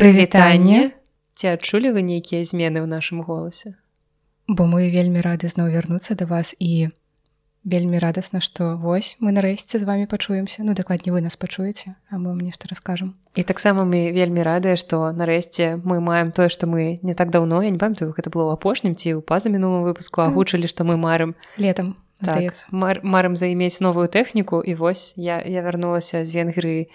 прывітанне. Ці адчулі вы нейкія змены ў нашым голасе? Бо мы вельмі рады зноў вярнуцца да вас і вельмі радасна што вось мы нарэшце з вами пачуемся. Ну дакладней вы нас пачуеце а мы вам нешта раскажам. І таксама мы вельмі радыя што нарэшце мы маем тое што мы не так даўно я не памятаю гэта было ў апошнім ці ў паза мінулым выпуску агучылі што мы марым. Летом так, мар марым займець новую тэхніку і вось я я вярнулася з венгрыі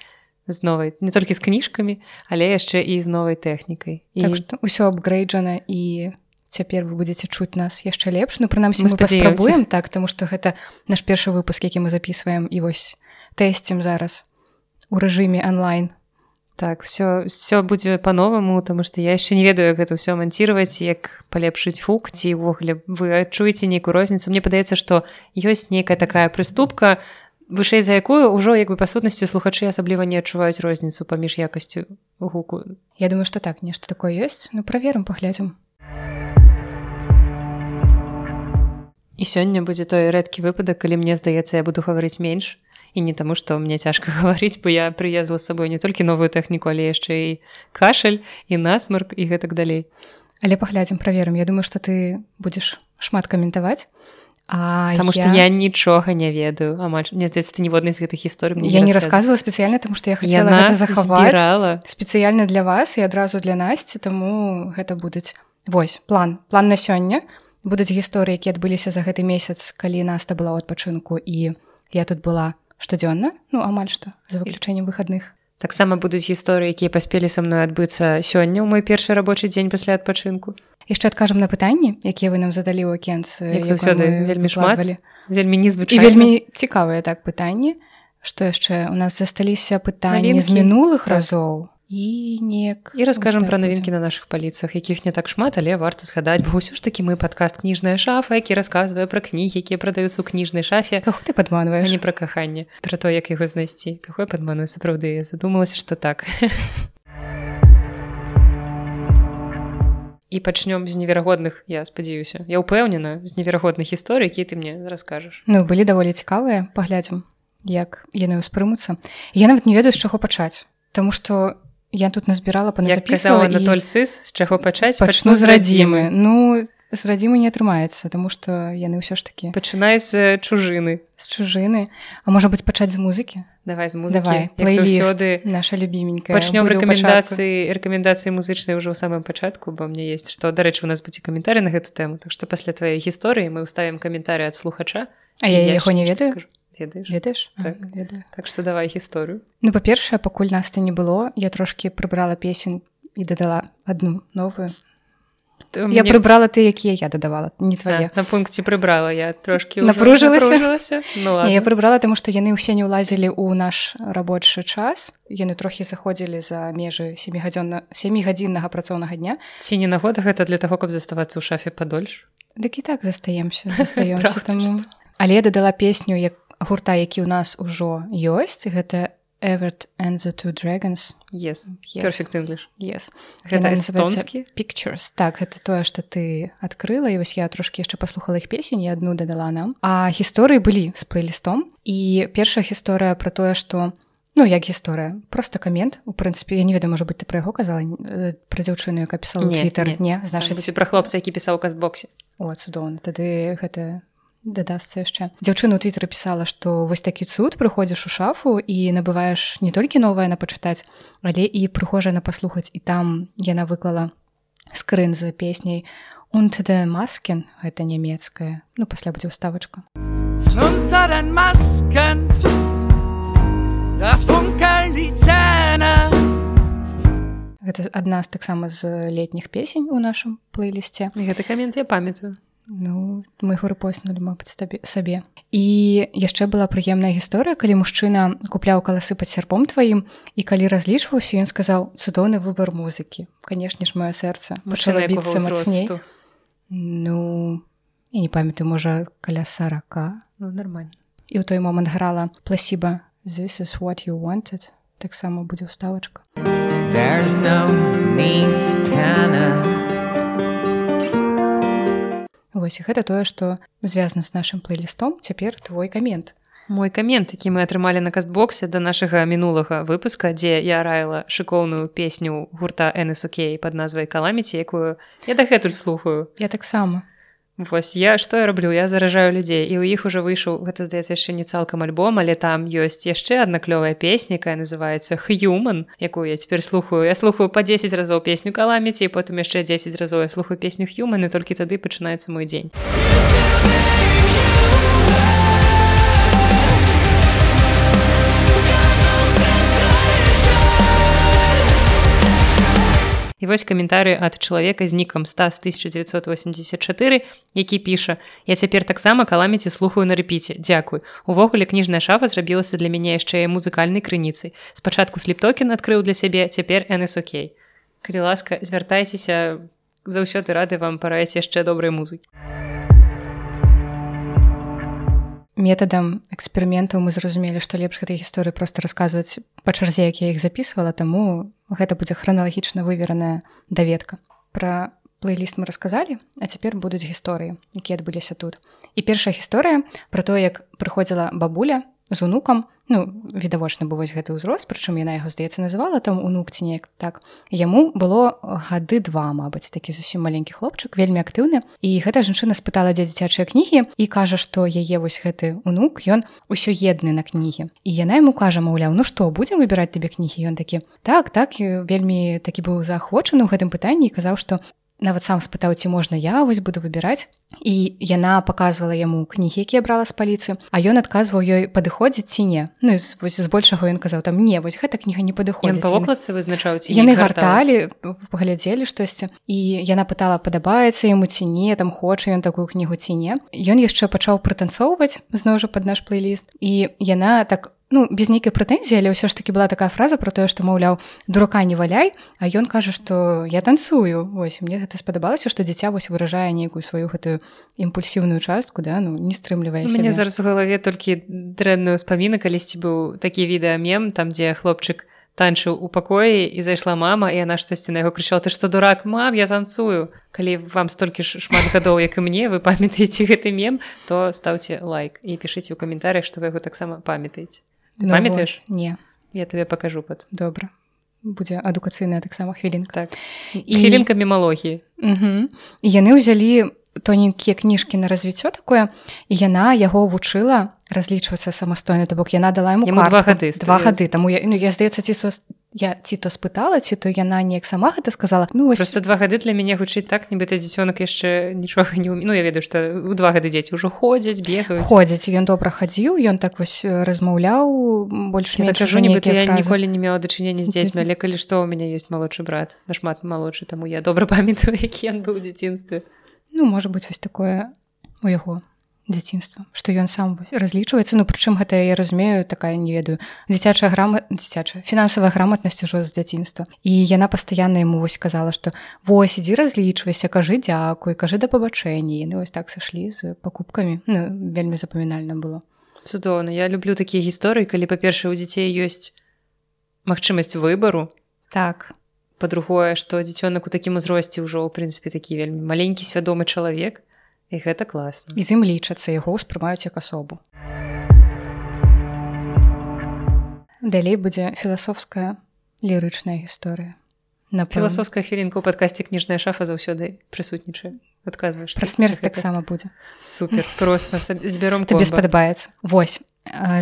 з новай не толькі з кніжкамі але яшчэ і з новай тэхнікай. І так, што ўсё апгрейджана і цяпер вы будзеце чуць нас яшчэ лепш. Ну прынамсі мы паспрабуем так таму што гэта наш першы выпуск які мы записываем і вось тэсцем зараз у рэжыме онлайн так все все будзе по-новаму тому что я яшчэ не ведаю гэта ўсё манціраваць як палепшыць фук ці ўвогуле вы адчуеце нейкую розніцу. Мне падаецца што ёсць нейкая такая прыступка вышэй за якую ўжо як бы па сутнасці слухачы асабліва не адчуваюць розніцу паміж якасцю гуку. Я думаю что так нешта такое ёсць. Ну праверым паглядзім. І сёння будзе той рэдкі выпадак, калі мне здаецца, я буду гаварыць менш. І не таму, што мне цяжка гаварыць, бо я прыезла з сабой не толькі новую тэхніку, але яшчэ і кашаль і насмарк і гэтак далей. Але паглядзім праверым, Я думаю, што ты будзеш шмат каментаваць. А Таму я... што я нічога не ведаю амаль мне здаецца ніводнай з гэтых гісторый я не рассказывала спецыяльна тому што я хацела захаваць спецыяльна для вас і адразу для насці таму гэта будуць вось план. План на сёння. Будуць гісторыі які адбыліся за гэты месяц калі наста была ў адпачынку і я тут была штодзённа. Ну амаль што за выключэннем выхадных. Таксама будуць гісторыі якія паспелі са мной адбыцца сёння ў мой першы рабочы дзень пасля адпачынку яшчэ адкажам на пытанні якія вы нам задалі ў акенцы заўсёды вельмі шмат вельмі незвычай вельмі цікавыя так пытанні. Што яшчэ у нас засталіся пытанні з мінулых так. разоў? І неяк і раскажам пра навінкі на наших паліцах якіх не так шмат але варта згадаць бо ўсё ж такі мы падкаст кніжная шафа які расказвае пра кнігі якія прадаюцца ў кніжнай шафе ты падманваеш? не пра каханне. Пра то як яго знайсці. Какой падманую сапраўды задумалася что так і пачнём з неверагодных я спадзяюся я ўпэўнена з неверагодных гісторый які ты мне раскажаш ну былі даволі цікавыя паглядзім як яны ўспрымуцца. Я нават не ведаю з чаго пачаць Таму што я тут назбірала панапісала на толь сыс з чаго пачаць пачну з радзімы. Ну з радзімы не атрымаецца тому что яны ўсё ж такі пачынай з чужыны. з чужыны. А можа быть пачаць з музыкі? Давай з музыкі. Давай плейлісты наша любіменькая пачнём рэкамендацыі рэкамендацыі музычнай ўжо ў самым пачатку бо мне есть што. Дарэчы у нас будзе каментары на гэту тэму так што пасля тваёй гісторыі мы ўставім каментары ад слухача. А я, я яго не ведаю? ведаеш? Ведаеш? Так, так что давай гісторыю. Ну па-першае пакуль нас ты не было я трошки прыбрала песень і дадала одну новую я мне... прыбрала ты якія я дадавала не твоя на пункце прыбрала я трошки напружылася ну, я прыбрала тому что яны ўсе не ўлазілі ў наш рабочы час. Яны трохі заходзілі за межы семігадзённа семігадзіннага працоўнага дня. Ці не нагода гэта для того каб заставацца ў шафе падольш? Дык і так застаемся застаёмся але дадала песню як гурта які ў нас ужо ёсць. Гэта Everett and the two dragons. Yes. Yes. Yes. гэтаскі pictures. Так гэта тое что ты адкрыла і вось я трошки яшчэ паслухала іх песень і одну дадала нам. А гісторыі былі з плейлістом і першая гісторыя про тое что ну як гісторыя просто камент у прынцыпе я не ведаю можа быть ты пра яго казала пра дзяўчыну яка пісала твиттер? не значит пра хлопца які пісаў кастбоксе о цудоўна тады гэта дадасца яшчэ дзяўчына у твиттер пісала што вось такі цуд прыходзіш у шафу і набываеш не толькі новае на пачытаць але і прыхожа на паслухаць і там яна выклала скрын за песняй унтде маскен гэта нямецкая ну пасля будзе ўставачка маскен Гэта адна з таксама з летніх песень у нашым плейлісце гэты камент я памятаю Ну мы гурыпоснулі мабыць табе сабе і яшчэ была прыемная гісторыя калі мужчына купляў каласы пад сярпом тваім і калі разлічваўся ён сказаў цудоўны выбар музыкі. Канешне ж маё сэрца мацней ну я не памятаю можа каля сарака. Ну, нормально і ў той момант грала пласіба this is what you wanted таксама будзе ўставачка. There's no need to panic Вось гэта тое што звязана з нашым плейлістом цяпер твой камент мой камент які мы атрымалі на кастбоксе да нашага мінулага выпуска дзе я раіла шыкоўную песню гурта энсукей под назвай каламіці якую я дагэтуль слухаю. Я таксама Вось я што я раблю? Я заражаю людзей і ў іх ужо выйшаў гэта здаецца яшчэ не цалкам альбом але там ёсць яшчэ адна клёвая песня якая называется хьюман якую я цяпер слухаю. Я слухаю по 10 разоў песню каламіці і потым яшчэ 10 разоў я слухаю песню хьюман і толькі тады пачынаецца мой дзень І вось каментары ад чалавека з нікам стас 1984 які піша я цяпер таксама каламіці слухаю на рэпіце. Дзякуй увогуле кніжная шафа зрабілася для мяне яшчэ і музыкальнай крыніцай. Спачатку сліптокен адкрыў для сябе цяпер нсокей калі ласка звяртайцеся заўсёды рады вам параіць яшчэ добрай музыкі метадам эксперыментаў мы зразумелі што лепш гэтай гісторыі проста расказваць па чарзе як я іх записывала таму гэта будзе храналагічна вывераная даведка пра плейліст мы расказалі а цяпер будуць гісторыі якія адбыліся тут і першая гісторыя пра то як прыходзіла бабуля з унукам. Ну відавочна бо вось гэты ўзрост прычым яна яго здаецца называла там унук ці неяк так. Яму было гады два мабыць такі зусім маленькі хлопчык вельмі актыўны. І гэта жанчына спытала дзе дзіцячыя кнігі і кажа што яе вось гэты унук ён усё едны на кнігі. І яна яму кажа маўляў ну што будзем выбіраць табе кнігі? Ён такі так так вельмі такі быў заахвочаны ў гэтым пытанні і казаў што нават сам спытаў ці можна я вось буду выбіраць і яна показывала яму кнігі якія брала з паліцы а ён адказваў ёй падыходзіць ці не? Ну вось збольшага ён казаў там не вось гэта кніга не падыходзіць павокладцы вызначаюць яны гарталі паглядзелі штосьці і яна пытала падабаецца яму ці не там хоча ён такую кнігу ці не. Ён яшчэ пачаў прытанцоўваць зноў жа пад наш плейліст і яна так ну без нейкай прэтэнзіі але ўсё ж таки была такая фраза про тое што маўляў дурака не валяй а ён кажа што я танцую ось мне гэта спадабалася што дзіця вось выражае нейкую сваю гэтую імпульсіўную частку да ну не стрымлівае мне зараз у галаве толькі дрэнную ўспаміна калісьці быў такі відэамем там дзе хлопчык танчыў у пакоі і зайшла мама і яна штосьці на яго крычала ты што дурак мам я танцую? Калі вам столькі ж шмат гадоў як і мне вы памятаеце гэты мем то стаўце лайк і пішыце ў каментарях што вы яго таксама памятаеце памятаеш не. Я тебе покажу под. Добра будзе адукацыйная таксама хвілінка так. І хвілінка мемалогіі і яны ўзялі тоненькія кніжкі на развіццё такое і яна яго вучыла разлічвацца самастойна то бок яна дала ему два гады два гады. Таму я, ну, я здаецца ці я ці то спытала ці то яна неяк сама гэта сказала. Ну вось... просто два гады для мяне гучыць так нібыта дзіцёнак яшчэ нічога не ну я ведаю што у два гады дзеці ўжо ходзяць бегаюць. Ходзяць ён добра хадзіў ён так вось размаўляў больш не кажу нібыта я ніколі не мела дачынення з дзецьмі але калі што у мяне ёсць малодшы брат нашмат малодшы таму я добра памятаю які ён быў у дзяцінстве. Ну можа быць вось такое у яго дзяцінства што ён сам разлічваецца. Ну прычым гэта я разумею такая не ведаю дзіцячая грама дзіцячая фінансавая граматнасць ужо з дзяцінства. І яна пастаянна яму вось казала што вось ідзі разлічвайся кажы дзякуй кажы да пабачэнні яны вось так сышлі з пакупкамі. Ну, вельмі запамінальна было. Цудоўна. Я люблю такія гісторыі калі па-першае у дзяцей ёсць магчымасць выбару. Так. Па-другое што дзіцёнак у такім узросце ўжо ў прынцыпе такі вельмі маленькі свядомы чалавек і гэта класна. І з ім лічацца яго ўспрымаюць як асобу. Далей будзе філасофская лірычная гісторыя. На філасофская хвілінка ў падкасці кніжная шафа заўсёды прысутнічае. Адказваеш пра смерць таксама будзе. Супер просто збяром табе спадабаецца. Восьось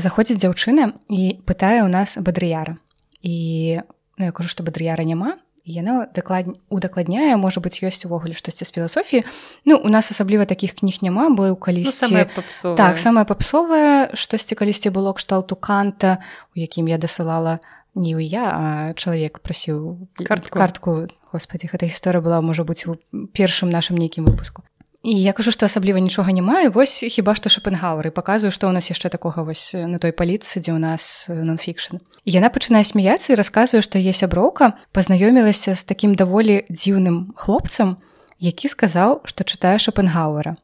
заходзіць дзяўчына і пытае ў нас бадрыяра. І ну, я кажу што бадрыяра няма яна даклад удакладняе можа быць ёсць увогуле штосьці з філасофіі Ну у нас асабліва такіх кніг няма бо ў калісьці ну, так самае папсовае штосьці калісьці было кшталту канта у якім я дасылала не ў я а чалавек прасіў картку. картку. Господі гэта гісторыя была можа быць у першым нашым нейкім выпуску І я кажу што асабліва нічога не маю. Вось хіба што шапенгауэры паказваю што ў нас яшчэ такога вось на той паліцы дзе ў нас нонфікшн. Яна пачынае смяяцца і расказвае што е сяброўка пазнаёмілася з такім даволі дзіўным хлопцам які сказаў што чытае шапенгауэра.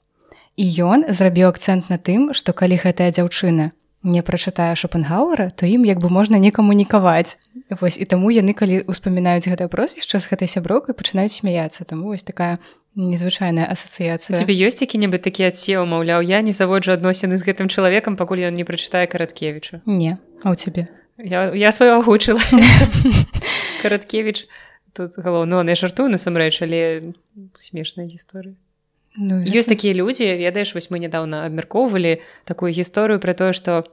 І ён зрабіў акцэнт на тым што калі гэтая дзяўчына не прачытае шапенгауэра то ім як бы можна не камунікаваць. Вось і таму яны калі ўспамінаюць гэтае прозвішча з гэтай сяброкай пачынаюць смяяцца. Таму вось такая незвычайная асацыяцыя тебе ёсць які-небудзь такі адсеў маўляў я не заводжу адносіны з гэтым чалавекам пакуль ён не прачытае караткевіча не а у цябе я, я сваю агучыла караткевич тут галоўно я жартую насамрэч але смешная гісторыя ну, ёсць такія людзі ведаеш вось мы нядаўна абмяркоўвалі такую гісторыю пра тое што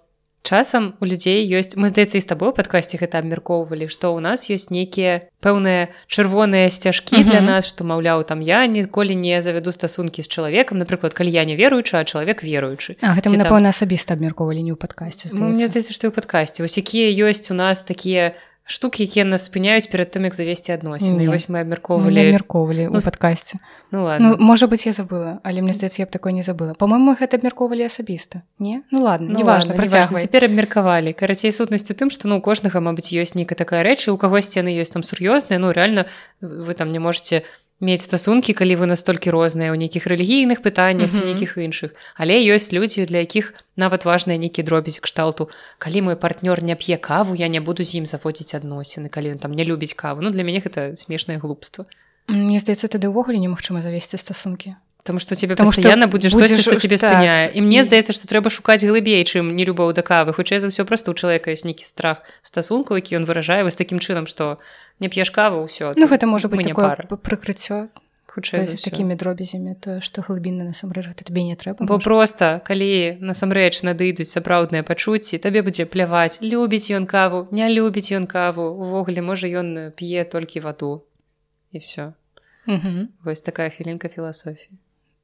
часам у людзей ёсць мы здаецца і з табой падкасці гэта абмяркоўвалі што ў нас ёсць нейкія пэўныя чырвоныя сцяжкі для нас што маўляў там я ніколі не завяду стасункі з чалавекам напрыклад калі я не веруючы а чалавек веруючы. А гэта мы напэўна асабіста абмяркоўвалі не ў падкасці ну, мне здаецца. што ў падкасці вось якія ёсць у нас такія штук якія нас спыняюць перад тым як завесці адносіны вось мы абмяркоўвалі абмяркоўвалі ну, падкасці ну, ну можа быть я забыла але мне здаецца я б такой не забыла. По-моему гэта абмяркоўвалі асабіста не? Ну ладно ну, не важно цяпер абмеркавалі карацей сутнасцю тым што ну кожнага мабыць ёсць нейкая такая рэчы у кагосьці яны ёсць там сур'ёзныя ну реально вы там не можете мець стасункі калі вы настолькі розныя ў нейкіх рэлігійных пытаннях ці нейкіх іншых. Але ёсць людзі для якіх нават важныя нейкі дробязь кшталту. Калі мой партнёр не п'е каву я не буду з ім заводзіць адносіны калі ён там не любіць каву. Ну для мяне гэта смешнае глупства. Мне здаецца тады ўвогуле немагчыма завесці стасункі Потому что тебе Потому постоянно будзе штосьці что тебе так. спыняе і мне здаецца што трэба шукаць глыбей чым не любоў да кавы. Хутчэй за ўсё просто у чалавека ёсць нейкі страх стасунку які ён выражае вось такім чынам што не п'еш каву ўсё Ну гэта можа быть прыкрыццё хутчэй з такімі дробязямі тое што глыбінна насамрэч гэта табе не трэба бо просто калі насамрэч надыйдуць сапраўдныя пачуцці табе будзе пляваць. Любіць ён каву не любіць ён каву. Увогуле можа ён п'е толькі ваду. І все вось такая хвілінка філасофіі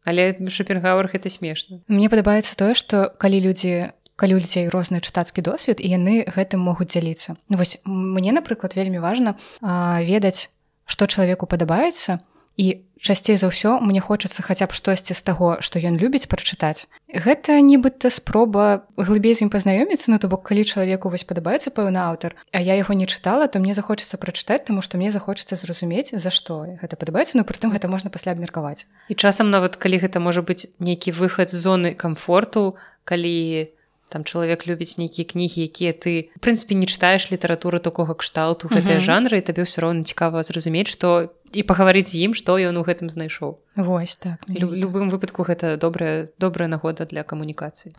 але шопенгауэр гэта смешна. Мне падабаецца тое што калі людзі калі людзей розны чытацкі досвед і яны гэтым могуць дзяліцца. Ну, вось мне напрыклад вельмі важна ведаць што чалавеку падабаецца і часцей за ўсё мне хочацца хаця б штосьці з таго што ён любіць прачытаць. Гэта нібыта спроба глыбей з ім пазнаёміцца ну то бок калі чалавеку вось падабаецца пэўны аўтар а я яго не чытала то мне захочацца прачытаць таму што мне захочацца зразумець за што гэта падабаецца ну прытым гэта можна пасля абмеркаваць. І часам нават калі гэта можа быць нейкі выхад з зоны камфорту калі ты там чалавек любіць нейкія кнігі якія ты прынцыпе не чытаеш літаратуру такога кшталту гэтыя жанры і табе ўсё роўна цікава зразумець што і пагаварыць з ім што ён у гэтым знайшоў Вось так Лю любым выпадку гэта добрая добрая нагода для камунікацыі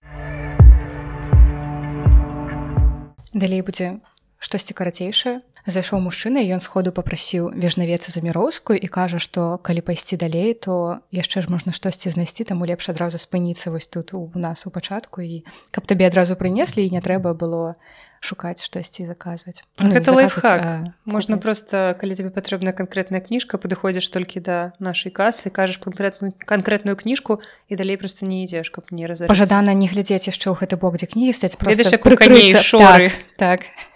далей будзе штосьці карацейшае зайшоў мужчына ён сходу попрасіў вежнавецца за міроўскую і кажа што калі пайсці далей то яшчэ ж можна штосьці знайсці таму лепш адразу спыніцца вось тут у нас у пачатку. І каб табе адразу прынеслі і не трэба было шукаць штосьці заказваць. Ну, заказваць, можна просто калі тебе патрэбная канкрэтная кніжка падыходзіш толькі да нашай касы кажаш канкрэтную канкрэтную кніжку і далей просто не ідзеш каб не раз пажадана не глядзець яшчэ ў гэты бок дзе кнігі стаць просто шоры. Так, так.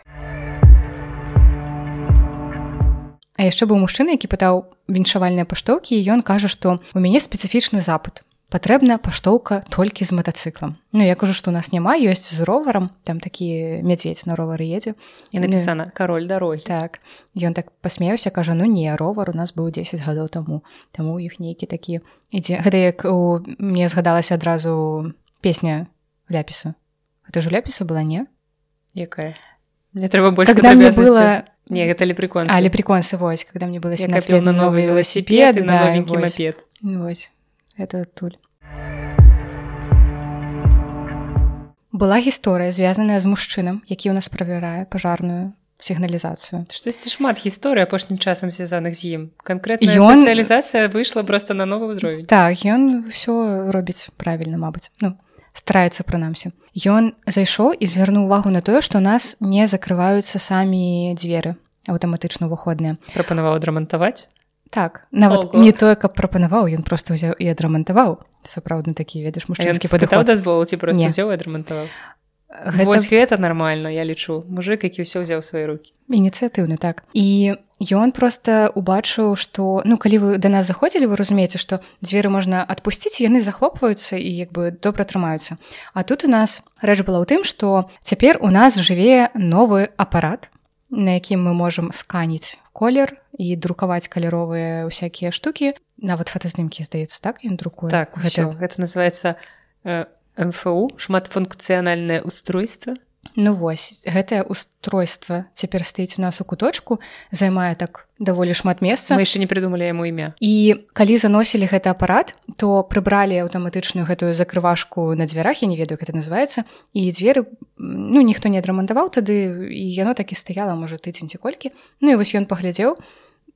А яшчэ быў мужчына, які пытаў віншавальныя паштоўкі і ён кажа, што у мяне спецыфічны запыт. патрэбна паштоўка толькі з матацыклам. Ну я кажу, што у нас няма ёсць з роварам там такі мядзведь на ровары едзе. І напісана кароль дарогі так. Ён так пасмеўся кажа ну не ровар у нас быў 10 гадоў таму таму у іх нейкі такі ідзе гэта як у мне згадалася адразу песня ляпіса. Это ж ляпіса была не? Якая? Не трэба больш когда мне было Не, гэта леприконсы. А, леприконсы, вось, когда мне было 17 лет на новый велосипед, велосипед и на новенький вось. мопед. Вось, это туль. Была гісторыя, звязаная з мужчынам, які ў нас правярае пажарную сігналізацыю. Штосьці шмат гісторый апошнім часам звязаных з ім. Канкрэтная ён... сацыялізацыя выйшла проста на новы ўзровень. Так, ён ўсё робіць правільна, мабыць. Ну, стараецца прынамсі ён зайшоў і звярнуў увагу на тое што нас не закрываюцца самі дзверы аўтаматычна выходныя прапанаваў адрамантаваць? Так нават Ого. не тое каб прапанаваў ён просто ўзяў і адрамантаваў. Сапраўдны такі ведаш мужчынскі падыход. дазвол ці просто ўзяў адрамантаваў Гэта... Вось гэта нармальна я лічу. Мужик які ўсё ўзяў свае руки ініцыятыўны так. І ён просто убачыў что ну калі вы до нас заходзілі вы разумееце что дзверы можна адпусціць яны захлопваюцца і як бы добра трымаюцца. А тут у нас рэч была ў тым что цяпер у нас жыве новы апарат на якім мы можемм сканіць колер і друкаваць каляровыя усякія штукі. Нават фотаздымкі здаецца так? Ён друкуе так гэта, гэта называется э, МФУ шматфункцыянальнае устройство Ну вось гэтае устройство цяпер стаіць у нас у куточку займае так даволі шмат месца. Мы яшчэ не придумали яму імя. І калі заносілі гэты апарат то прыбралі аўтаматычную гэтую закрывашку на дзвярах я не ведаю гэта называется і дзверы ну ніхто не адрамантаваў тады і яно так і стаяла можа тыдзень ці колькі. Ну і вось ён паглядзеў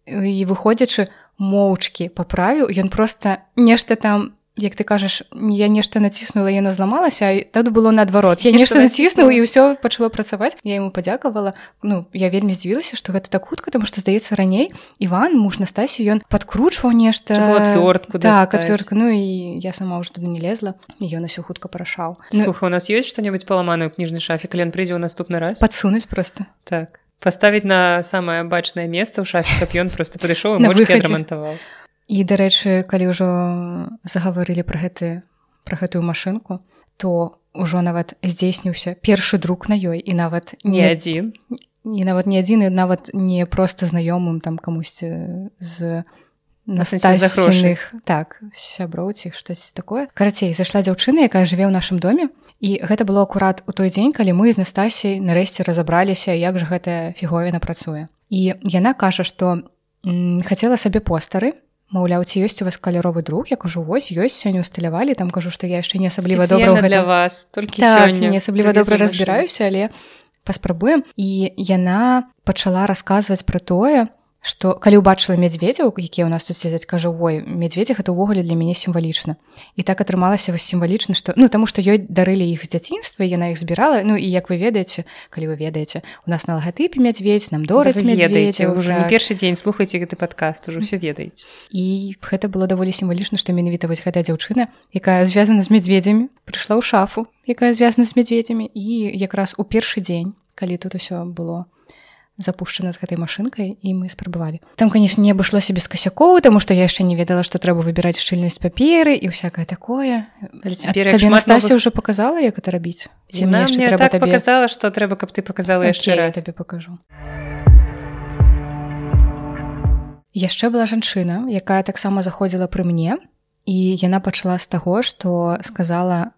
і выходзячы моўчкі паправіў ён просто нешта там як ты кажаш я нешта націснула яно зламалася тады было наадварот. Я нешта націснуў і ўсё пачало працаваць. Я ему падзякавала. Ну я вельмі здзівілася што гэта так хутка тому што здаецца раней Іван муж Настасію ён падкручваў нешта. Отвёртку так отвёртка Ну і я сама ўжо туды не лезла і ён усё хутка парашаў ну, Слуха, у нас ёсць што-небудзь паламаную кніжны шафе калі ён прыйдзе ў наступны раз? Падсунуць просто так. Поставить на самое бачнае месца ў шафе каб ён просто падышоў рамантаваў і дарэчы калі ўжо загаварылі пра гэты пра гэтую машынку то ўжо нават здзейсніўся першы друк на ёй і нават не адзін. і нават не адзіны нават не проста знаёмым там камусьці з настасных так сяброў ці штось такое. Карацей зайшла дзяўчына якая жыве ў нашым доме і гэта было акурат у той дзень калі мы з настасій нарэшце разабраліся як жа гэтая фіговіна працуе. І яна кажа што хацела сабе постары маўляў ці ёсць у вас каляровы друг я кажу вось ёсць сёння усталявалі там кажу што я яшчэ не асабліва добра для вас толькі так, не асабліва добра разбіраюся але паспрабуем. І яна пачала расказваць пра тое што калі ўбачыла мядзведзяў якія ў нас тут сядзяць кажа вой мядзведзя гэта ўвогуле для мяне сімвалічна і так атрымалася вось сімвалічна што ну таму што ёй дарылі іх з дзяцінства яна іх збірала. Ну і як вы ведаеце калі вы ведаеце у нас на лагатыпе мядзведь нам дораць ведаеце ўжо не першы дзень слухайце гэты падкаст ужо ўсё ведаеце. І гэта было даволі сімвалічна што менавіта вось гэтая дзяўчына якая звязана з мядзведзямі прыйшла ў шафу якая звязана з мядзведзямі і якраз у першы дзень калі тут усё было запущена з гэтай машынкай і мы спрабавалі там конечно не абышлося без касякоў тому что я яшчэ не ведала что трэба выбіраць шчыльнасць паперы і всякое такое. Настасья уже показала як это рабіць ці так показала что трэба каб ты показала яшчэ раз. табе покажу. Яшчэ была жанчына якая таксама заходзіла пры мне і яна пачала з таго что сказала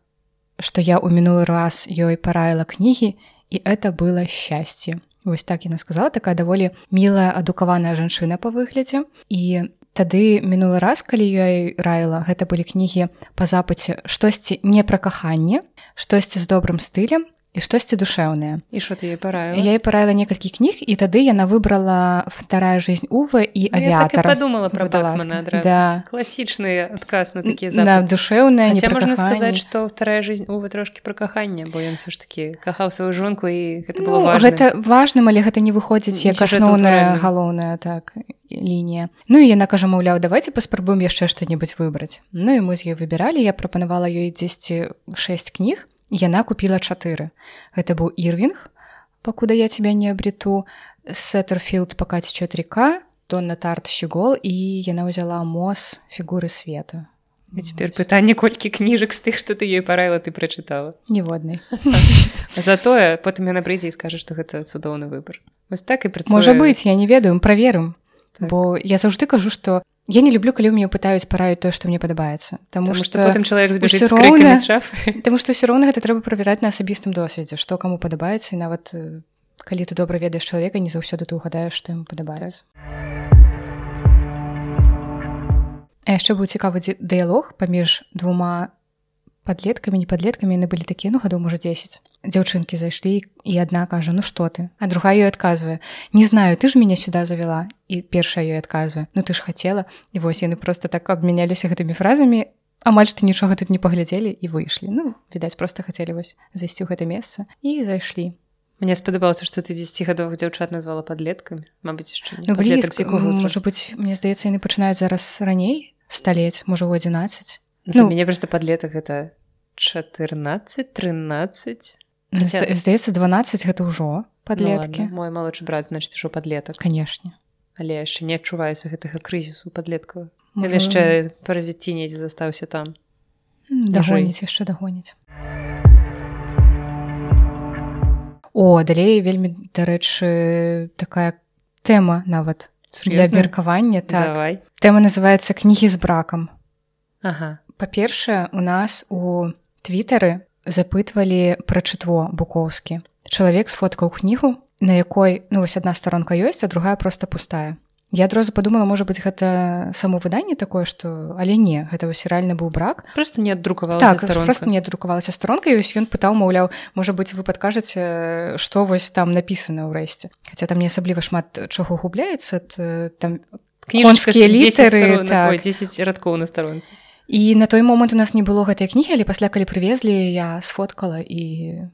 что я у мінулы раз ёй параіла кнігі і это было счастье Вось так яна сказала такая даволі мілая адукаваная жанчына па выглядзе. І тады мінулы раз калі ёй раіла гэта былі кнігі па запыце штосьці не пра каханне штосьці з добрым стылем і штосьці душэўнае і що ты параю я параіла некалькі кніг і тады яна выбрала вторая жизнь увы і ну, авіатар так думала про да. класічны адказ на такія да, душэўная не можна сказаць что вторая жизнь увы трошки про каханне бо ён все ж таки кахаў сваю жонку і гэта было ну, гэта важным але гэта не выходзіць як асноўная галоўная так лінія. Ну і яна кажа маўляў давайте паспрабуем яшчэ што-небудзь выбраць. Ну і мы з ёй выбіралі я прапанавала ёй дзесьці шэсць кніг яна купила чатыры. Гэта быў ірвинг пакуда я тебя не абрету сеттерфілд пакаць 4к тонна тарт щегол і яна ўзяла моз фігуры света. І цяпер пытанне колькі кніжак з тых што ты ёй параіла ты прачытала? Ніводнай затое потым яна прыйдзе і скажа што гэта цудоўны выбор вось так і працуе... можа быць я не ведаю праверым так. бо я заўжды кажу што Я не люблю калі ў мяне пытаюць параіць тое што мне падабаецца Таму што потым чалавек збежыць Таму што ўсё роўна гэта трэба правяраць на асабістым досведзе што каму падабаецца і нават калі ты добра ведаеш чалавека не заўсёды ты угадаеш што ему падабаецца так. яшчэ быў цікавы дыялог паміж двума подлеткамі не подлеткамі яны былі такія ну гадоў можа 10 дзяўчынкі зайшлі і адна кажа ну что ты? А другая ёй адказвае не знаю ты ж мяне сюда завяла і першая ёй адказвае ну ты ж хацела і вось яны просто так абмяняліся гэтымі фразамі амаль што нічога тут не паглядзелі і выйшлі. Ну відаць просто хацелі вось зайсці ў гэта месца і зайшлі. Мне спадабалася што ты дзесяцігадовых дзяўчат назвала подлеткамі Мабыць яшчэ ну, можа быць мне здаецца яны пачынаюць зараз раней сталець можа у 11 ну, мяне просто подлетак гэта 14 13 Хотя... здаецца 12 гэта ўжо подлеткі ну, мой малодшы брат значит ужо подлетак канешне але яшчэ не адчуваюся гэтага крызісу подлеткава Можа... яшчэ па развіцці недзе застаўся там. Дагоніць яшчэ дагоніць о далей вельмі дарэчы такая тэма нават для абмеркавання так. Тэма называется кнігі з бракам ага. Па-першае у нас у твиттары запытвалі пра чытво букоўскі чалавек сфоткаў кнігу на якой ну вось одна старонка ёсць а другая просто пустая. Я адразу подумала можа быть гэта само выданне такое что але не гэта вось реально быў брак. Просто не аддрукавала так, просто не адрукавалася старонка ёсць ён пытаў маўляў можа быть вы падкажаце что вось там написано ўрэшце хотя там не асабліва шмат чаго губляецца там кніжскія літары так. 10 радкоў на старонцы і на той момант у нас не было гэтай кнігі але пасля калі прывезлі я сфоткала і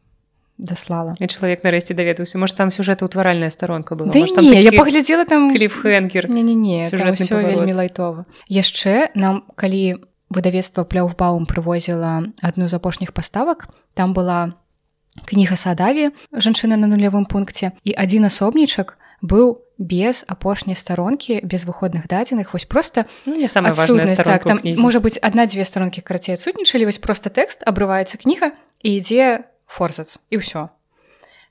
даслала. І чалавек нарэшце даведаўся. Может там сюжэта ўтваральная старонка была? Да может, не, я паглядзела там кліпхенгер не, не, не, вельмі лайтова. Яшчэ нам калі выдавецтва пляўбаум прывозіла адну з апошніх паставак там была кніга садаві жанчына на нулявым пункце і адзін асобнічак быў без апошняй старонкі без выходных дадзеных вось просто ну, не самая так, там можа быть одна-дзве старонкі карацей адсутнічалі вось просто тэкст абрываецца кніга і ідзе форзац і ўсё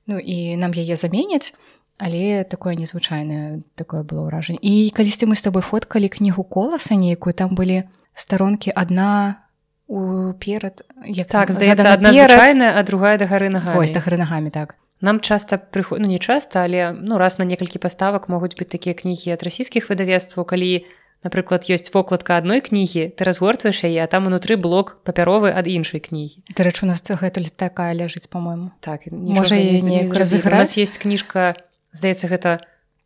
Ну і нам яе заменяць але такое незвычайнае такое было ўражанне і калісьці мы з тобой фоткалі кнігу коласа нейкую там былі старонкі одна уперад як так здаецца одна звычайная а другая да гары нагамі ось да гары нагамі так нам часта прыход ну не часта але ну раз на некалькі паставак могуць быць такія кнігі ад расійскіх выдавецтваў. Калі напрыклад ёсць вокладка адной кнігі ты разгортваеш яе а там унутры блок папяровы ад іншай кнігі. Дарэчу нас гэтуль такая ляжыць по-моему так можа разыграць? есть кніжка здаецца гэта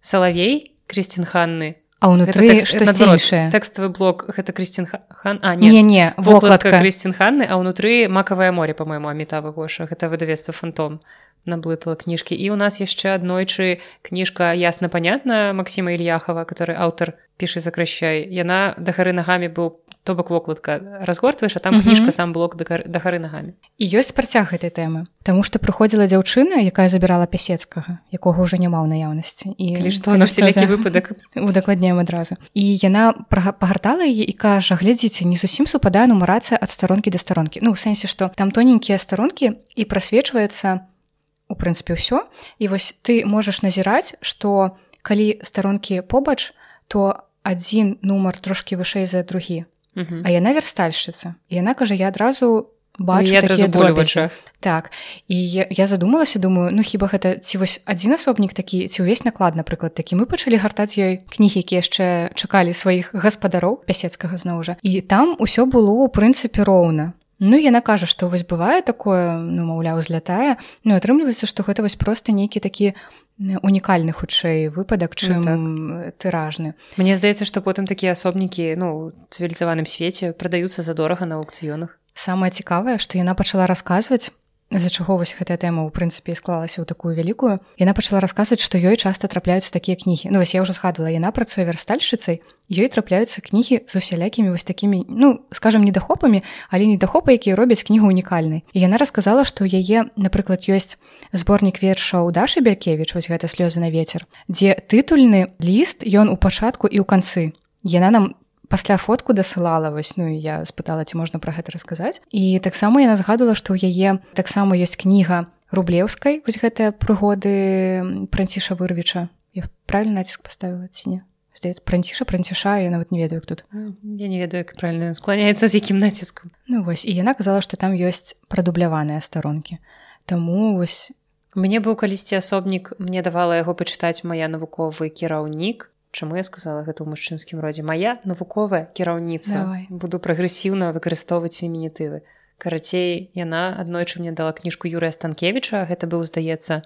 салавей крысцін ханны. А ўнутры штосьйшае тэкставы блок гэта крысцін хан а не не, не вокладка. Крысцін ханны а ўнутры макавае море по-мойму амітава гоша. Гэта выдавецтва фантом наблытала кніжкі і у нас яшчэ аднойчы кніжка ясна понятна Масіма ільяхова который аўтар пішы закрашчай яна да гары нагамі быў то бок вокладка разгортваеш а там кніжка сам блок да гары нагамі і ёсць працяг гэтай тэмы Таму што прыходзіла дзяўчына якая забірала пясецкага якога ўжо няма ў наяўнасці і што на вселякі выпадак удакладняем адразу. І яна пагартала яе і кажа глядзіце не зусім супадае нумарацыя ад старонкі да старонкі ну у сэнсе што там тоненькія старонкі і прасвечваецца у прынцыпе ўсё і вось ты можаш назіраць што калі старонкі побач то адзін нумар трошки вышэй за другі uh -huh. а яна верстальшчыца і яна кажа я адразу бачу так. І я, я задумалася думаю ну хіба гэта ці вось адзін асобнік такі ці ўвесь наклад напрыклад такі? Мы пачалі гартаць ёй кнігі які яшчэ чакалі сваіх гаспадароў пясецкага зноў жа. І там усё было ў прынцыпе роўна Ну яна кажа, што вось бывае такое ну маўляў злятае Ну атрымліваецца, што гэта вось проста нейкі такі унікальны хутчэй выпадак чым ну, так. тыражны. Мне здаецца, што потым такія асобнікі ну цывілізаваным свеце прадаюцца задорага на аукцыёнах. Самае цікавае, што яна пачала расказваць з-за чаго вось гэтая тэма ў прынцыпе склалася ў такую вялікую яна пачала расказваць што ёй часта трапляюцца такія кнігі ну вось я ўжо згадвала яна працуе верстальшчыцай ёй трапляюцца кнігі з усялякімі вось такімі ну скажем недахопамі але недахопы якія робяць кнігу унікальнай. І яна расказала што яе напрыклад ёсць зборнік вершаў дашы бякевич вось гэта слёзы на ветер дзе тытульны ліст ён у пачатку і ў канцы. Яна нам пасля фотку дасылала вось ну я спытала ці можна пра гэта расказаць. І таксама яна згадала што ў яе таксама ёсць кніга рублеўскай вось гэтыя прыгоды пранціша вырвіча. Я правильно націск поставила ці не? Пранціша пранціша я нават не ведаю тут. Я не ведаю як правильно склоняецца з якім націскам ну вось і яна казала што там ёсць прадубляваныя старонкі. Таму вось мне быў калісьці асобнік мне давала яго пачытаць моя навуковы кіраўнік Чаму я сказала гэта ў мужчынскім родзе? Моя навуковая кіраўніца. Давай. буду прагрэсіўна выкарыстоўваць фемінітывы. Карацей яна аднойчы мне дала кніжку юрыя станкевича гэта быў здаецца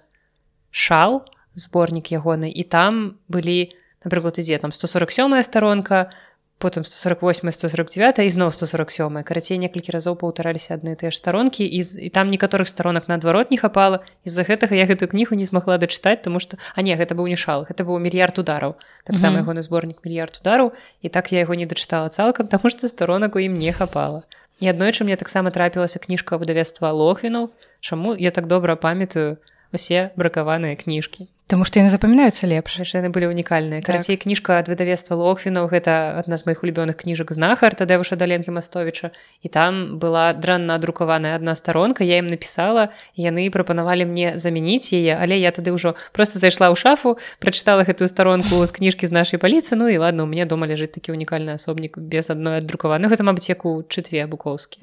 шал зборнік ягоны. І там былі напрыклад ідзе там 147 старонка потым 148 149 і зноў 147 карацей некалькі разоў паўтараліся адны тыя ж старонкі і, і там некаторых старонак наадварот не хапала. З-за гэтага я гэтую кнігу не змагла дачытаць тому что а не гэта быў не шал гэта быў мільярд удараў. Таксама ягоны зборнік мільярд удараў і так я яго не дачытала цалкам таму што старонак у ім не хапала. І аднойчы мне таксама трапілася кніжка выдавецтва лохвіну Чаму? Я так добра памятаю усе бракаваныя кніжкі. Таму што яны запамінаюцца лепш. Яны былі унікальныя. Так. карацей кніжка ад выдавецтва лохвінаў гэта адна з моих улюбёных кніжак знахар тадэвуша даленкі мастовіча. І там была дрэнна адрукаваная адна старонка я ім напісала яны прапанавалі мне замяніць яе але я тады ўжо просто зайшла ў шафу прачытала гэтую старонку з кніжкі з нашай паліцы Ну і ладно у мне дома ляжыць такі унікальны асобнік без адной аддрукаваны гэта мабыць як у чытве букоўскі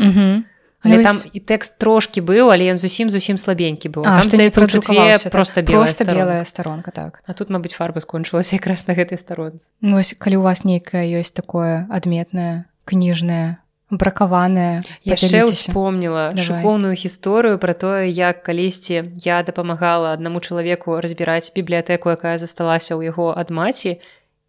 але ну, там і тэкст трошки быў але ён зусім зусім слабенькі быў а, там здаецца так. просто белая просто старонка. белая старонка так. А тут мабыць фарба скончылася якраз на гэтай старонцы ну, ось калі у вас нейкае ёсць такое адметнае кніжнае бракаваная яшчэ успомніла шыкоўную гісторыю про тое як калісьці я дапамагала аднаму чалавеку разбіраць бібліятэку якая засталася ў яго ад маці.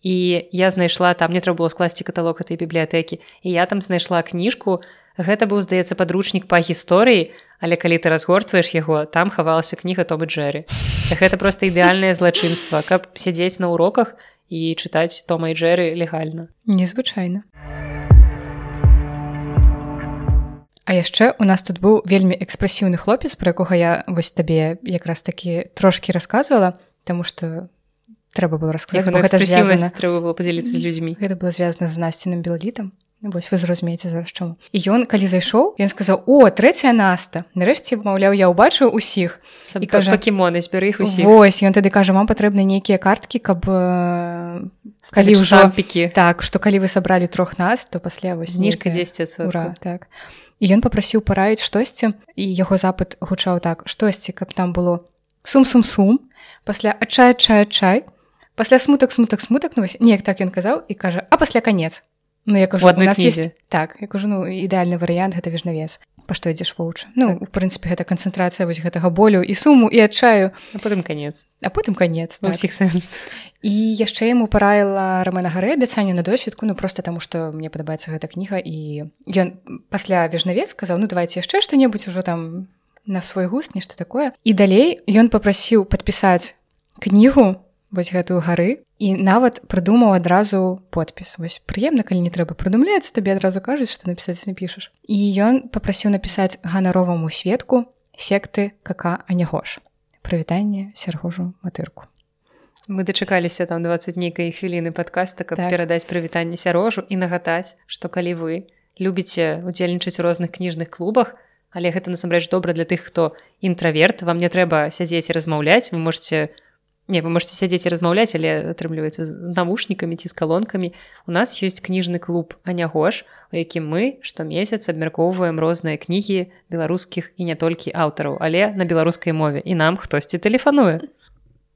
І я знайшла там мне трэба было скласці каталог этой бібліятэкі і я там знайшла кніжку на Гэта быў здаецца падручнік па гісторыі, але калі ты разгортваеш яго, там хавалася кніга Томы Джерры. Гэта проста ідэальнае злачынства, каб сядзець на уроках і чытаць Тома і Джерры легальна. Незвычайна. А яшчэ у нас тут быў вельмі экспрэсіўны хлопец, пра якога я вось табе якраз такі трошкі расказвала, таму што трэба было расказаць гэта звязана трэба было падзяліцца з людзьмі. Гэта было звязана з насціным белалітам. Вось вы зразумееце зараз чаму. І ён калі зайшоў ён сказаў о трэцяя наста нарэшце маўляў я ўбачыў усіх. І кажа пакемоны збяры іх усіх. Ось ён тады кажа вам патрэбны нейкія карткі каб э, калі ўжо пікі так што калі вы сабралі трох нас то пасля вось зніжка 10 ура так. І ён попрасіў параіць штосьці і яго запыт гучаў так. Штосьці каб там было сум сум сум пасля адчай чай чай пасля смутак смутак смутак ну, неяк так ён казаў і кажа а пасля канец Ну я кажу нас есть так я кажу ну ідэальны варыянт гэта вежнавец па што ідзеш воўч Ну так. у прынцыпе гэта канцэнтрацыя вось гэтага болю і суму і адчаю. А потым канец а потым канец так. усіх сэнс і яшчэ яму параіла рамена гары абяцанне на досведку ну просто таму што мне падабаецца гэта кніга і ён пасля вежнавец сказаў ну давайте яшчэ што-небудзь ужо там на свой густ нешта такое і далей ён попрасіў падпісаць кнігу вось гэтую гары. І нават прыдумаў адразу подпіс. Вось прыемна калі не трэба прыдумляецца табе адразу кажуць што напісаць не пішаш. І ён попрасіў напісаць ганароваму светку секты кака а не гош прывітанне сяргожу матырку. Мы дачакаліся там 20 нейкай хвіліны падкаста каб так. перадаць прывітанне сярожу і нагадаць што калі вы любіце удзельнічаць у розных кніжных клубах але гэта насамрэч добра для тых хто інтраверт вам не трэба сядзець і размаўляць вы можете Не, вы можете сядзець і размаўляць, але атрымліваецца з навушнікамі ці з калонкамі. У нас ёсць кніжны клуб Анягош, у якім мы штомесяц абмяркоўваем розныя кнігі беларускіх і не толькі аўтараў, але на беларускай мове і нам хтосьці тэлефануе.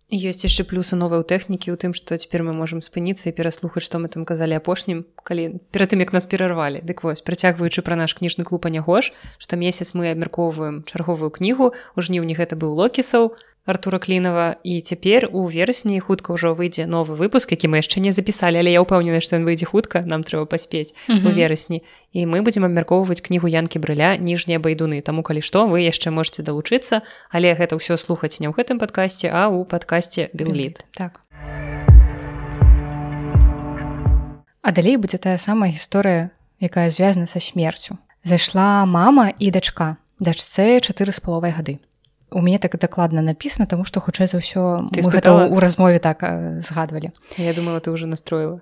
Ёсць яшчэ плюсы новай тэхнікі ў тым, што цяпер мы можам спыніцца і пераслухаць, што мы там казалі апошнім, калі перад тым як нас перарвалі. Дык вось працягваючы пра наш кніжны клуб Анягош, што месяц мы абмяркоўваем чарговую кнігу, у жніўні гэта быў локісаў, Артура клінова і цяпер у верасні хутка ўжо выйдзе новы выпуск які мы яшчэ не запісалі але я ўпэўнены што ён выйдзе хутка нам трэба паспець mm -hmm. у верасні і мы будзем абмяркоўваць кнігу янкі брыля ніжнія байдуны таму калі што вы яшчэ можете далучыцца але гэта ўсё слухаць не ў гэтым падкасці а ў падкасці белліт так. А далей будзе тая самая гісторыя якая звязана са смерцю зайшла мама і дачка. Дачцэ чатыры з паловай гады у мяне так дакладна напісана таму што хутчэй за ўсё гэта ў размове так згадвалі. Я думала ты уже настроила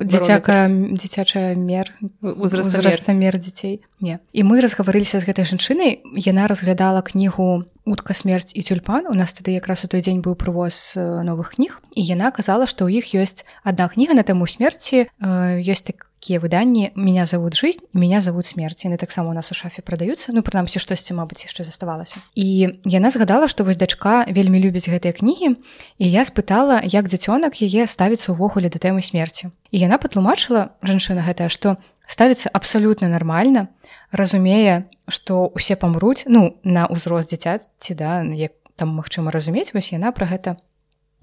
дзіцяка дзіцячая мер узраста мер дзяцей. Не. І мы разгаварыліся з гэтай жанчынай яна разглядала кнігу утка смерць і тюльпан у нас тады якраз у той дзень быў прывоз новых кніг і яна казала што ў іх ёсць адна кніга на тэму смерці ёсць так такія выданні меня зовут жизнь меня зовут смерць яны таксама у нас у шафе продаюцца ну прынамсі штосьці мабыць яшчэ заставалася і яна згадала што вось дачка вельмі любіць гэтыя кнігі і я спытала як дзіцёнак яе ставіцца ўвогуле да тэмы смерці. І яна патлумачыла жанчына гэтая што ставіцца абсалютна нармальна разумее што усе памруць ну на ўзрост дзіцяці да як там магчыма разумець вось яна пра гэта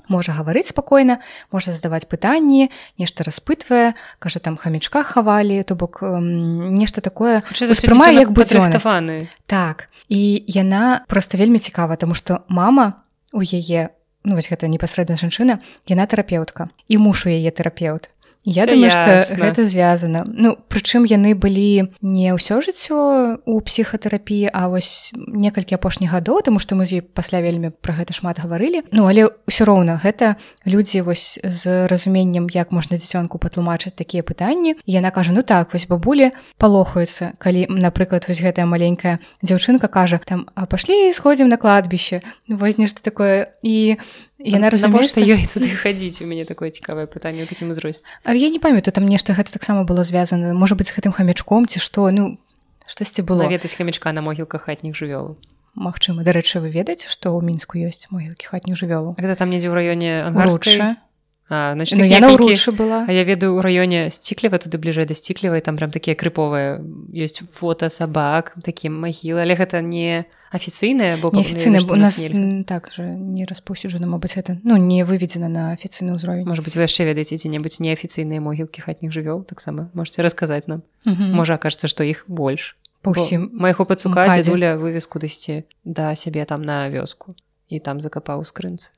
можа гаварыць спакойна можа задаваць пытанні нешта распытвае кажа там хамічка хавалі то бок нешта такое успрымае як будзёны так і яна просто вельмі цікава тому что мама у яе ну вось гэта непасрэдна жанчына яна тэрапеўтка і муж у яе тэрапеўт Я Всё думаю что гэта звязана Ну прычым яны былі не ўсё жыццё у псіхатэрапіі А вось некалькі апошніх гадоў тому што мы з ёй пасля вельмі пра гэта шмат гаварылі. Ну але ўсё роўна гэта людзі вось з разуменнем як можна дзіцёнку патлумачыць такія пытанні. Яна кажа ну так вось бабулі палохаюцца калі напрыклад вось гэтая маленькая дзяўчынка кажа там а пашлі сходзім на кладбіще вось нешта такое і яна разумела што ёй туды хадзіць у мяне такое цікавае пытанне ў такім узросце А я не памятаю там нешта гэта таксама было звязана можа быць з гэтым хамячком ці што ну штосьці было? Наведаць хамічка на могілках хатніх жывёлу Магчыма дарэчы вы ведаеце што ў мінску ёсць могілкі хатніх жывёлу гэта там недзе ў раёне Руча. А, значит, Ну, яна некалькі- ўручы была. А я ведаю у раёне сцікліва туды бліжэй да сціклівай там прям такія крыповыя ёсць фота сабак такі магілы але гэта не афіцыйнае бо павінна, у нас так же не распаўсюджана Мабыць гэта ну не выведзена на афіцыйны ўзровень Можа быть вы яшчэ ведаеце дзе-небудзь неафіцыйныя могілкі хатніх жывёл таксама можете расказаць нам. Мгм. можа акажется што іх больш па ўсім майго пацука дзядуля вывез кудысьці да сябе там на вёску і там закапаў скрынцы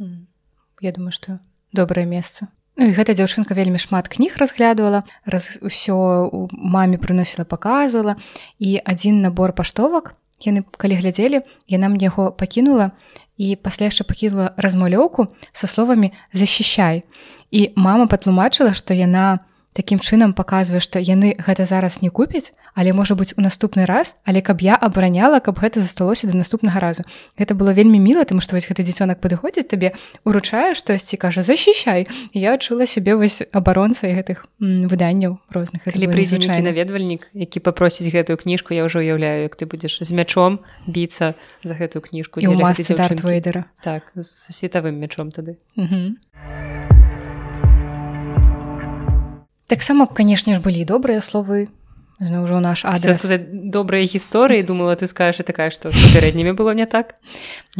М. Я думаю што добрае месца Ну гэта дзяўчынка вельмі шмат кніг разглядывала раз усё у маме прыносіла паказвала і адзін набор паштовак яны калі глядзелі яна мне яго пакінула і пасля яшчэ пакінула размалёўку са словамі защищай і мама патлумачыла што яна такім чынам паказвае што яны гэта зараз не купяць але можа быць у наступны раз але каб я абараняла каб гэта засталося да наступнага разу. Гэта было вельмі міла тому што вось гэты дзіцёнак падыходзіць табе уручае штосьці кажа защищай я адчула сябе вось абаронцай гэтых выданняў розных. Калі прыйдзе незвычайна. наведвальнік які папросіць гэтую кніжку я ўжо уяўляю як ты будзеш з мячом біцца за гэтую кніжку і ў масцы дарт вейдера так са светавым мячом тады. Мгм. Таксама канешне ж былі добрыя словы. Зноў ўжо наш адрес. Сказаць добрыя гісторыі думала ты скажаш такая што з папярэднімі было не так.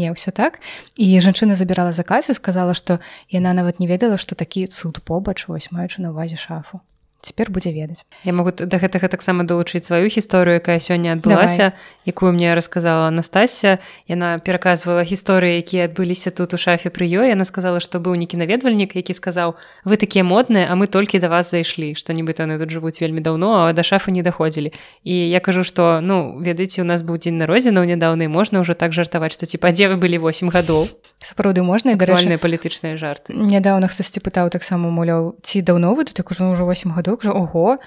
Не ўсё так. І жанчына забірала заказ і сказала што яна нават не ведала што такі цуд побач вось маючы на увазе шафу цяпер будзе ведаць. Я могу да гэтага таксама далучыць сваю гісторыю якая сёння адбылася якую мне расказала Анастасія. Яна пераказвала гісторыі якія адбыліся тут у шафе пры ёй. Яна сказала што быў некі наведвальнік які сказаў вы такія модныя а мы толькі да вас зайшлі што нібыта яны тут жывуць вельмі даўно а да шафы не даходзілі і я кажу што ну ведаеце у нас быў дзень народзінаў нядаўны можна ўжо так жартаваць што ці падзе вы былі 8 гадоў? Сапраўды можна і дарэчы актуальныя палітычныя жарты. нядаўна хтосьці пытаў таксама муляў ці даўно вы тут? Я кажу ўжо 8 гадоў кажу ого.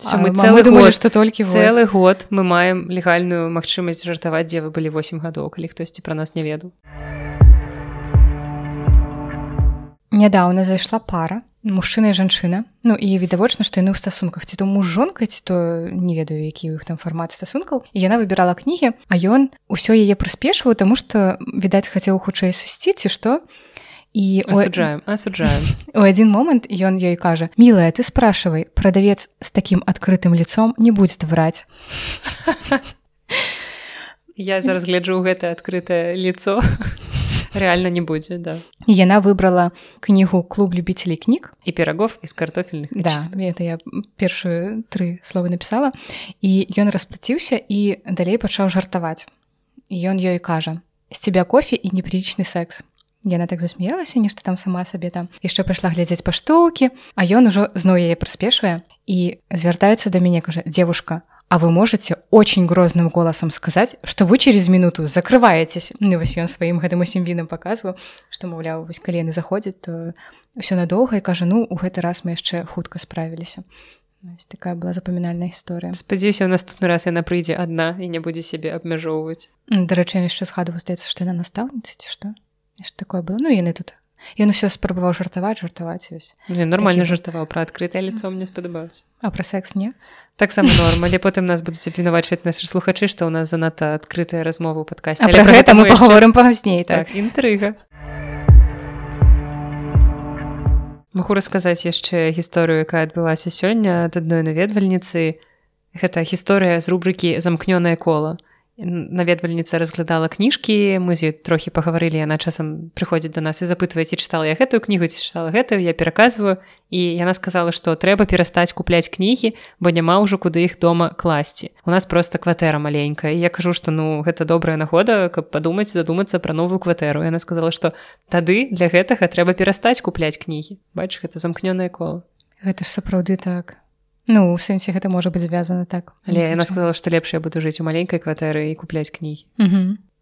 Всё, А мы цэлы думалі што толькі цэлы год мы маем легальную магчымасць жартаваць дзе вы былі 8 гадоў калі хтосьці пра нас не ведаў нядаўна зайшла пара мужчына і жанчына Ну і відавочна што яны ў стасунках ці то муж жонка ці то не ведаю які ў іх там фармат стасункаў і яна выбірала кнігі а ён усё яе прыспешваў таму што відаць хацеў хутчэй сусці ці што і асуджаем асуджаем у адзін момант ён ёй кажа милая ты спрашивай прадавец з таким адкрытым лицом не будет врать я зараз гляджу гэта адкрытае лицо. Реально не будзе да. Яна выбрала кнігу клуб любителей кніг і пирогов из картофельных да это я першую тры словы написала. І ён расплаціўся і далей пачаў жартаваць ён ёй кажа з тебя кофе і неприлічны секс Яна так засмеялася нешта там сама сабе там яшчэ пайшла глядзець па штукі а ён ужо зноў яе прыспешвае і звяртаецца да мяне кажа девушка а вы можете очень грозным голосом сказать что вы через минуту закрываетесь ну, вось ён сваім гэтым усім відам показваў што маўляў вось калі яны заходзяць то ўсё надоўга і кажа ну у гэты раз мы яшчэ хутка справіліся Вось такая была запамінальная гісторыя. Спадзяюся у наступны раз яна прыйдзе адна і не будзе сябе абмяжоўваць. Дарэчы яшчэ згадваю здаецца што яна настаўніца ці што нешта такое было? Ну яны тут ён усё спрабаваў жартаваць жартаваць Я нормально жартаваў пра адкрытае лицо мне спадабалася а пра секс не? Таксама норм. Але потым нас будуць абвінавачваць нашы слухачы што ў нас занадта адкрытая размова ў падкасці Але пра гэта мы яшчэ- паговорым пазней так. Так інтрыга Магу расказаць яшчэ гісторыю якая адбылася сёння ад адной наведвальніцы гэта гісторыя з рубрыкі замкнёнае кола наведвальніца разглядала кніжкі мы з ёй трохі пагаварылі яна часам прыходзіць да нас і запытвае ці чытала я гэтую кнігу ці чытала гэтую я пераказваю. І яна сказала што трэба перастаць купляць кнігі бо няма ўжо куды іх дома класці. У нас просто кватэра маленькая. Я кажу што ну гэта добрая нагода каб падумаць задумацца пра новую кватэру. Яна сказала што тады для гэтага трэба перастаць купляць кнігі. Бач гэта замкнёнае кола гэта ж сапраўды так ну у сэнсе гэта можа быць звязана так. Але яна сказала што лепш я буду жыць у маленькай кватэры і купляць кнігі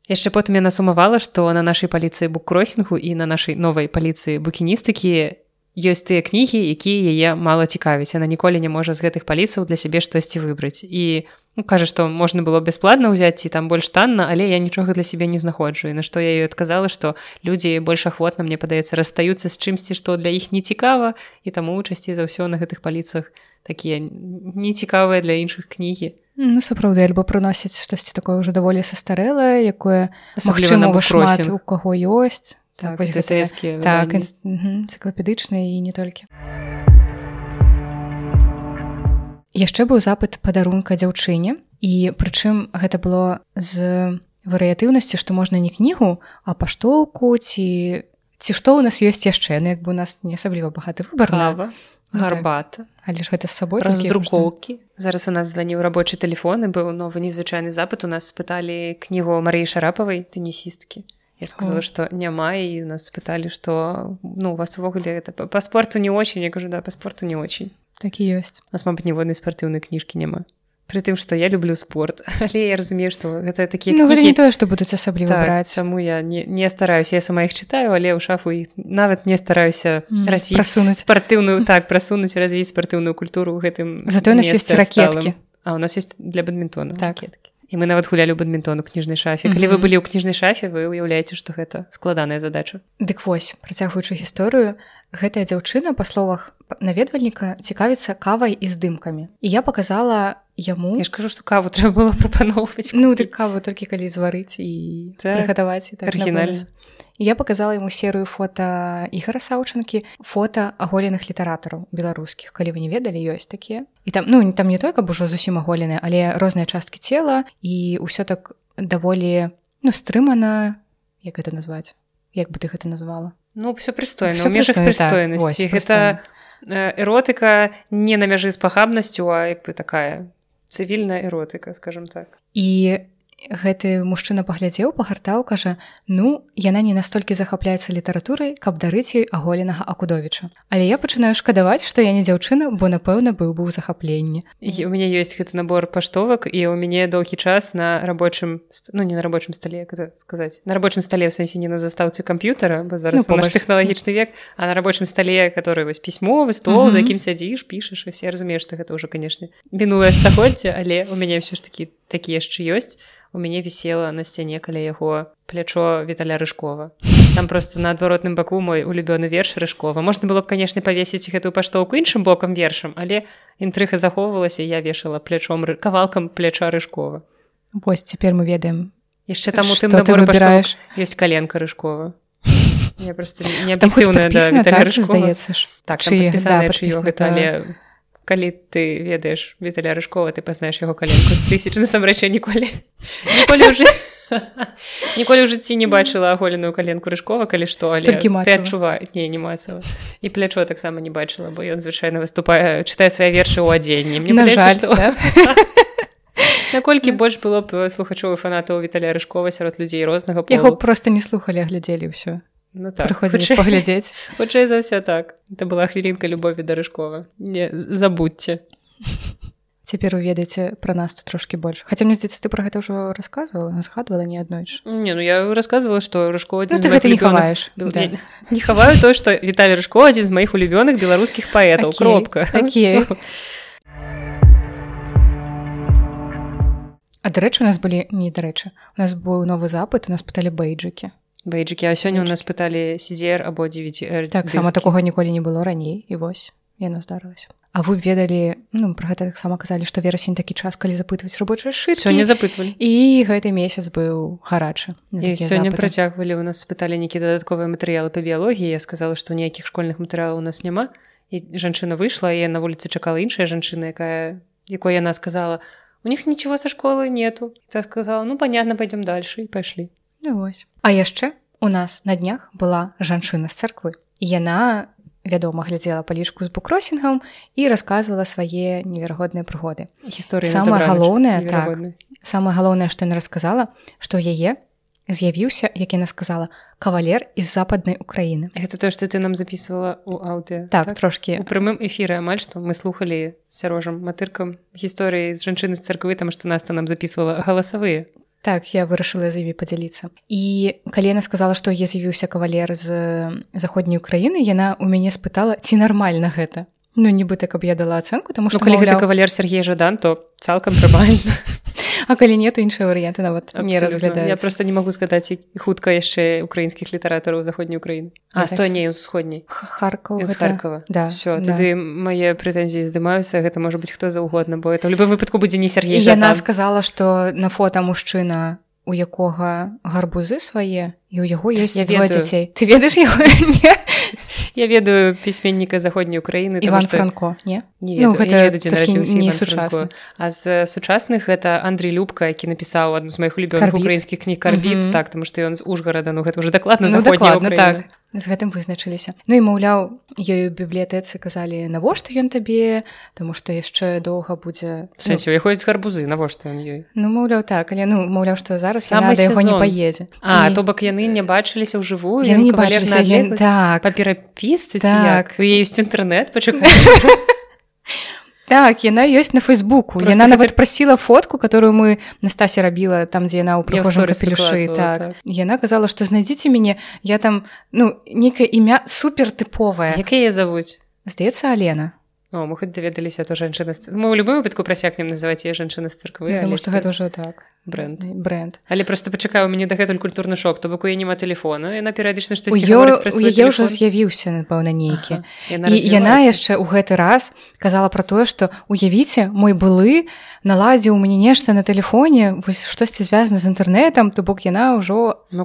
яшчэ потым яна сумавала што на нашай паліцыі буккросінгу і на нашай новай паліцыі букіністыкі ёсць тыя кнігі якія яе мала цікавіць яна ніколі не можа з гэтых паліцаў для сябе штосьці выбраць і ну, кажа што можна было бясплатна ўзяць ці там больш танна але я нічога для сябе не знаходжу. І на што я ёй адказала што людзі больш ахвотна мне падаецца расстаюцца з чымсьці што для іх не цікава і таму часцей за ўсё на гэтых паліцах такія нецікавыя для іншых кнігі. Ну сапраўды альбо прыносіць штосьці такое ўжо даволі састарэлае якое магчыма шмат у каго ёсць. Так, так, савецкія так энцыклапедычныя і не толькі яшчэ быў запыт падарунка дзяўчыне і прычым гэта было з варыятыўнасці што можна не кнігу а паштоўку ці ці што ў нас ёсць яшчэ ну як бы у нас не асабліва багаты выбар лава Ну, гарбата. Але ж гэта з сабой раздрукоўкі. Зараз у нас званіў рабочы телефон і быў новы незвычайны запад у нас спыталі кнігу Марыі шарапавай тэнісісткі. Я сказала что няма і нас спыталі что ну у вас увогуле это па спорту не очень. Я кажу да па спорту не очень так і ёсць у нас мабыць ніводнай спартыўнай кніжкі няма Пры тым што я люблю спорт. Але я разумею што гэта такі ну, не тое што будуць асабліва так, браць чаму я не, не стараюся я сама іх чытаю але ў шафу іх нават не стараюся mm, рассунуць спартыўную так прасунуць развіць спартыўную культуру ў гэтым зато нас ёсць ракеткі а у нас есть для бадмінтона так. ракеткі і мы нават гулялі ў бадмінтону кніжнай шафе. Калі mm -hmm. вы былі ў кніжнай шафе вы ўяўляеце што гэта складаная задача. Дык вось працягваючы гісторыю гэтая дзяўчына па словах наведвальніка цікавіцца кавай і здымкамі і я показала яму я ж кажу што каву трэба было прапаноўваць. Ну ты каву толькі калі зварыць і так, гатаваць так, арыгінальна я показала ему серыю фото ігора саўчынкі фото аголеных літаратараў беларускіх. Калі вы не ведалі ёсць такія. І там ну там не той каб ужо зусім аголены але розныя часткі цела і ўсё так даволі ну стрымана. Як гэта назваць? Як бы ты гэта назвала? Ну все прыстойна ў межах прыстойнасці. Так, гэта эротыка не на мяжы з пахабнасцю а як бы такая цывільная эротыка скажем так. І гэты мужчына паглядзеў пагартаў кажа ну яна не настолькі захапляецца літаратурай каб дарыць ёй аголенага акудовіча але я пачынаю шкадаваць што я не дзяўчына бо напэўна быў быў захапленні. У мяне ёсць гэты набор паштовак і у мяне доўгі час на рабочым ну не на рабочым стале сказаць на рабочым стале ў сэнсе не на застаўцы камп'ютара бо зараз ну, тэхналагічны век а на рабочым стале который вось пісьмовы стол за якім сядзіш пішаш все разумееш што гэта ўжо канешне мінулае стагоддзя але у мяне ўсё ж такі такі яшчэ ёсць у мяне вісела на сцяне каля яго плячо віталя рыжкова. Там просто на адваротным баку мой улюбёны верш рыжкова. Можна было б канешне павесіць гэтую паштоўку іншым бокам вершам але інтрыга захоўвалася я вешала плячом кавалкам пляча рыжкова. Вось цяпер мы ведаем яшчэ там у тым выбіраеш. ёсць каленка рыжкова. Я просто не здаецца так, так але калі ты ведаеш віталя рыжкова ты пазнаеш яго каленку з тысяч насамрэч ніколі. Ніколі уже ніколі ў жыцці не бачыла аголеную каленку рыжкова калі што але адчуваю не не мацала і плячо таксама не бачыла бо ён звычайна выступае чытае свае вершы ў адзенні. Мне жаль што наколькі больш было б слухачовы фанатаў віталя рыжкова сярод людзей рознага яго просто не слухалі глядзелі ўсё Ну так паглядзець хутчэй за ўсё так. Это была хвілінка любові да рыжкова не забудьце цяпер уведаеце пра нас тут трошкі больш хаця мне здаецца ты пра гэта ўжо расказвала згадвала не аднойч не ну я рассказывала што рыжко ну, ты гэта не хаваеш да. не хаваю то што віталь рыжко адзін з маіх улюбёных беларускіх паэтаў кропка. А дарэчы у нас былі не дарэчы у нас быў новы запыт у нас пыталі бейджыкі бейджыкі а сёння у нас пыталі сидзер або 9 так сама такога ніколі не было раней і вось яно здарылася А вы ведалі ну про гэта таксама казалі што верасень такі час калі запытваць рабочыя шы сёння запытвалі. І гэты месяц быў гарачы сёння працягвалі у нас спыталі нейкі дадатковыя матэрыялы па біялогіі я сказала што ніякіх школьных матэрыялаў у нас няма. І жанчына выйшла і на вуліцы чакала іншая жанчына якая якой яна сказала у них ничего са школы нету та сказала ну понятно пойдем дальше і пайшлі вось. А яшчэ у нас на днях была жанчына з царквы. Яна, вядома, глядзела палічку з букросінгам і расказвала свае неверагодныя прыгоды. Гісторыя самае галоўнае так, самае галоўнае, што яна расказала, што яе з'явіўся, як яна сказала кавалер з западнай Украіны. Гэта тое, што ты нам записывала ў аўдыо так, так трошкі у прямым эфіры амаль што мы слухали сярожам матыркам гісторыі з жанчыны з царквы, там што наста нам записывала галасавыя так я вырашыла з імі падзяліцца і калі яна сказала што я з'явіўся кавалер з заходняй краіны яна у мяне спытала ці нармальна гэта ну нібыта каб я дала ацэнку тому что ну, калі гэта кавалер Сергей жадан то цалкам трымальна А калі нету іншыя варыянты нават не разглядаю я просто не могу згадаць хутка яшчэ украінскіх літаратараў заходняй Україны а так не усходняй харкаў харкова. Да все да. тады мае прэтэнзіі здымаюцца гэта можа быць хто заўгодна бо это ў любым выпадку будзе не Сергей яна сказала што на фота мужчына у якога гарбузы свае і ў яго ёсць Я ведаю. дзяцей. Ты ведаеш яго? Не? Я ведаю пісьменніка заходняй Україны Іван Франко не Не Ну, гэта не ведаю, не Іван сучасны. Франко. А з сучасных гэта Андрей Любка, які напісаў адну з маіх улюбёных Карбіт. украінскіх кніг карбіт Мгм. так таму што ён з Ужгарада ну гэта уже дакладна ну, заходняя дакладна, так з гэтым вызначыліся. Ну і маўляў у бібліятэцы казалі навошта ён табе? Таму што яшчэ доўга будзе В сэнсе, у яго ёсць гарбузы навошта ён ёй? Ну маўляў так але ну маўляў што зараз яна да яго не паедзе. А І- то бок яны не бачыліся ўжывую Яны не бачыліся, яны- так. па перапісцы Так. яе ёсць інтэрнэт пачакай Так яна ёсць на фейсбуку. Яна гэта- нават прасіла фотку которую мы на стасе рабіла там дзе яна ў прыхожым капелюшы так. так. яна казала што знайдзіце мяне я там ну нейкае імя супер тыповае як яе завуць здаецца Алена. О, мы хоць даведаліся то жанчына мы ў любым выпадку прасякнем называць яе жанчына з царквы але што гэта ўжо так бренд. Бренд. Але просто пачакаю мяне дагэтуль культурны шок. То бок у яе няма телефона яна перыядычна свой яе ўжо з'явіўся напэўна нейкі. Ага. І яна яшчэ ў гэты раз казала пра тое што уявіце мой былы наладзіў мне нешта на тэлефоне вось штосьці звязана з інтэрнэтам то бок яна ўжо Ну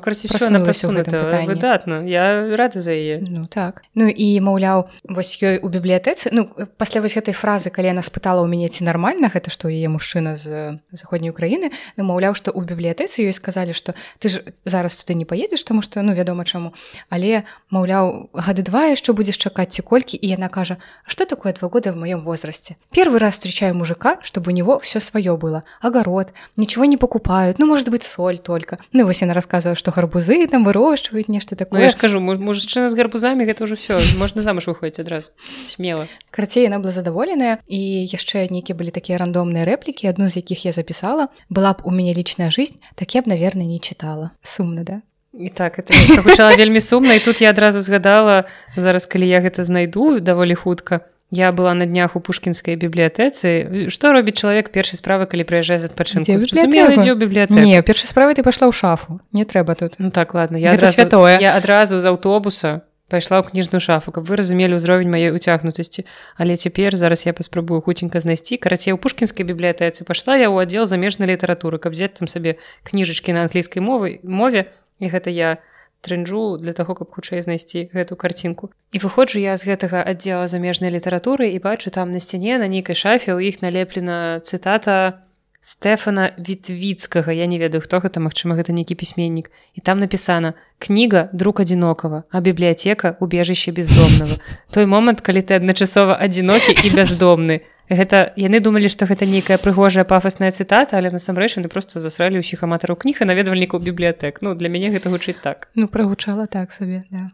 пытанні. выдатна. Я рада за яе. Ну так. Ну і маўляў вось ёй у бібліятэцы Ну пасля вось гэтай фразы калі яна спытала ў мяне ці нармальна гэта што яе мужчына з заходняй Україны ну маўляў што ў бібліятэцы ёй сказалі што ты ж зараз туды не паедзеш таму што ну вядома чаму. Але маўляў гады два яшчэ будзеш чакаць ці колькі і яна кажа «А что такое два года в моем возрасте первый раз встречаю мужика чтобы у него все свое было. Огород ничего не покупают ну может быть соль только. Ну вось яна рассказываю что гарбузы там вырощивают нешта Ну, такое. я ж кажу му- мужчына з гарбузамі гэта ўжо все можна замуж выходзіць адразу смела Карацей яна была задаволеная і яшчэ нейкія былі такія рандомныя рэплікі адну з якіх я запісала была б у мяне лічная жизнь так я б наверное не чытала сумна да? І так это прагучала вельмі сумна і тут я адразу згадала зараз калі я гэта знайду даволі хутка я была на днях у пушкінскай бібліятэцы. Што робіць чалавек першай справы калі прыязджае з адпачынку? Ідзе ў бібліятэку? не першай справай ты пайшла ў шафу. Не трэба тут. Ну так ладно я адразу, святое. я адразу з аўтобуса пайшла ў кніжную шафу каб вы разумелі ўзровень маёй уцягнутасці але цяпер зараз я паспрабую хутенька знайсці карацей у пушкінскай бібліятэцы пайшла я ў аддзел замежнай літаратуры каб взять там сабе кніжачкі на англійскай мовы мове. І гэта я трэнджу для таго каб хутчэй знайсці гэту карцінку і выходжу я з гэтага аддзела замежнай літаратуры і бачу там на сцяне на нейкай шафе ў іх налеплена цытата Стэфана Вітвіцкага. Я не ведаю хто гэта магчыма гэта нейкі пісьменнік. І там напісана кніга друг адзінокава а бібліятэка убежище бездомнага той момант калі ты адначасова адзінокі і бяздомны гэта яны думалі што гэта нейкая прыгожая пафасная цытата але насамрэч яны просто засралі ўсіх аматараў кніг і наведвальнікаў бібліятэк. Ну для мяне гэта гучыць так. Ну прагучала так сабе да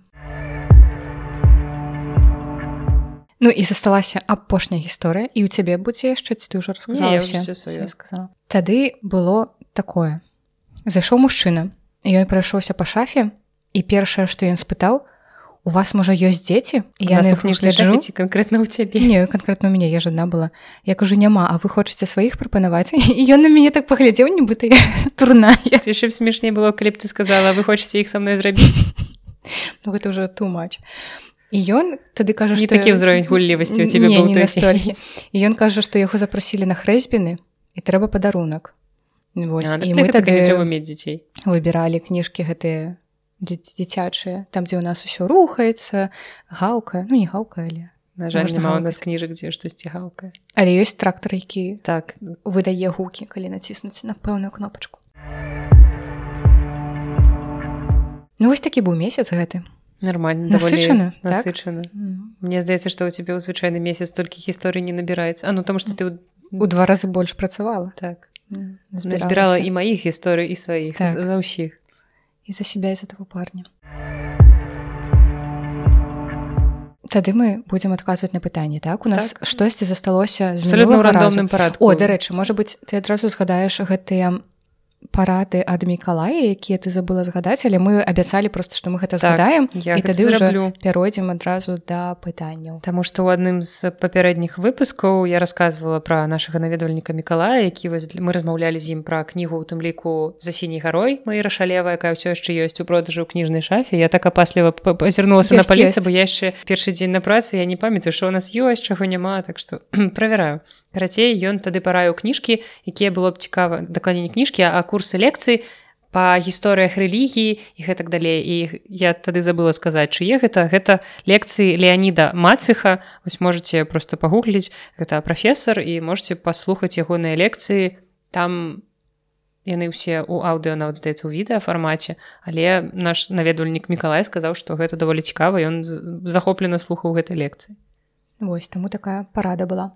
Ну і засталася апошняя гісторыя і ў цябе будзе яшчэ ці ты ўжо расказала сказала. Тады было такое. Зайшоў мужчына і ён прайшоўся па шафе і першае што ён спытаў у вас можа ёсць дзеці я на у кніжнай гляджу шафе ці канкрэтна ў цябе не канкрэтна у мяне я ж адна была. Як ужо няма а вы хочаце сваіх прапанаваць і ён на мяне так паглядзеў нібыта ты яшчэ смешней было калі б ты сказала вы хочаце іх са мной зрабіць гэта ўжо тумач і ён тады кажа не што такі ўзровень гуллівасці у цябе і ён кажа што яго запрасілі на хрэсьбіны і трэба падарунак Вось, А, і мы тады мець дзяцей выбіралі кніжкі гэтыя дзі- дзіцячыя там дзе ў нас усё рухаецца гаўка ну не гаўка але На жаль няма у нас кніжак дзе штосьці гаўкае але ёсць трактар які так. выдае гукі калі націснуць на пэўную кнопачку. Ну вось такі быў месяц гэты нормально Насычана, так? насычана Мне здаецца што ў цябе ў звычайны месяц толькі гісторый не набіраецца А ну таму што ты ў- у два разы больш працавала так. Збірала і маіх гісторый і сваіх Так. так. за ўсіх і за себя і за таго парня. Тады мы будзем адказваць на пытанне так? У нас Так. штосьці засталося з абсолютно рандомным парадку О дарэчы можа быть ты адразу згадаеш гэтыя парады ад мікалая якія ты забыла згадаць але мы абяцалі просто што мы гэта Так, згадаем я і тады ўжо пяройдзем адразу да пытанняў. Таму што ў адным з папярэдніх выпускаў я рассказывала пра нашага наведвальніка Миколая які вось мы размаўлялі з ім пра кнігу у тым ліку за сіняй гарой мы рашалева якая ўсё яшчэ ёсць у продажы ў кніжнай шафе. Я так апасліва пазірнулася на ёсць. бо я яшчэ першы дзень на працы я не памятаю што у нас ёсць чаго няма так што правяраю. Карацей ён тады параіў кніжкі якія было б цікава дакладней не кніжкі а курсы лекцый па гісторыях рэлігіі і гэтак далей. І я тады забыла сказаць чые гэта. Гэта лекцыі леаніда мацыха. Вось можете просто пагугліць. Гэта прафесор і можете паслухаць ягоныя лекцыі. Там яны ўсе у аўдыо нават здаецца ў відэа фармаце але наш наведвальнік мікалай сказаў што гэта даволі цікава ён захоплена слухаў гэтай лекцыі. Вось таму такая парада была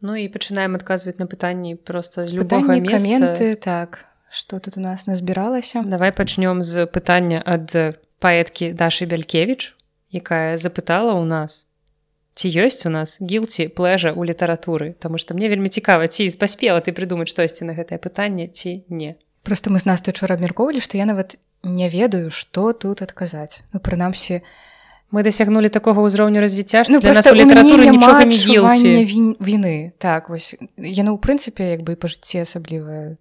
Ну і пачынаем адказваць на пытанні просто з любога пытанні месца каменты так что тут у нас назбіралася Давай пачнём з пытання ад паэткі Дашы Бялькевіч, якая запытала ў нас. Ці ёсць у нас гілці плэжа ў літаратуры, Таму што мне вельмі цікава, ці паспела ты прыдумаць штосьці на гэтае пытанне ці не. просто мы з нас учора абмяркоўвалі што я нават не ведаю што тут адказаць ну прынамсі Мы дасягнулі такога ўзроўню развіцця, ну, для нас у літаратуры нічога не гілці. він- віны так вось яно ў прынцыпе як бы па жыцці асаблівае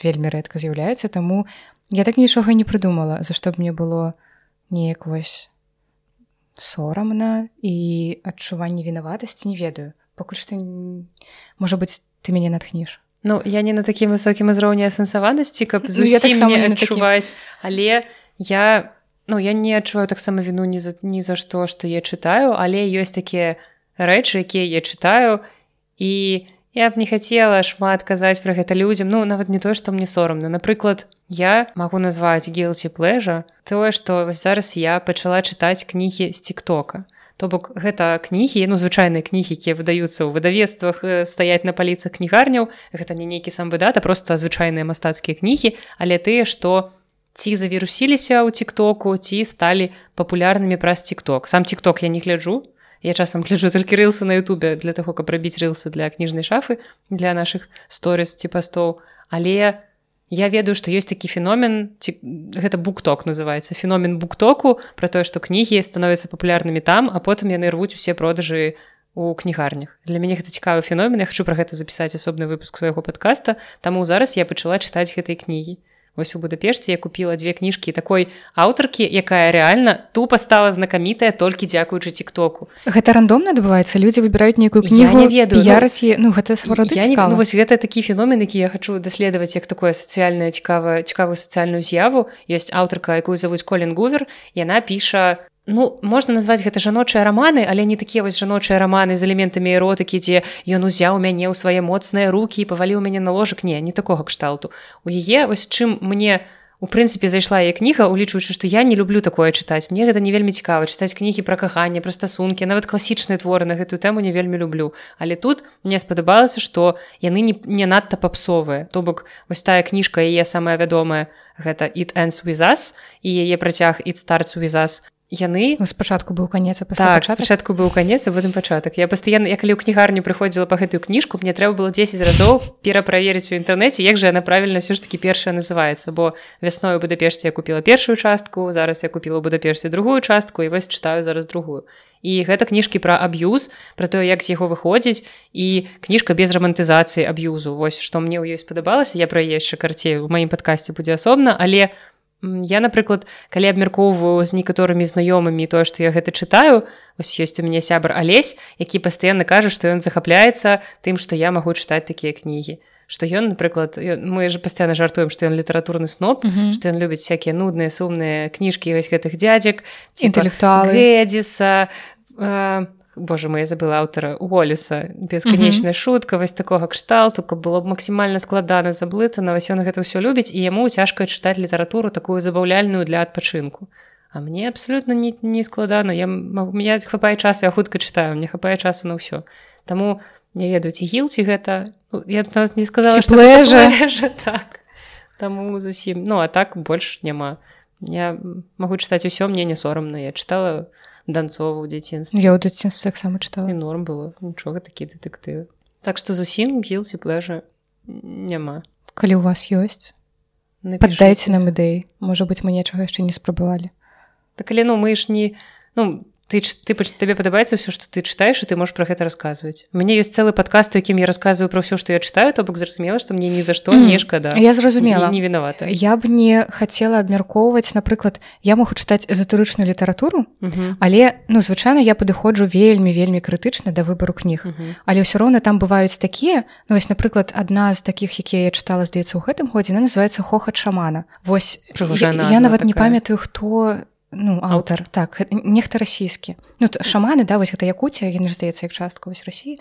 вельмі рэдка з'яўляецца таму я так нічога не прыдумала за што б мне было неяк вось сорамна і адчуванне вінаватасці не ведаю. Пакуль што можа быць ты мяне натхніш Ну я не на такім высокім узроўні асэнсаванасці, каб Ну, я зусім таксама не не адчуваць, але я ну я не адчуваю таксама віну ні за ні за што што я чытаю але ёсць такія рэчы якія я чытаю і я б не хацела шмат казаць пра гэта людзям. Ну нават не тое што мне сорамна. Напрыклад я магу назваць гілці плэжа тое што зараз я пачала чытаць кнігі з тиктока. То бок гэта кнігі ну звычайныя кнігі якія выдаюцца ў выдавецтвах э, стаяць на паліцах кнігарняў. Гэта не нейкі сам выдат а просто звычайныя мастацкія кнігі але тыя што ці завірусіліся ў тиктоку ці сталі папулярнымі праз тикток сам тикток я не гляджу. Я часам гляджу толькі рылсы на Ютубе для таго каб рабіць рылсы для кніжнай шафы для наших сторыс ці пастоў. Але я ведаю што ёсць такі феномен ці гэта букток называется феномен буктоку про тое што кнігі становяцца папулярнымі там а потым яны рвуць усе продажы у кнігарнях. Для мяне гэта цікавы феномен я хочу про гэта запісаць асобны выпуск свайго подкаста таму зараз я пачала чытаць гэтай кнігі Вось у Будапешце я купила две кніжкі такой аўтаркі якая реально тупо стала знакамітая толькі дзякуючы тиктоку. Гэта рандомна адбываецца? Людзі выбіраюць нейкую Я кнігу не ведаю, ну, піяраць яе- ну гэта сапраўды Я не, ну, вось гэта такі феномен які я хочу даследаваць як такое сацыяльная цікава цікавую сацыяльную з'яву. Ёсць аўтарка якую завуць колін гувер яна піша ну можна назваць гэта жаночыя раманы але не такія вось жаночыя раманы з элементамі эротыкі дзе ён узяў мяне ў свае моцныя руки і паваліў мяне на ложак не не такога кшталту. У яе вось чым мне у прынцыпе зайшла яе кніга улічваючы што я не люблю такое чытаць. Мне гэта не вельмі цікава чытаць кнігі пра каханне пра стасункі нават класічныя творы на гэтую тэму не вельмі люблю. Але тут мне спадабалася што яны не, не надта папсовыя. То бок вось тая кніжка яе самая вядомая гэта it ends with us і яе працяг it starts with us яны Ну, спачатку быў канец так спачатку быў канец а потым пачатак. Я пастаянна я калі ў кнігарню прыходзіла па гэтую кніжку мне трэба было 10 разоў пераправерыць у інтэрнэце як жа яна правільна ўсё ж таки першая называецца. Бо вясной у будапешце я купила першую частку зараз я купила ў будапешце другую частку і вось чытаю зараз другую. І гэта кніжкі пра аб'юз пра тое як з яго выходзіць і кніжка без рамантызацыі аб'юзу. Вось што мне ў ёй спадабалася я пра яе яшчэ карцей у маім падкасці будзе асобна але м, я напрыклад калі абмяркоўваю з некаторымі знаёмымі тое што я гэта чытаю ось ёсць у мяне сябр алесь які пастаянна кажа што ён захапляецца тым што я магу чытаць такія кнігі што ён напрыклад мы же пастаянна жартуем што ён літаратурны сноп Мгм. што ён любіць всякие нудныя сумныя кніжкі вось гэтых дзядзек Інтэлектуалы. гэдзіса Боже мой я забыла аўтара Уоліса бесканечная шутка вось такога кшталту каб было б максімальна складана заблытана. Вось ён гэта ўсё любіць і яму цяжка чытаць літаратуру такую забаўляльную для адпачынку. А мне абсолютно не, не складана. Я мне хапае часу я хутка чытаю мне хапае часу на ўсё. Таму не ведаю ці гіл ці гэта. Ну, я б нават не сказала плэжа, так. Таму зусім. Ну а так больш няма. Я магу чытаць усё мне не сорамна. Я чытала данцову ў дзяцінстве я ў дзяцінстве таксама і чытала норм было. Нічога такі дэтэктывы так што зусім гілці пляжа няма. Калі у вас ёсць паддайце нам ідэй можа быть мы нечага яшчэ не спрабавалі. Так але ну мы ж не ну ты ты табе падабаецца ўсё што ты чытаеш і ты можаш пра гэта расказваць у мяне ёсць цэлы падкаст у якім я расказваю пра ўсё што я чытаю то бок зразумела што мне ні за што не шкада я зразумела не вінавата я б не хацела абмяркоўваць напрыклад я могу чытаць эзатарычную літаратуру але ну звычайна я падыходжу вельмі вельмі крытычна да выбару кніг. Але ўсё роўна там бываюць такія ну вось напрыклад адна з такіх якія я чытала здаецца ў гэтым годзе она называется хохат шамана вось я, я нават не памятаю хто ну аўтар так нехта расійскі ну шаманы да вось гэта якуція я не здаецца як частка вось рассіі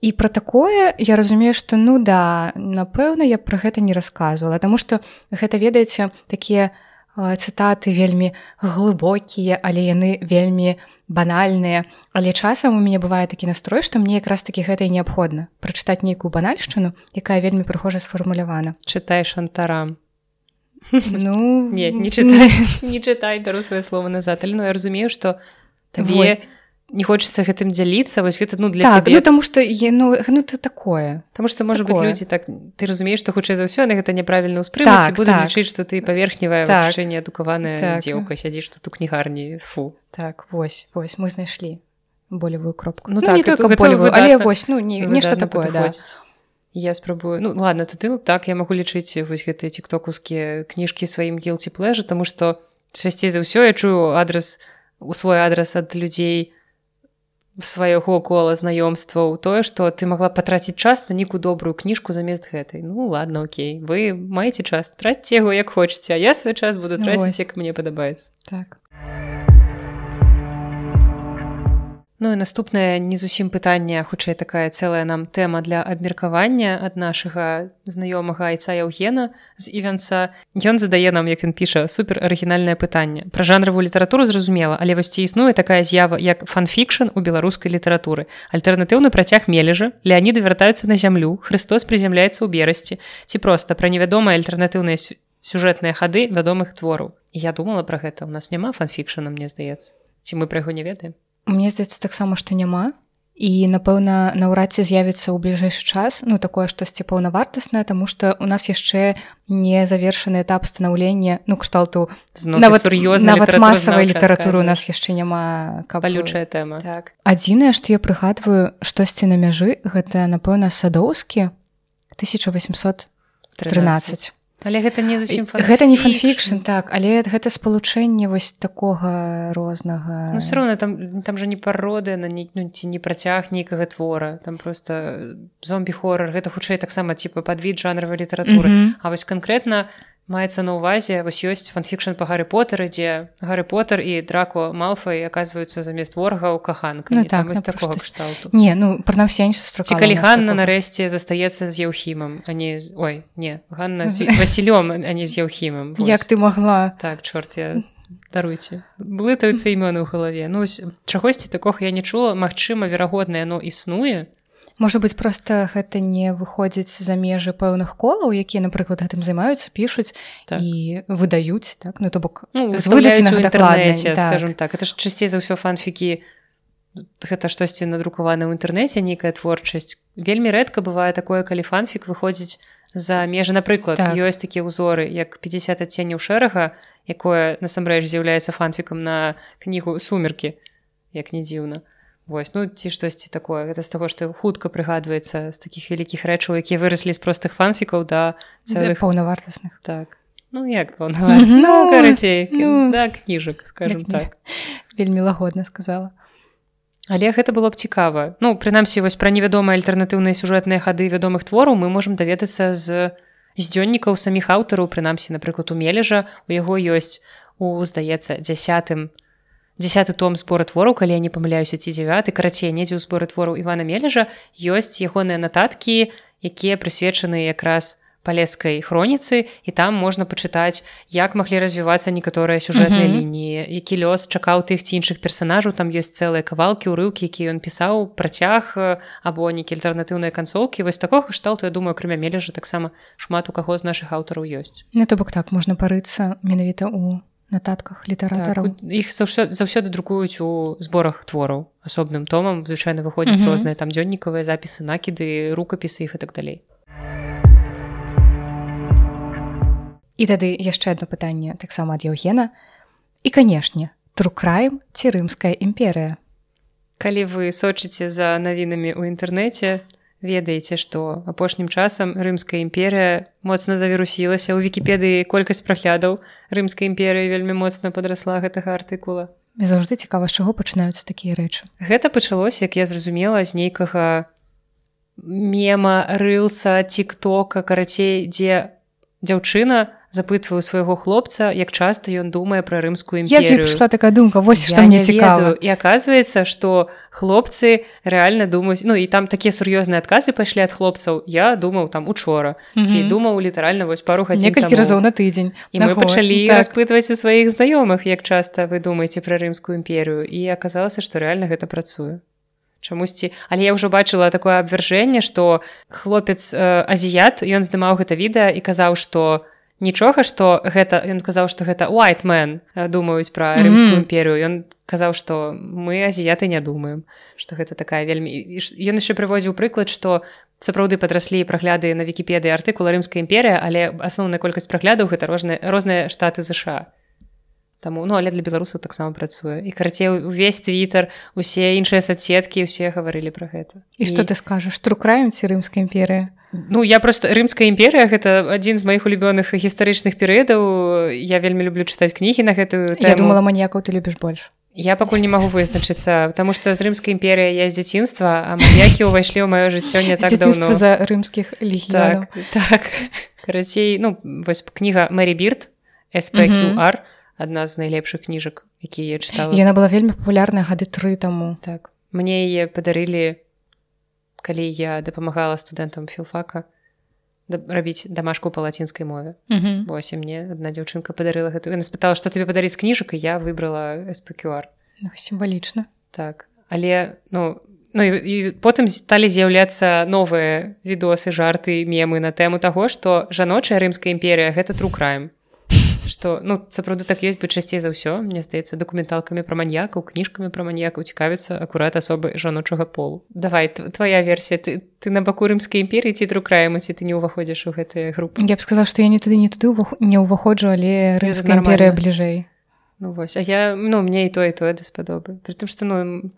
і пра такое я разумею што ну да напэўна я пра гэта не рассказывала таму што гэта ведаеце такія цытаты вельмі глыбокія але яны вельмі банальныя. Але часам у мяне бывае такі настрой што мне якраз такі гэта і неабходна. Прачытаць нейкую банальшчыну якая вельмі прыхожа сфармулявана. Чытай шантарам ну не не чытай не чытай бяру свае слова назад. Але ну я разумею што табе не хочется гэтым дзяліцца вось гэта ну для так, ну, тому что е ну, ну ты такое. Потому что можа быть людзі так ты разумееш што хутчэй за ўсё на гэта няправільна ўспрымаць так, буду так. лічыць што ты паверхневая так. неадукаваная так. дзеўка сядзіш тут у кнігарні фу. Так вось вось мы знайшлі болевую кропку. Ну, ну так, не только болевую, але вось ну не нешта такое да. Я спрабую ну ладно ты ты так я могу лічыць вось гэтыя тиктокускія кніжкі сваім гілці плэжа тому что часцей за ўсё я чую адрес у свой адрес ад людзей свайго кола знаёмстваў тое что ты могла патраціць час на нейкую добрую кніжку замест гэтай ну ладно Окей. Вы маеце час траце яго як хочаце а я свой час буду траціць як мне падабаецца так Ну і наступнае не зусім пытанне хутчэй такая цэлая нам тэма для абмеркавання ад нашага знаёмага айца Яўгена з івенца. Ён задае нам як ён піша супер арыгінальнае пытанне. Пра жанравую літаратуру зразумела але вось ці існуе такая з'ява як фанфікшн у беларускай літаратуры? Альтэрнатыўны працяг мележа Леаніды вяртаюцца на зямлю Христос прызямляецца ў берасці. Ці проста пра невядомыя альтэрнатыўныя сюжэтныя хады вядомых твораў? Я думала пра гэта у нас няма фанфікшана мне здаецца. Ці мы пра яго не ведаем Мне здаецца таксама што няма і напэўна наўрад ці з'явіцца ў бліжэйшы час ну такое штосьці паўнавартаснае тому что у нас яшчэ не завершаны этап станаўлення ну кшталту. Нават сур'ёзна нават масавай літаратуры у нас яшчэ няма кабалючая тэма. Так. Адзінае што я прыгадваю штосьці на мяжы гэта напэўна садоўскі 1813 13 але гэта не зусім гэта не фанфікшн. так але гэта спалучэнне вось такога рознага. Ну, все роўна там там же не пароды на не ну, ці не працяг нейкага твора. Там просто зомбі-хоррор гэта хутчэй таксама типа падвід жанравай літаратуры. Mm -hmm. А вось канкрэтна маецца на ўвазе вось ёсць фанфікшн па гары потары дзе гары потар і драко малфай аказваюцца замест ворага ў каханка ну, так, такого кшталту. Не ну прынамсі калі Ганна нарэшце застаецца з еўхімам а не ой не Ганна з Васілём а не з еўхімам як ты могла? Так чорт я даруйце. Блытаюцца імёны ў галаве. Ну чагосьці такога я не чула. Мачыма верагодна яно існуе Можа быць проста гэта не выходзіць за межы пэўных колаў якія напрыклад гэтым займаюцца пішуць так. і выдаюць так? Ну то бок ну, інтэрнэце так. скажем так. Это ж часцей за ўсё фанфікі гэта штосьці надрукаваны ў інтэрнэце нейкая творчасць вельмі рэдка бывае такое калі фанфік выходзіць за межы напрыклад так. ёсць такія ўзоры як 50 адценняў шэрага якое насамрэч з'яўляецца фанфікам на кнігу сумеркі як не дзіўна Вось ну ці штосьці такое. Гэта з таго што хутка прыгадваецца з такіх вялікіх рэчаў якія выраслі з простых фанфікаў да цэлых паўнавартасных. Так. Ну як ну, карацей ну, да кніжак скажем так. Вельмі лагодна сказала. Але гэта было б цікава. Ну прынамсі вось пра невядомыя альтэрнатыўныя сюжэтныя хады вядомых твораў мы можемм даведацца з з дзённікаў саміх аўтараў прынамсі напрыклад у мележа у яго ёсць у здаецца дзясятым у десят том збора твораў калі я не памыляюся ці дзявяты карацей недзе ў зборы твораў Івана мележа. Ёсць ягоныя нататкі якія прысвечаны якраз палескай хроніцы і там можна пачытаць як маглі развівацца некаторыя сюжэтныя mm -hmm. лініі які лёс чакаў тых ці іншых персонажаў там ёсць цэлыя кавалкі ўрыўкі які ён пісаў працяг або нейкі альтэрнатыўныя канцоўкі. Вось такога кшталту я думаю акрамя мележа таксама шмат у каго з наших аўтараў ёсць. Не то бок так можна парыцца менавіта у нататках літаратараў так, іх заўсёды, заўсёды друкуюць у зборах твораў асобным томам. Звычайна выходзяць mm -hmm. розныя там дзённікавыя запісы накіды рукапісы іх і так далей. І тады яшчэ одно пытанне таксама ад Еўгена і канешне трукраем ці рымская імперыя? Калі вы сочыце за навінамі ў інтэрнэце ведаеце што апошнім часам рымская імперія моцна завірусілася ў вікіпедыі колькасць праглядаў рымскай імперыі вельмі моцна падрасла гэтага артыкула. Заўжды цікава з чаго пачынаюцца такія рэчы. Гэта пачалося як я зразумела з нейкага мема рылса тик-тока карацей дзе дзяўчына запытваю свайго хлопца як часта ён думае пра рымскую імперію прыйшла такая думка вось што мне цікава. І аказваецца што хлопцы реально думаюць Ну і там такія сур'ёзныя адказы пайшлі ад хлопцаў. Я думаў там учора ці думаў літаральна вось пару гадзін некалькі разоў на тыдзень. І мы пачалі так. распытваць у сваіх знаёмых як часта вы думаеце пра рымскую імперію і аказалася што реально гэта працуе. Чамусьці. Але я ўжо бачыла такое абвяржэнне што хлопец э, азіят ён здымаў гэта відэа і казаў што у нічога што гэта ён казаў што гэта whiteмен думаюць пра рымскую імперію ён казаў што мы азіяты не думаем што гэта такая вельмі ён яшчэ прывозіў прыклад што сапраўды падраслі прагляды на вікіпедыі артыкула рымская імперія але асноўная колькасць праглядаў гэта розныя розныя штаты ЗША Таму ну але для беларусаў таксама працуе. І карацей увесь твиттер усе іншыя садсеткі усе гаварылі пра гэта. І, і... што ты скажаш трукраем ці рымская імперія Ну я просто рымская імперія гэта адзін з маіх улюбёных гістарычных перыядаў. Я вельмі люблю чытаць кнігі на гэтую тэму. я думала маньякаў ты любіш больш. Я пакуль не магу вызначыцца потому что з рымскай імперія я з дзяцінства а маньякі ўвайшлі ў маё жыццё не так давно за рымскіх так, так. карацей ну вось кніга Мэрі бірт спqr адна з найлепшых кніжак якія я чытала. Яна была вельмі папулярная гады тры таму. Так. Мне яе падарылі калі я дапамагала студэнтам філфака рабіць дамашку па лацінскай мове. Вось мне адна дзяўчынка падарыла гэту яна спытала што тебе падарыць кніжак і я выбрала спqr ну, сімвалічна. Так. Але ну Ну, і, і потым сталі з'яўляцца новыя відосы жарты мемы на тэму таго што жаночая рымская імперія гэта трукраем что ну сапраўды так ёсць бы часцей за ўсё мне здаецца дакументалкамі пра маньякаў кніжкамі пра маньякаў цікавіцца акурат асобы жаночага полу. Давай твоя версія. Ты ты на баку рымскай імперіі ці друкраем ці ты не ўваходзіш у гэтыя групы я б сказала што я не туды не туды не ўваходжу але рымская імперія бліжэй ну вось а я ну мне і тое тое даспадобы притым што ну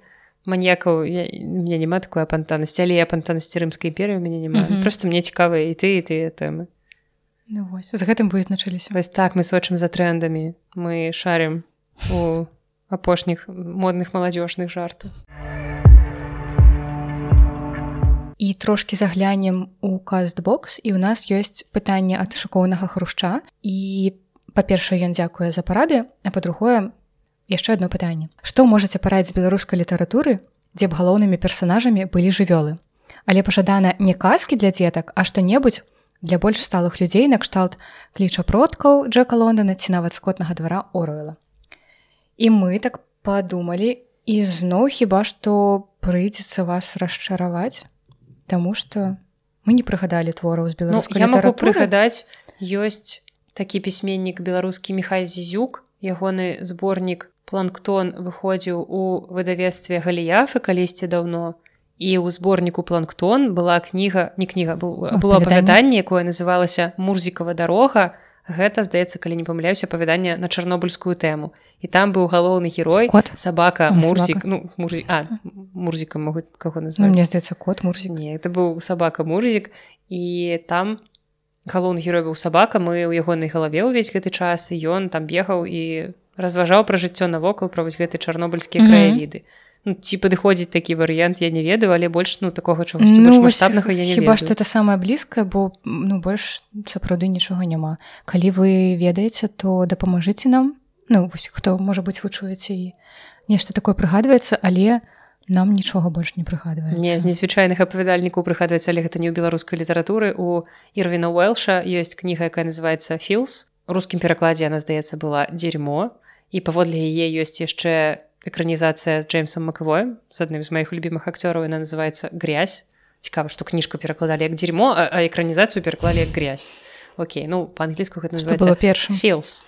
маньякаў мне няма такой апантанасці але я апантанасці рымскай імперыі у мяне няма mm -hmm. просто мне цікавыя і ты і тыя тэмы Ну, вось з гэтым вызначыліся. Вось так мы сочым за трендамі. Мы шарым у апошніх модных маладзёжных жартаў і трошки заглянем у кастбокс і у нас ёсць пытанне ад шакоўнага хрушча. І па-першае ён дзякуе за парады а па-другое яшчэ одно пытанне. Што можаце параць з беларускай літаратуры дзе б галоўнымі персонажамі былі жывёлы? Але пажадана не казкі для дзетак а што-небудзь для больш сталых людзей накшталт кліча продкаў Джека Лондона ці нават скотнага двара Оруэла. І мы так падумалі і зноў хіба што прыйдзецца вас расчараваць, Таму што мы не прыгадалі твораў з беларускай ну, могу прыгадаць ёсць такі пісьменнік беларускі Михай Зізюк, ягоны зборнік планктон выходзіў у выдавецтве галіяфы калісьці даўно і ў зборніку планктон была кніга не кніга был, было апавяданне. якое называлася мурзікава дарога гэта здаецца калі не памыляюся апавяданне на чарнобыльскую тэму. І там быў галоўны герой кот? сабака мурзік ну мурзі а мурзікам могуць каго назваць. Ну, мне здаецца кот мурзік. Не это быў сабака мурзік. І там галоўны герой быў сабака мы ў ягонай галаве ўвесь гэты час і ён там бегаў і разважаў пра жыццё навокал пра вось гэты чарнобыльскія mm -hmm. краявіды ну, ці падыходзіць такі варыянт я не ведаю але больш ну такога чагось ну, масштабнага я не хіба што это самае блізкае бо ну больш сапраўды нічога няма. Калі вы ведаеце то дапамажыце нам. Ну вось хто можа быць вы чуеце і нешта такое прыгадваецца але нам нічога больш не прыгадвае не з незвычайных апавядальнікаў прыгадваецца але гэта не ў беларускай літаратуры. У ірвіна уэлша ёсць кніга якая называется філс рускім перакладзе яна здаецца была дзерьмо і паводле яе ёсць яшчэ экранізацыя з джеймсом маквоем з адным з маіх любімых акцёраў яна называется грязь цікава што кніжку перакладалі як дзерьмо а экранізацыю пераклалі як грязь Окей ну па-англійску гэта было першым філс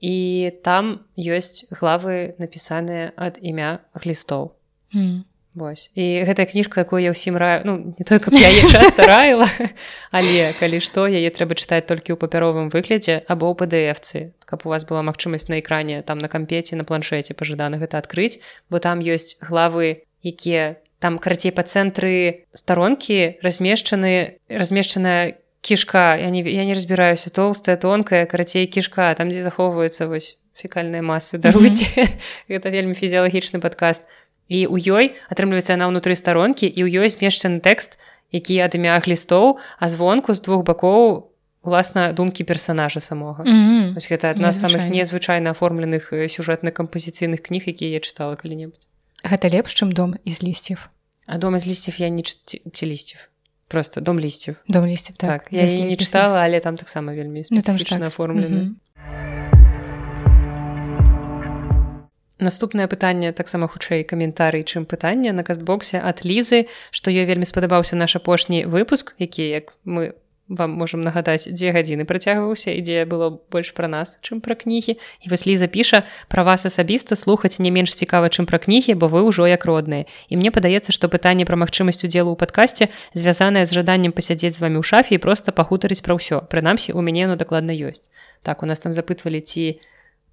і там ёсць главы напісаныя ад імя глістоў Mm. Вось. І гэтая кніжка якую я ўсім раю ну не той каб я часто раіла але калі што яе трэба чытаць толькі ў папяровым выглядзе або ў пДфцы каб у вас была магчымасць на экране там на кампеце на планшеце пажадана гэта адкрыць бо там ёсць главы якія там карацей па цэнтры старонкі размешчаны размешчаная кішка я не я не разбіраюся тоўстая тонкая карацей кішка там дзе захоўваюцца вось фекальныя масы даруйце mm -hmm. гэта вельмі фізіялагічны падкаст і ў ёй атрымліваецца яна ўнутры старонкі і ў ёй змешчаны тэкст які ад імя глістоў а звонку з двух бакоў уласна думкі персонажа самога Mm -hmm. Вось гэта адна з самых Незвычайна. аформленых сюжэтных кампазіцыйных кніг якія я чытала калі-небудзь Гэта лепш, чым дом з лісцев. а дома з лісцев я не ці, лісцев просто дом лісцев Дом лісцев, так, так. я яе не чытала але там таксама вельмі Ну, там так. аформлены Мгм. Наступнае пытанне таксама хутчэй каментарый чым пытанне на кастбоксе ад лізы што ёй вельмі спадабаўся наш апошні выпуск які як мы вам можам нагадаць дзве гадзіны працягваўся ідзе было больш пра нас чым пра кнігі. І вось ліза піша пра вас асабіста слухаць не менш цікава чым пра кнігі бо вы ўжо як родныя і мне падаецца што пытанне пра магчымасць удзелу ў падкасці звязанае з жаданнем пасядзець з вами ў шафе і просто пахутарыць пра ўсё. Прынамсі у мяне ну дакладна ёсць. Так у нас там запытвалі ці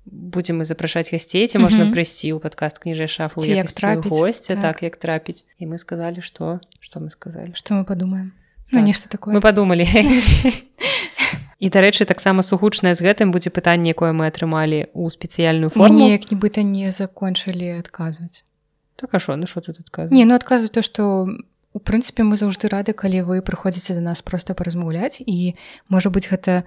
будзем мы запрашаць гасцей ці можна Мгм. прыйсці ў падкаст кніжай шафу як госця так. так. як трапіць і мы сказалі што што мы сказалі Што мы падумаем? Ну, Так. нешта такое. мы падумалі і дарэчы таксама сугучнае з гэтым будзе пытанне якое мы атрымалі ў спецыяльную Мы форму неяк нібыта не закончылі адказваць. так а що ну що тут адказваць Не, ну адказваць то, што у прынцыпе мы заўжды рады, калі вы прыходзіце да нас проста паразмаўляць і можа быць гэта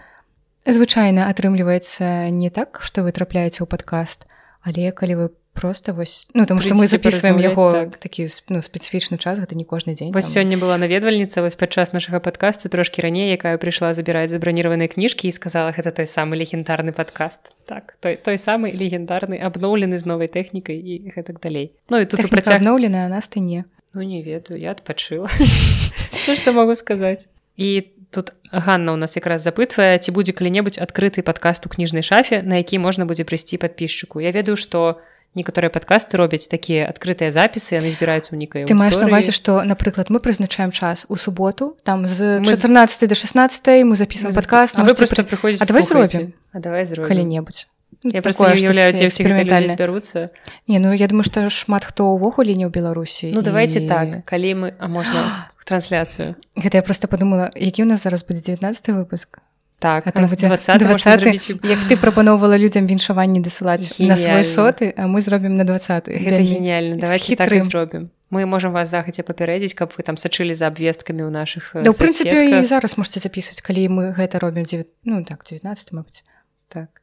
звычайна атрымліваецца не так, што вы трапляеце ў падкаст, але калі вы просто вось ну там што мы записываем яго так. так. такі ну, спецыфічны час гэта не кожны дзень Вось сёння была наведвальніца вось падчас нашага падкасту трошкі раней якая прыйшла забіраць забраніраваныя кніжкі і сказала гэта той самы легендарны падкаст так той той самы легендарны абноўлены з новай тэхнікай і гэтак далей. Ну і тут працяг адноўленая а нас ты не. Ну не ведаю я адпачыла. Все што могу сказаць. І тут Ганна у нас якраз запытвае ці будзе калі-небудзь адкрыты падкаст у кніжнай шафе на які можна будзе прыйсці падпісчыку Я ведаю што некаторыя падкасты робяць такія адкрытыя запісы яны збіраюцца ў нейкай ты маеш на аўдыторыі. увазе што напрыклад мы прызначаем час у суботу там з Мы з- 14 до 16 мы записываем падкаст вы просто пры- прыходзіце А давай зробім. А давай калі-небудзь Ну, Я такое уяўляю эксперыментальнае. збяруцца Не, ну я думаю што шмат хто ўвогуле не ў беларусі Ну давайте і... так калі мы а можна трансляцыю гэта я просто подумала які у нас зараз будзе 19 выпуск? Так А там нас будзе 20 можна 20 зрабіць як ты прапаноўвала людзям віншаванні дасылаць на свой соты а мы зробім на 20 гэта геніяльна з давайте так зробім мы можем вас захаця папярэдзіць каб вы там сачылі за абвесткамі ў наших Да, ў прынцыпе і зараз можете записывать калі мы гэта робім 9 ну так 19 Мабыць так.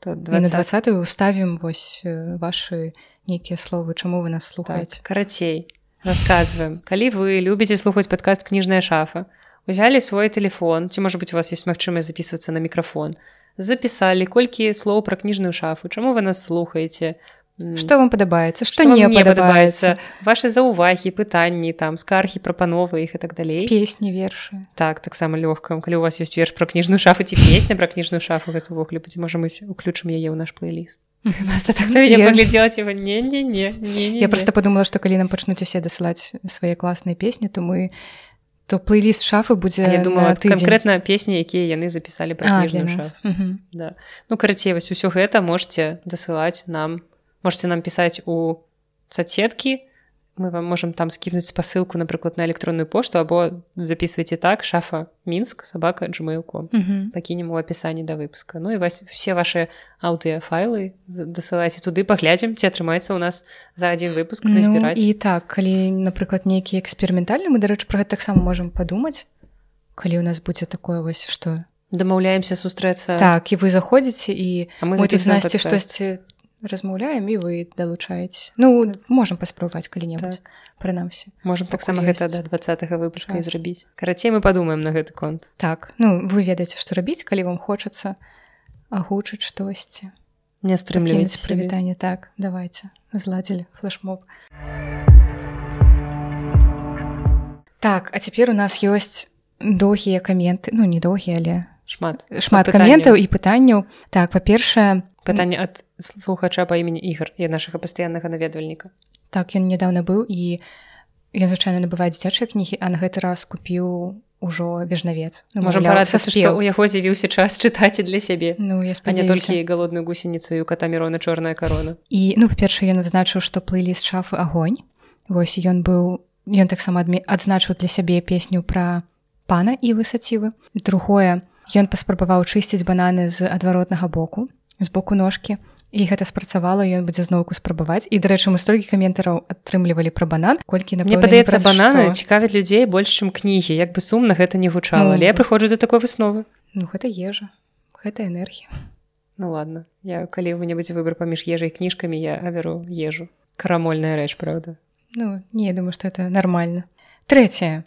То і на 20 20 уставім вось э, ваши нейкія словы чаму вы нас так, слухаеце карацей расказваем калі вы любіце слухаць падкаст кніжная шафа узялі свой телефон ці можа быть у вас есть магчымасць записываться на мікрафон запісалі колькі слоў пра кніжную шафу чаму вы нас слухаеце? Што вам падабаецца? Што Што не падабаецца? ваши заўвагі пытанні там скаргі прапановы іх і так далей? Песні вершы. Так таксама лёгка. Калі у вас ёсць верш пра кніжную шафу ці песня пра кніжную шафу гэта ўвогуле будзе можа мы уключым яе ў наш плейліст так на мяне Я- паглядзела ці не не не не Я просто подумала што калі нам пачнуць усе дасылаць свае класныя песні то мы то плейліст шафы будзе я думала на тыдзень. канкрэтна песні якія яны запісалі пра А, да. ну карацей вось усё гэта можете дасылаць нам можете нам пісаць у соцсеткі мы вам можем там скінуць спасылку напрыклад на электронную пошту або записывайте так шафа мінск сабака gmail.com Мгм. пакінем у апісанні да выпуска. Ну і вас все ваши аўдыафайлы дасылайце туды паглядзім ці атрымаецца у нас за один выпуск Ну, назбіраць і так калі напрыклад нейкі эксперыментальны мы дарэчы пра гэта таксама можам падумаць калі у нас будзе такое вось што дамаўляемся сустрэцца. Так і вы заходзіце і а мы мы тут записываем насці падкаст. Размаўляем і вы далучаеце Ну можам паспрабаваць калі-небудзь прынамсі. Можем таксама гэта да 20 выпуска і час. зрабіць. Карацей мы падумаем на гэты конт. Так ну вы ведаеце што рабіць калі вам хочацца агучыць штосьці. Не стрымліваць прывітанне. Так давайте зладзілі флешмоб так а цяпер у нас ёсць доўгія каменты ну не доўгія але шмат шмат каментаў і пытанняў. Так па-першае пытанне ад слухача па імені ігар і нашага пастаяннага наведвальніка. Так ён нядаўна быў і ён звычайна набывае дзіцячыя кнігі а на гэты раз купіў ужо вежнавец. Ну, можа парацца што ў яго з'явіўся час чытаць і для сябе ну я не толькі галодную гусеніцу і ката мірона чорная карона і ну па-перша ён адзначыў што плыліст шафы агонь восьось ён быў ён таксама адзначыў для сябе песню пра пана і высацівы другое ён паспрабаваў чысціць бананы з адваротнага боку з боку ножкі і гэта спрацавала ён будзе зноўку спрабаваць. І дарэчы мы столькі каментараў атрымлівалі пра банан колькі мне падаецца бананы цікавяць людзей больш чым кнігі. Як бы сумна гэта не гучала. Ну, але я прыходжу да такой высновы. Ну гэта ежа. Гэта энергія. Ну ладно. Я калі вы-небудзь выбар паміж ежай кніжкамі я аверу ежу. Карамольная рэч правда ну не думаю что это нормально третье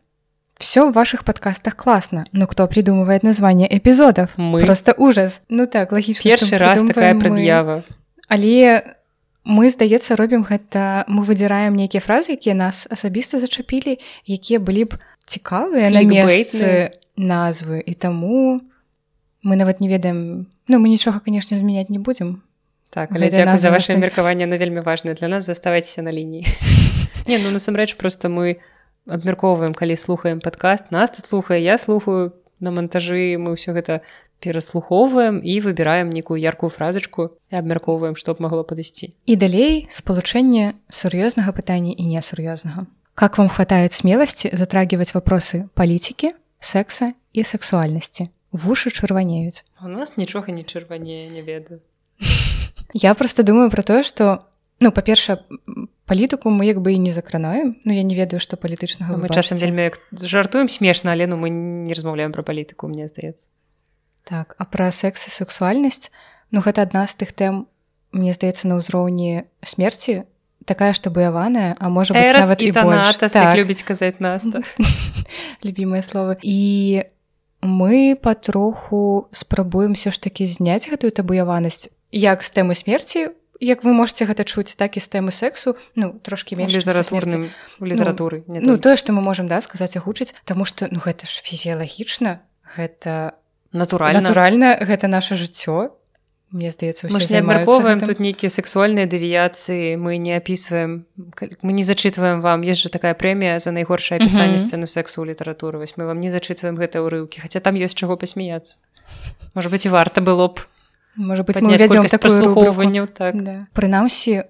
все в ваших подкастах классно но кто придумывает название эпизодов? Мы. Просто ужас. Ну так логично першы раз такая прад'ява але мы здаецца робім гэта мы выдзіраем нейкія фразы якія нас асабіста зачапілі якія былі б цікавыя на месцы назвы. І таму мы нават не ведаем ну мы нічога канешне змяняць не будзем так але дзякую за ваше меркаванне на вельмі важное для нас заставайцеся на лініі не ну насамрэч просто мы абмяркоўваем калі слухаем падкаст нас тут слухае я слухаю на монтажы мы ўсё гэта пераслухоўваем і выбіраем некую яркую фразачку і абмяркоўваем што б магло падысці. І далей спалучэнне сур'ёзнага пытання і несур'ёзнага. Как вам хватает смеласці затрагивать вопросы палітики секса і сексуальнасці? Вушы чырванеюць. У нас нічога не чырванее не ведаю. Я просто думаю про тое что ну па-перша палітыку мы як бы і не закранаем Ну я не ведаю што палітычнага ну, мы часам вельмі жартуем смешна але ну мы не размаўляем пра палітыку мне здаецца. Так а пра секс і сексуальнасць ну гэта адна з тых тэм мне здаецца на ўзроўні смерці такая што баяваная а можа быть нават і так. любіць казаць нас любімыя словы. І мы патроху спрабуем все ж такі зняць гэтую табуяванасць як з тэмы смерці як вы можете гэта чуць так і з тэмы сексу ну трошки менш літаратурным літаратуры ну, ну тое што мы можемм да сказаць агучыць Таму што ну гэта ж фізіялагічна гэта натуральна. натуральна гэта наше жыццё. Мне здаецца мы не абмяркоўваем тут нейкія сексуальныя дэвіяцыі мы не опісваем мы не зачытваем вам есть же такая прэмія за найгоршае апісанне mm -hmm. сцэну сексу ў літаратуры вось мы вам не зачытваем гэта ўрыўкі хаця там ёсць чаго пасмяяться может быть і варта было б можа быть мы вядзём такуюванняў так. Да. прынамсі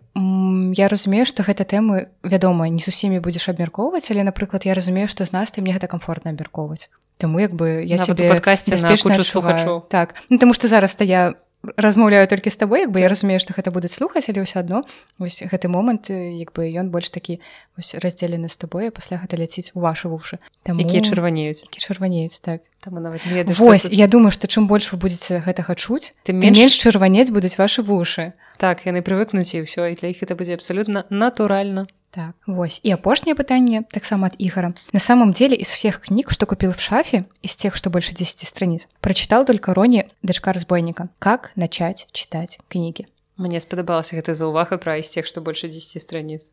я разумею што гэта тэмы вядома не з усімі будзеш абмяркоўваць але напрыклад я разумею што з нас ты мне гэта комфортна абмяркоўваць. Таму як бы я себе падкасці слухачу так. Ну, тому что зараз то я размаўляю толькі з табой як бы я разумею што гэта будуць слухаць але ўсё адно вось гэты момант як бы ён больш такі раздзелены з табой пасля гэта ляціць у ваши вушы там якія чырванеюць які чырванеюць так. Там нават ведаю, Вось тут... я думаю што чым больш вы будетеце гэтага чуць ты менш чырванець будуць ваши вушы так яны прывыкнуць і ўсё і для іх это будзе абсалютна натуральна Так, вось. І апошняе пытанне таксама от ігора на самом деле из всех книг что купил в шафе из тех что больше 10 страниц прочитал только рони дочка разбойника. Как начать читать книги? Мне спадабалася гэта за увага пра из тех что больше 10 страниц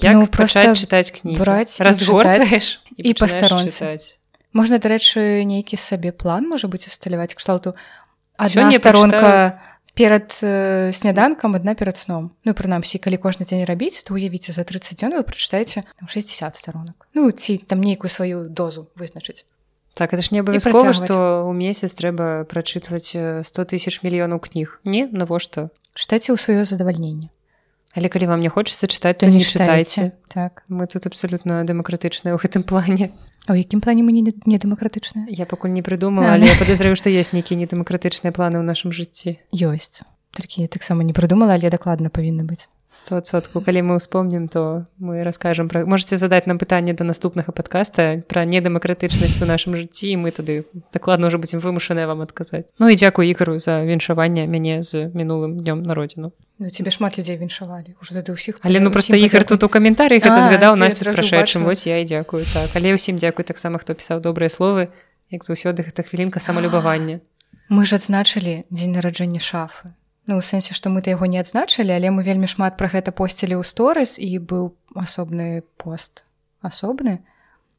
як ну, просто читать кні брать разгортаешь і, і пастаронцы можна дарэчы нейкі сабе план можа быть усталяваць кшталту? Одна сторонка почитаю перад э, сняданкам адна перад сном. Ну прынамсі калі кожны дзень рабіць то уявіце за 30 дзён вы прачытаеце 60 старонак ну ці там нейкую сваю дозу вызначыць так это ж не абавязкова што ў месяц трэба прачытваць 100 тысяч мільёнаў кніг не навошта чытайце ў сваё задавальненне Але калі вам не хочацца чытаць то не чытайце так. Мы тут абсалютна дэмакратычныя ў гэтым плане. А ў якім плане мы не, не дэмакратычныя Я пакуль не прыдумала але я падазраю што ёсць нейкія недэмакратычныя планы ў нашым жыцці ёсць толькі я таксама не прыдумала але дакладна павінны быць стосотку калі мы ўспомнім то мы раскажам пра можете задаць нам пытанне да наступнага подкаста пра недэмакратычнасць у нашым жыцці мы тады дакладна ўжо будзем вымушаныя вам адказаць Ну і дзякую ігру за віншаванне мяне з мінулым днём на родзіну Ну, тебе шмат людзей віншавалі уже тады ўсіх але ну просто ігр тут у каментарыях это згадаў нас прашэчым вось я і дзякую так. Але ўсім дзякуй таксама хто пісаў добрыя словы як заўсёды гэта хвілінка самалюбавання мы ж адзначылі дзень нараджэння шафы ну у сэнсе што мы то яго не адзначылі але мы вельмі шмат пра гэта посцілі ў сторыс і быў асобны пост асобны.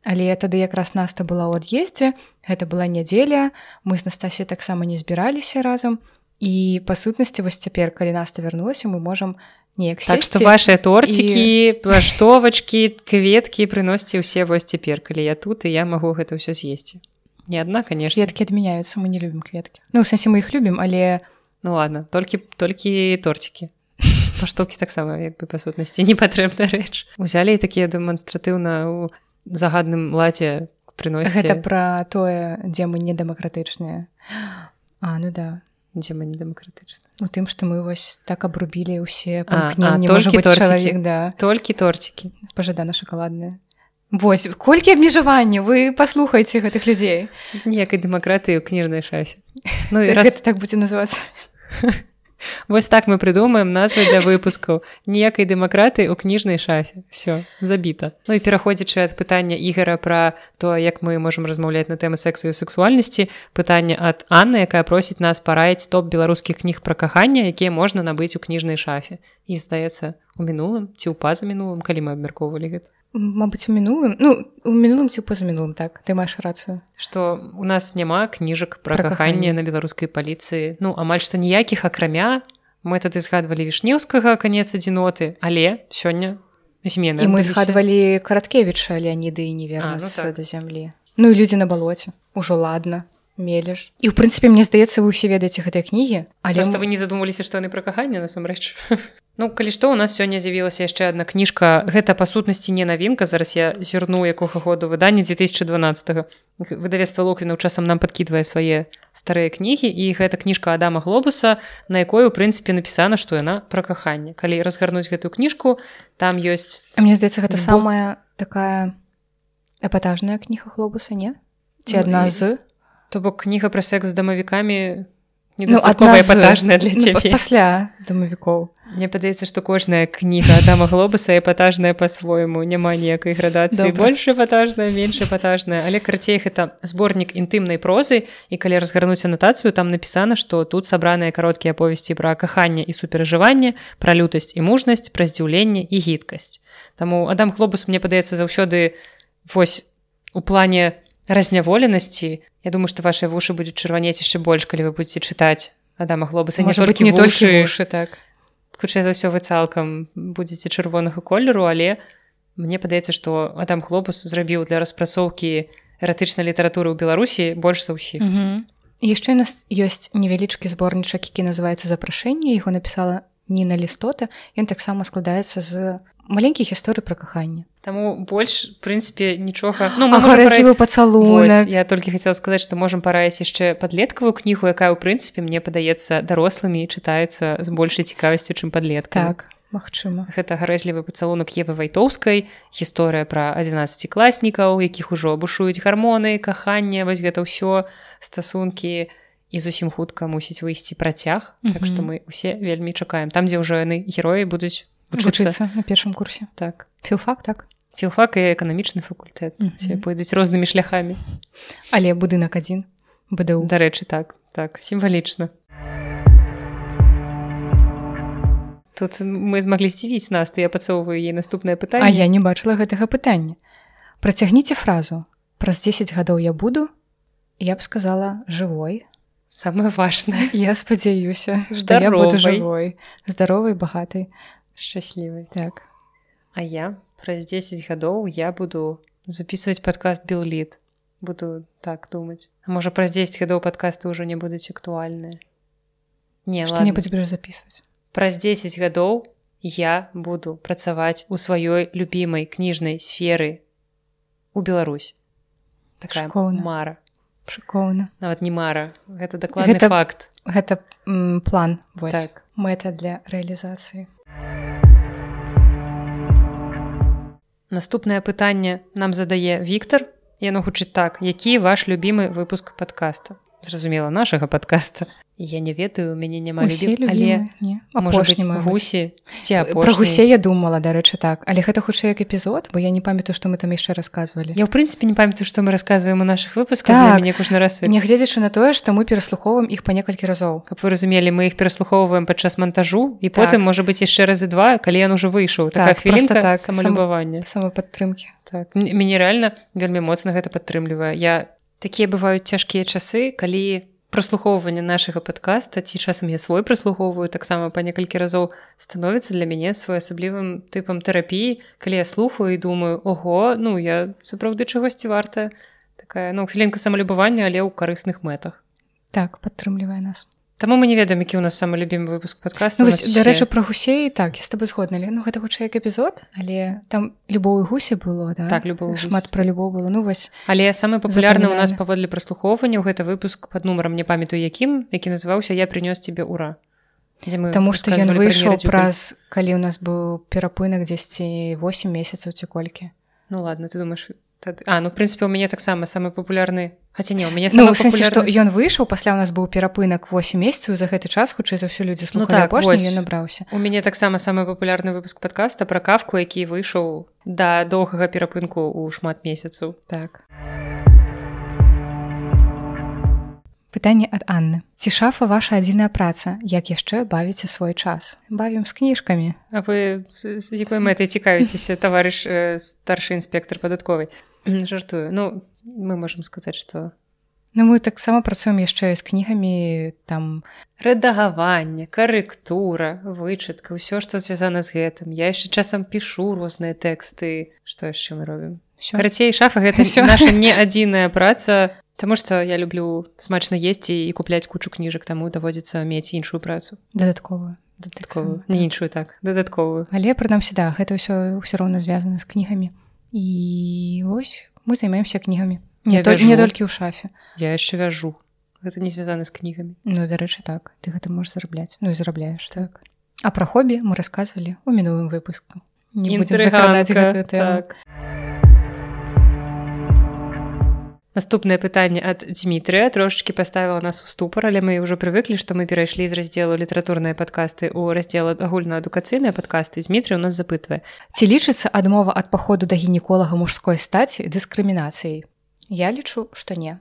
Але тады якраз наста была ў ад'ездзе гэта была нядзеля мы з Настасі таксама не збіраліся разам. І па сутнасці вось цяпер калі наста вярнулася мы можам неяк так што вашыя торцікі плаштовачкі кветкі прыносьце ўсе вось цяпер калі я тут і я магу гэта ўсё з'есці. Не адна конечно. Кветкі адмяняюцца мы не любім кветкі. Ну сэнсе мы іх любім але ну ладно толькі толькі торцікі паштоўкі таксама як бы па сутнасці не патрэбна рэч узялі такія дэманстратыўна у загадным ладзе прыносіць гэта пра тое дзе мы недэмакратычныя. А ну да. Дзе мы недэмакратычна у тым што мы вось так абрубілі ўсе чалавек да. Толькі торцікі пажадана шакаладная. Вось колькі абмежавання вы паслухаеце гэтых людзей. Ніякай дэмакратыі ў кніжнай шафе Ну і раз так будзе называцца Вось так мы прыдумаем назвы для выпускаў ніякай дэмакраты ў кніжнай шафе все забіта Ну і пераходзячы ад пытання ігара пра то як мы можемм размаўляць на тэмы сексу і сексуальнасці пытанне ад Анны якая просіць нас параіць топ беларускіх кніг пра кахання якія можна набыць у кніжнай шафе. І здаецца у мінулым ці ў паза мінулым калі мы абмяркоўвалі гэта Мабыць у мінулым ну у мінулым ці па-за мінулым так. Ты маеш рацыю што у нас няма кніжак пра каханне на беларускай паліцыі ну амаль што ніякіх акрамя мы тады згадвалі вішнеўскага канец адзіноты але сёння змены мы згадвалі караткевіча леаніды і не вернуцца ну, так. да зямлі. Ну і людзі на балоце. Ужо ладна мелеш. І ў прынцыпе мне здаецца вы ўсе ведаеце гэтай кнігі але мы... вы не задумаліся што яны пра каханне насамрэч. Ну калі што у нас сёння з'явілася яшчэ адна кніжка. Гэта па сутнасці не навінка. Зараз я зірну якога году выданне 2012 выдавецтва локвіна часам нам падкідвае свае старыя кнігі. І гэта кніжка адама глобуса на якой у прынцыпе напісана што яна пра каханне. Калі разгарнуць гэтую кніжку там ёсць А мне здаецца гэта Збо... самая такая эпатажная кніга глобуса не? Ці адна ну, з то бок кніга пра секс з дамавікамі ну, эпатажная для ну, пасля дамавікоў. Мне падаецца, што кожная кніга адама глобуса эпатажная па-свойму няма ніякай градацыі. Больш эпатажная менш эпатажная. Але карцей гэта зборнік інтымнай прозы і калі разгарнуць анатацыю там напісана што тут сабраныя кароткія аповесці пра каханне і суперажыванне пра лютасць і мужнасць пра здзіўленне і гідкасць. Таму адам глобус мне падаецца заўсёды вось у плане разняволенасці. Я думаю што вашыя вушы будуць чырванець яшчэ больш калі вы будетеце чытаць адама глобуса. Не толькі не толькі вушы так. Хутчэй за ўсё вы цалкам будзеце чырвонага колеру але мне падаецца што адам хлопус зрабіў для распрацоўкі эратычнай літаратуры ў беларусі больш за ўсіх. Яшчэ нас ёсць невялічкі зборнічак які называется запрашэнне яго напісала Ніна лістота. Ён таксама складаецца з маленькіх гісторый пра каханне Таму больш прынцыпе нічога ну, параіць... пацалу я толькі хацела сказаць што можам параіць яшчэ падлеткавую кнігу якая ў прынцыпе мне падаецца дарослымі чытаецца з большай цікавасцю чым падлетка так Магчыма. Гэта гарэзлівы пацалунак евы вайтоўскай гісторыя пра 11 класнікаў якіх ужо абушуюць гармоны каханне вось гэта ўсё стасункі. І зусім хутка мусіць выйсці працяг mm -hmm. так што мы усе вельмі чакаем. Там дзе ўжо яны героі будуць вучыцца на першым курсе. Так. Філфак так? Філфак і эканамічны факультэт mm -hmm. пойдуць рознымі шляхамі але будынак адзін бДУ. Дарэчы так так сімвалічна тут мы змаглі здзівіць нас то я пацоўваю ей наступнае пытанне А я не бачыла гэтага пытання. Працягніце фразу. Праз 10 гадоў я буду я б сказала жывой самое важное. Я спадзяюся что я буду жывой здаровай багатай шчаслівай так. А я праз 10 гадоў я буду записывать подкаст беллит буду так думать. А можа праз 10 гадоў подкасты ўжо не будуць актуальныя не что-нибудь будешь записывать? Праз 10 гадоў я буду працаваць у сваёй любімай кніжнай сферы у Беларусь такая Шкоўна. мара. Шыкоўна нават не мара. Гэта дакладны гэта, факт. гэта план так. мэта для рэалізацыі Наступнае пытанне нам задае Віктор. Яно гучыць так, які ваш любімы выпуск падкаста. Зразумела нашага падкаста. Я не ведаю мяне няма але гусі ці про гусе я думала дарэчы так. Але гэта хутчэй як эпізод бо я не памятаю што мы там яшчэ рассказывалі я ў прынцыпе не памятаю што мы рассказываем у наших выпусках так. мне кожны раз нягледзячы на тое што мы пераслухоўваем іх па некалькі разоў. Каб вы разумелі мы іх пераслухоўваем падчас монтажу і потым так. можа быць яшчэ разы два калі ён уже выйшаў. Так, так, хвілінка так самалюбавання. самой падтрымкі так мяне реально вельмі моцна гэта падтрымлівае. Я такія бываюць цяжкія часы калі праслухоўвання нашага падкаста ці часам я свой праслухоўваю таксама па некалькі разоў становіцца для мяне своеасаблівым тыпам тэрапіі. Калі я слухаю і думаю Ого ну я сапраўды чагосьці варта такая ну хвілінка самалюбавання але ў карысных мэтах так падтрымлівае нас Таму мы не ведаем які ў нас самы любімы выпуск падкаста ну, дарэчы пра гусей так я с тобой згодна ну гэта хутчэй як эпізод але там любую гусе было да? так любого шмат пра любоў было. Ну вось але самы папулярны у нас паводле праслухоўвання гэта выпуск под нумаром не памятаю якім які называўся я прынёс тебе ура Таму што ён выйшаў праз калі у нас быў перапынак дзесьці 8 месяцаў ці колькі. Ну ладно ты думаешь Тады... А ну прынпе у мяне таксама самы папулярны хаця не у мяне ну, сэнсе што ён выйшаў пасля у нас быў перапынак 8 месяцаў за гэты час хутчэй за ўсё людзі ну, так, набраўся. У мяне таксама самы папулярны выпуск падкаста пра кавку які выйшаў да доўгага перапынку ў шмат месяцаў. Так. Пытанне ад Анны. Ці шафа ваша адзіная праца? Як яшчэ бавіце свой час? Бавім з кніжкамі. А вы з якой мэтай цікавіцеся таварыш старшы інспектор падатковай жартую. Ну мы можемм сказаць что Ну мы таксама працуем яшчэ з кнігамі там рэдагаванне карэктура вычытка ўсё што звязана з гэтым. Я яшчэ часам пішу розныя тэксты. Што яшчэ мы робім? Карацей шафа гэта все наша не адзіная праца Таму што я люблю смачна есці і купляць кучу кніжак таму даводзіцца мець іншую працу. Дадатковую. Дадатковую. Не іншую так дадатковую. Але прынамсі да гэта ўсё ўсё роўна звязана з кнігамі і вось мы займаемся кнігамі не, то, не толькі ў шафе. Я яшчэ вяжу. Гэта не звязана з кнігамі Ну дарэчы так. Ты гэта можаш зарабляць ну і зарабляеш так. а пра хобі мы расказвалі у мінулым выпуску не будзем гэтую так. Наступнае пытанне ад Дмітрыя трошачки паставіла нас у ступар, але мы ўжо прывыклі, што мы перайшлі з раздзелу літаратурныя падкасты ў раздзел агульнаадукацыйныя падкасты Дмітрый у нас запытвае. Ці лічыцца адмова ад паходу да гінеколага мужской стаці дыскрымінацыяй. Я лічу, што не.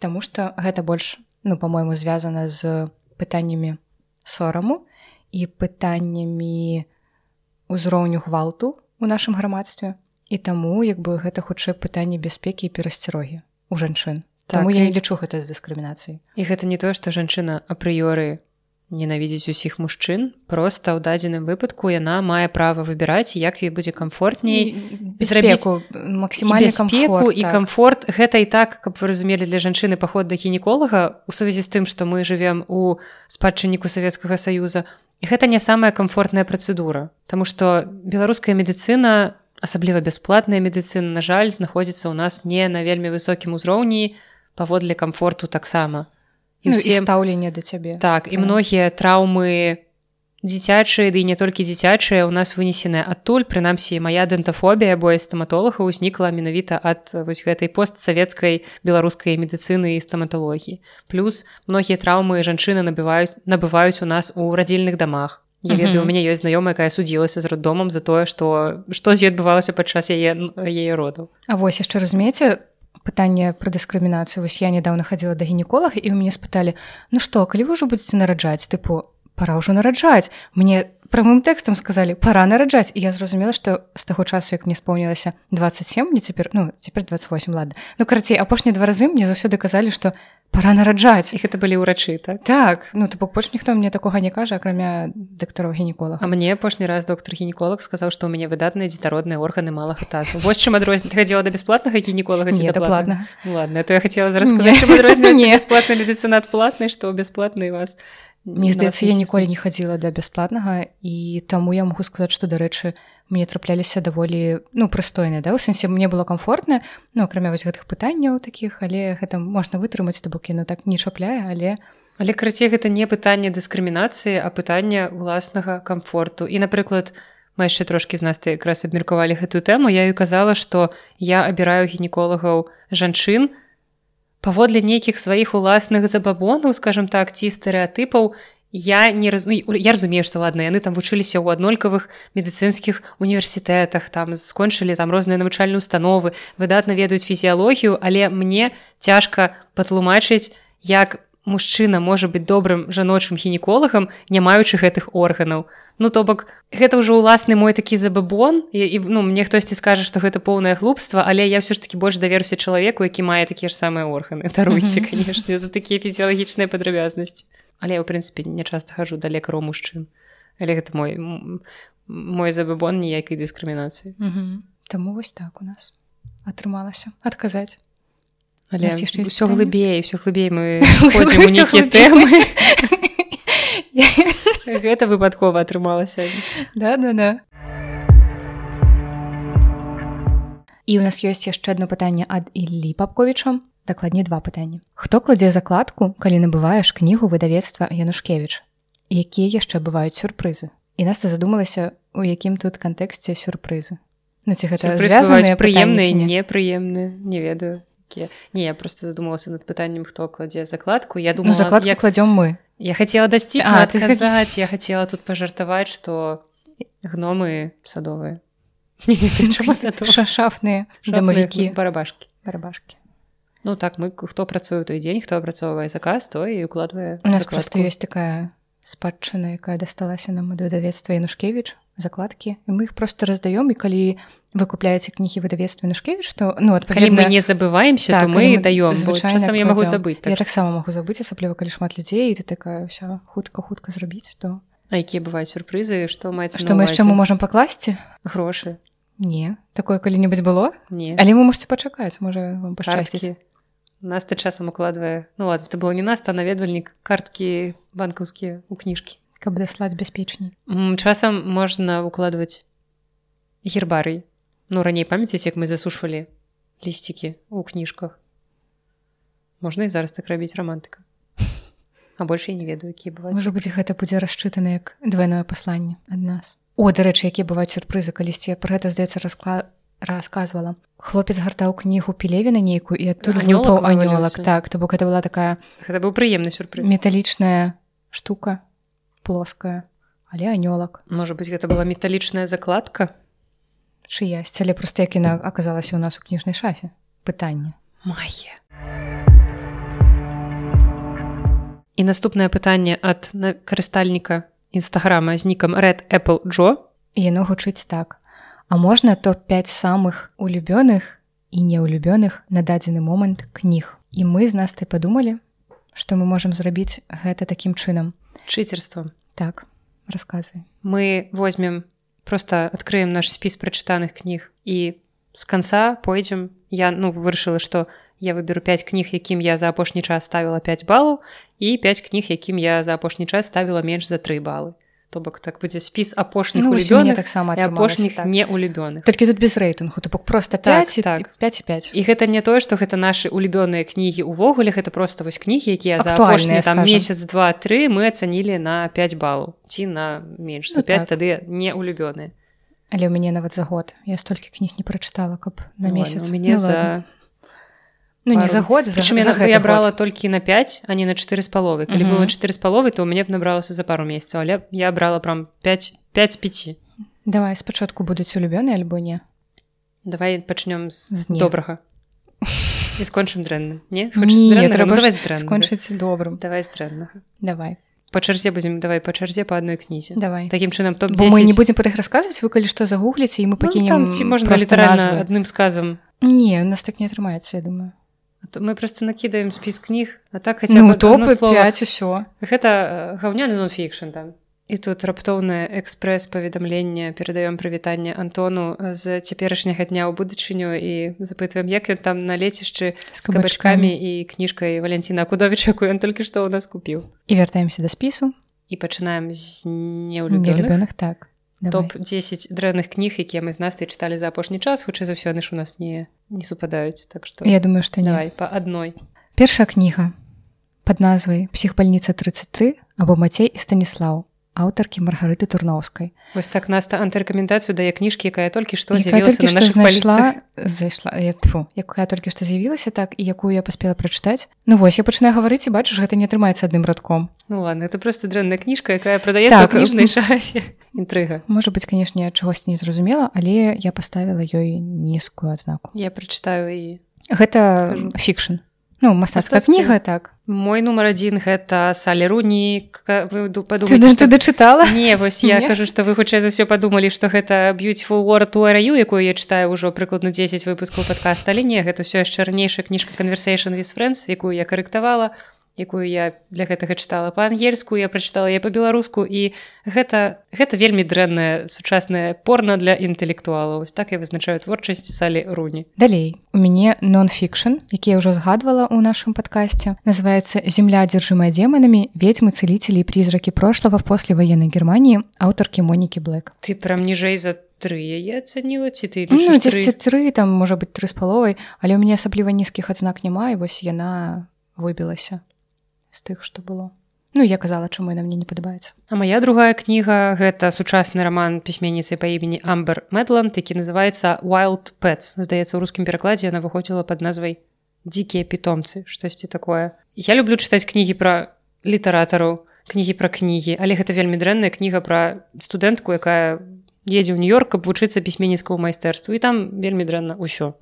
Таму што гэта больш ну по-мойму звязана з пытаннямі сораму і пытаннямі узроўню гвалту у нашым грамадстве. І таму як бы гэта хутчэй пытанне бяспекі і перасцярогі у жанчын. Так, Таму я і лічу гэта з дыскрымінацыі і гэта не тое што жанчына апрыёры ненавідзець усіх мужчын просто ў дадзеным выпадку яна мае права выбіраць як ёй будзе камфортней зрабіць максімальна камфорт, і камфорт так. гэта і так каб вы разумелі для жанчыны паход да гінеколага у сувязі з тым што мы жывем у спадчынніку савецкага саюза гэта не самая камфортная працэдура. Таму што беларуская медыцына асабліва бясплатная медыцына на жаль знаходзіцца ў нас не на вельмі высокім узроўні паводле камфорту таксама і ну, стаўленне да цябе так і многія траўмы дзіцячыя ды не толькі дзіцячыя у нас вынесеная адтуль прынамсі мая дэнтафобія бо стаматолага ўзнікла менавіта ад вось гэтай постсавецкай беларускай медыцыны і стаматалогіі плюс многія траўмы жанчыны набываюць набываюць у нас у радзільных дамах Я ведаю, у мяне ёсць знаёмая, якая судзілася з роддомам за тое, што што з ёй адбывалася падчас яе яе роду. А вось яшчэ разумееце пытанне пра дыскрымінацыю вось я нядаўна хадзіла да гінеколага і ў мяне спыталі Ну што, калі вы ўжо будзеце нараджаць тыпу пора ўжо нараджаць. Мне прамым тэкстам сказалі пора нараджаць і я зразумела што з таго часу як мне споўнілася 27 мне цяпер ну цяпер 28 ладно ну карацей апошнія два разы мне заўсёды казалі што пора нараджаць. Іх это былі ўрачы так? Так. Ну то бок больш ніхто мне такога не кажа акрамя дактараў гінеколог А мне апошні раз доктор гінеколог сказаў што ў мяне выдатныя дзетародныя органы малага тазу. Вось чым адрозні хадзіла да бясплатнага гінеколага не платна ну, ладно то я хацела зараз бясплатна медыцына адплатнай што бясплатны вас Мне здаецца я ніколі не хадзіла да бясплатнага і таму я магу сказаць што дарэчы мне трапляліся даволі ну прыстойна да у сэнсе мне было комфортна ну акрамя вось гэтых пытанняў такіх але гэта можна вытрымаць то бок яно так не чапляе але але карацей гэта не пытанне дыскрымінацыі а пытання уласнага комфорту. І напрыклад мы яшчэ трошкі з нас ты якраз абмеркавалі гэтую тэму я і казала што я абіраю гінеколагаў жанчын паводле нейкіх сваіх уласных забабонаў скажем так ці стэеатыпаў я не раз... я разумею што ладна яны там вучыліся ў аднолькавых медыцынскіх універсітэтах там скончылі там розныя навучальныя установы выдатна ведаюць фізіялогію але мне цяжка патлумачыць як мужчына можа быць добрым жаночым гінеколагам не маючы гэтых органаў. Ну то бок гэта ўжо ўласны мой такі забабон і, і ну мне хтосьці скажа што гэта поўнае глупства але я ўсё ж таки больш даверуся чалавеку які мае такія ж самыя органы. Даруйце канешне за такія фізіялагічныя падрабязнасці. Але я ў прынцыпе не часта хожу да лекару мужчын. Але гэта мой мой забабон ніякай дыскрымінацыі. Таму вось так у нас атрымалася адказаць але яшчэ ўсё глыбей ўсё глыбей мы тэмы гэта выпадкова атрымалася да да да і у нас ёсць яшчэ одно пытанне ад Іллі папковічам дакладней два пытанні хто кладзе закладку калі набываеш кнігу выдавецтва янушкевич? Якія яшчэ бываюць сюрпрызы? І нас задумалася у якім тут кантэксце сюрпрызы. Ну, ці гэта прыемныя непрыемныя не ведаю якія не я просто задумалася над пытаннем хто кладзе закладку. Я думаю ну, заклад як кладзём мы. Я хотела дасці адказаць я хотела тут пажартаваць что гномы садовыя шафныя дамавікі барабашки. Барабашки. Ну так мы хто працуе той дзень хто апрацоўвае заказ то і укладвае у нас закладку. просто ёсць такая спадчына якая дасталася нам выдавецтва янушкевич закладкі. І мы іх просто раздаём і калі вы купляеце кнігі выдавецтва нашкевич то ну адпаведна... мы не забываемся так, мы даём. Звычайна я могу забыць так я таксама могу забыць асабліва калі шмат людзей ты такая ўся хутка хутка зрабіць то А якія бываюць сюрпрызы што маецца што мы яшчэ мы можам пакласці? Грошы. Не. Такое калі-небудзь было? Не. Але вы можете пачакаць можа вам пашчасціць нас ты часам укладвае ну ладно ты было не нас а наведвальнік карткі банкаўскія у кніжкі каб даслаць бяспечней часам можна укладваць гербарый ну раней памяцяць як мы засушвалі лісцікі у кніжках можна і зараз так рабіць романтыка а больше я не ведаю які бываюць можа будзе гэта будзе расчытана як двойное пасланне ад нас. О дарэчы якія бываюць сюрпрызы калісьці пра гэта здаецца расклад рассказывала. Хлопец гартаў кнігу пілевіна нейкую і адтуль анёлак так то бок это была такая гэта быў прыемны сюрпрыз металічная штука плоская але анёлак можа быть гэта была металічная закладка? Чыясь але просто як яна аказалася у нас у кніжнай шафе. Пытанне. Мае і наступнае пытанне ад карыстальніка нстаграма з нікам red apple джо яно гучыць так а можна топ-5 самых улюбёных і неулюбёных на дадзены момант кніг і мы з нас ты падумалі што мы можам зрабіць гэта такім чынам чыцерствам так расказвай мы возьмем просто открыем наш спіс прачытаных кніг і з конца пойдзем я ну вырашыла что я выберу 5 кніг якім я за апошні час ставіла 5 балаў і 5 кніг якім я за апошні час ставіла менш за тры балы то бок так будзе спіс апошніх ну, улюбёных таксама апошніх так. не улюбёных толькі тут без рэйтынгу то бок просто 5 так, так. 55 і гэта не тое што гэта нашы улюбёныя кнігі увогуле гэта просто вось кнігі якія за апошнія там месяц два три мы ацанілі на 5 балаў ці на менш. За 5 ну, так. тады не улюбёныя але ў мяне нават за год. Я столькі кніг не прачытала каб на ну, месяц. мяне ну, за ладно ну, не за год за, за, за я брала толькі на 5 а не на 4 з паловы калі было чатыры з паловы то мне б набралася за пару месяцаў але я брала прям 5 5 5 давай спачатку будуць улюбёны альбо не? Давай пачнём з, з добрага і скончым дрэнным не, не трэба ну, скончыць добрым. Давай з дрэннага давай. По чарзе будзем давай па чарзе по адной кнізе давай. Таким чынам топ мы не будзем пра іх расказваць вы калі што загугліце і мы пакінем ну, ці можна літаральна адным сказам не у нас так не атрымаецца я думаю мы просто накідаем спіс кніг а так ну, топы усё гэта э, гаўняны нонфікшн там і тут раптоўнае экспрэс паведамлення перадаём прывітанне Антону з цяперашняга дня ў будучыню і запытваем як ён там на лецішчы з кабачкамі і кніжкай валенціна кудовіча якую ён толькі што ў нас купіў і вяртаемся да спісу і пачынаем з неўлюбёных так топ-10 дрэнных кніг якія мы з нас чыталі за апошні час. Хутчэй за ўсё ж у нас не не супадаюць так что я думаю что давай по адной першая кніга под назвай психбальніца 33 або мацей і станіслаў аўтаркі маргарыты турноўскай вось так наста антырэкамендацыю дае кніжкі якая толькі што знайшла зайшла якая толькі што з'явілася так і якую я паспела прачытаць Ну вось я пачынаю гаварыць і бачыш гэта не атрымаецца адным радком Ну ладно это просто дрэнная кніжка якая прадаецца так, кніжнай шасе інтрыга. Можа быть канешне чагосьці не зразумела але я поставила ёй нізкую адзнаку. Я прачытаю і гэта фікшн. Ну мастацкая кніга так. Мой нумар адзін гэта салеруні падумаць ты дачытала не вось я кажу што вы хутчэй за ўсё падумалі што гэта beautiful world раю якую я читаю ўжо прыкладна 10 выпускаў падкаста але не гэта ўсё яшчэ ранейшая кніжка conversation with friends якую я карэктавала якую я для гэтага чытала. Па-ангельску я прачытала я па-беларуску і гэта гэта вельмі дрэнная сучасная порна для інтэлектуалаў. Ось так я вызначаю творчасць салі руні далей. У мяне нон-фікшн які я ўжо згадвала ў нашым падкасці называется земля дзяржымая демонамі ведьмы цэліцелі призракі прошлого после военной германії аўтаркі монікі блэк. Ты прям ніжэй за тры яе ацаніла ці ты ну, тры? там можа быть тры з паловай але ў мяне асабліва нізкіх адзнак няма і вось яна выбілася з тых што было. Ну я казала чаму яна мне не падабаецца. А моя другая кніга гэта сучасны роман пісьменніцы па імені амбер медланд які называется wild pets здаецца у рускім перакладзе яна выходзіла под назвай дзікія пітомцы штосьці такое. Я люблю чытаць кнігі пра літаратараў кнігі пра кнігі але гэта вельмі дрэнная кніга пра студэнтку якая едзе ў нью-йорк каб вучыцца пісьменніцкаму майстэрству і там вельмі дрэнна ўсё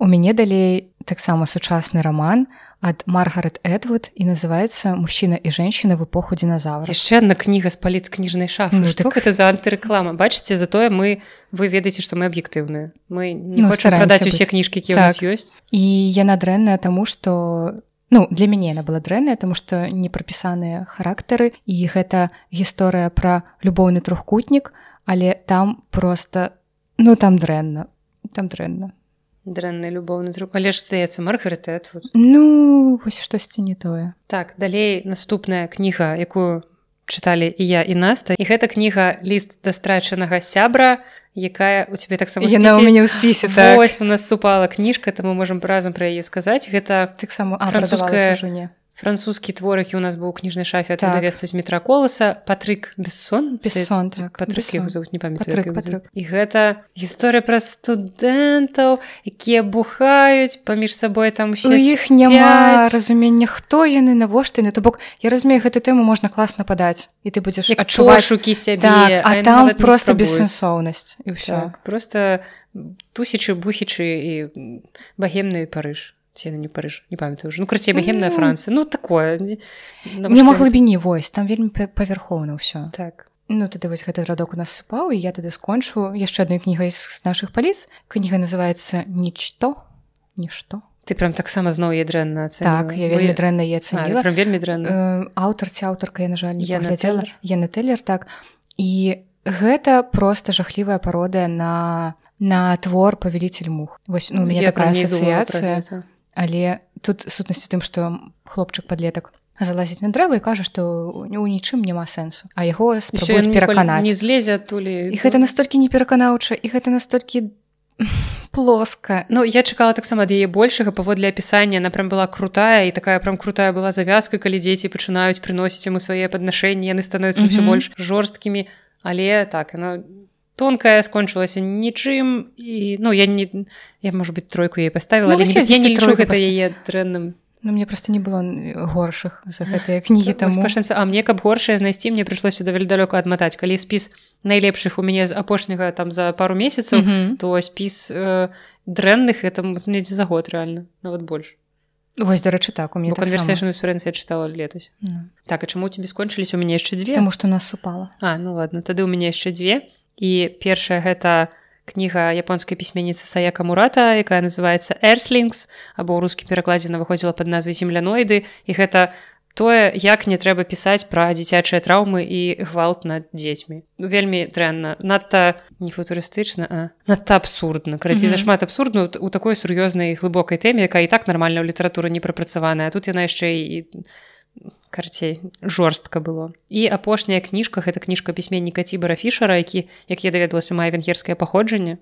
у мяне далей таксама сучасны роман ад маргарет эдвуд і называется мужчына і женщина в эпоху динозавра яшчэ одна кніга з паліц кніжнай шафы. Ну, так... гэта за антырэклама? Бачыце затое мы вы ведаеце што мы аб'ектыўныя. Мы не ну, прадаць усе кніжкі які так. ёсць. І яна дрэнная таму что ну для мяне она была дрэнная тому что не прапісаныя характары і гэта гісторыя пра любоўны трохкутнік але там просто ну там дрэнна там дрэнна дрэнны любоўны друг. Але ж стаецца маргарытэт ну вось штосьці не тое так далей наступная кніга якую чыталі і я і наста. І гэта кніга ліст да страчанага сябра якая у цябе таксама яна у мяне ў спісе так. ось у нас супала кніжка там мы можемм разам пра яе сказаць гэта таксама французская жуне французскі твор які у нас быў кніжнай шафе так. давества з метра коласа патрык бессон бессон так, не памятаю і гэта гісторыя пра студэнтаў якія бухаюць паміж сабой там у іх няма разумення хто яны навошта на то бок я разумею гэту тэму можна класна падаць і ты будзеш адчуваць шукі сябе так, а там просто бессэнсоўнасць і ўсё так, просто тусячы бухічы і багемны парыж ці не парыж не памятаю ну карцей багемная францыя ну такое. Няма глыбіні вось там вельмі павярхоўна ўсё так. Ну тады вось гэты радок у нас супаў і я тады скончу. Яшчэ адной кнігай з нашых паліц кніга называется нічто нішто ты прям таксама зноў я дрэнна так я вельмі дрэнна я цаніла вельмі дрэнна. Аўтар ці аўтарка я на жаль я глядзела я на тэлер так. І гэта просто жахлівая пародыя на на твор павеліцель мух вось ну, я такая асацыяцыя але тут сутнасць у тым што хлопчык подлетак залазіць на дрэва і кажа што ў нічым няма сэнсу а яго пераканаць. не злезе адтулі і гэта настолькі не пераканаўча і гэта настолькі плоска. Ну я чакала таксама ад яе большага паводле апісання. Она прям была крутая і такая прям крутая была завязка калі дзеці пачынаюць прыносіць яму свае паднашэнні яны становятся ўсё mm -hmm. больш жорсткімі. Але так она тонкая скончылася нічым і ну я не я можа быть тройку ей поставила ну, я не лічу гэта яе дрэнным Ну мне просто не было горшых за гэтыя кнігі там пашэнца А мне каб горшае знайсці мне прыйшлося даволі далёка адматаць калі спіс найлепшых у мяне з апошняга там за пару месяцаў mm -hmm. то спіс э, дрэнных это недзе за год реально нават больш Вось дарэчы так у мне канверсацыю чытала летась mm. так а чаму тебе скончылись у мяне яшчэ дзве Таму што нас супала А ну ладно тады у мяне яшчэ дзве і першая гэта кніга японскай пісьменніцы саяка мурата якая называется эрслінгс або ў рускім перакладзе на выходзіла под назвай земляноіды і гэта тое як не трэба пісаць пра дзіцячыя траўмы і гвалт над дзецьмі. Ну, вельмі дрэнна надта не футурыстычна надта абсурдна. Mm -hmm. зашмат абсурдну у такой сур'ёзнай глыбокай тэме якая і так нармальна ў літаратуры не прапрацаваная. Тут яна яшчэ і карцей. Жорстка было. І апошняя кніжка гэта кніжка пісьменніка цібара фішара які як я даведалася мае венгерскае паходжанне.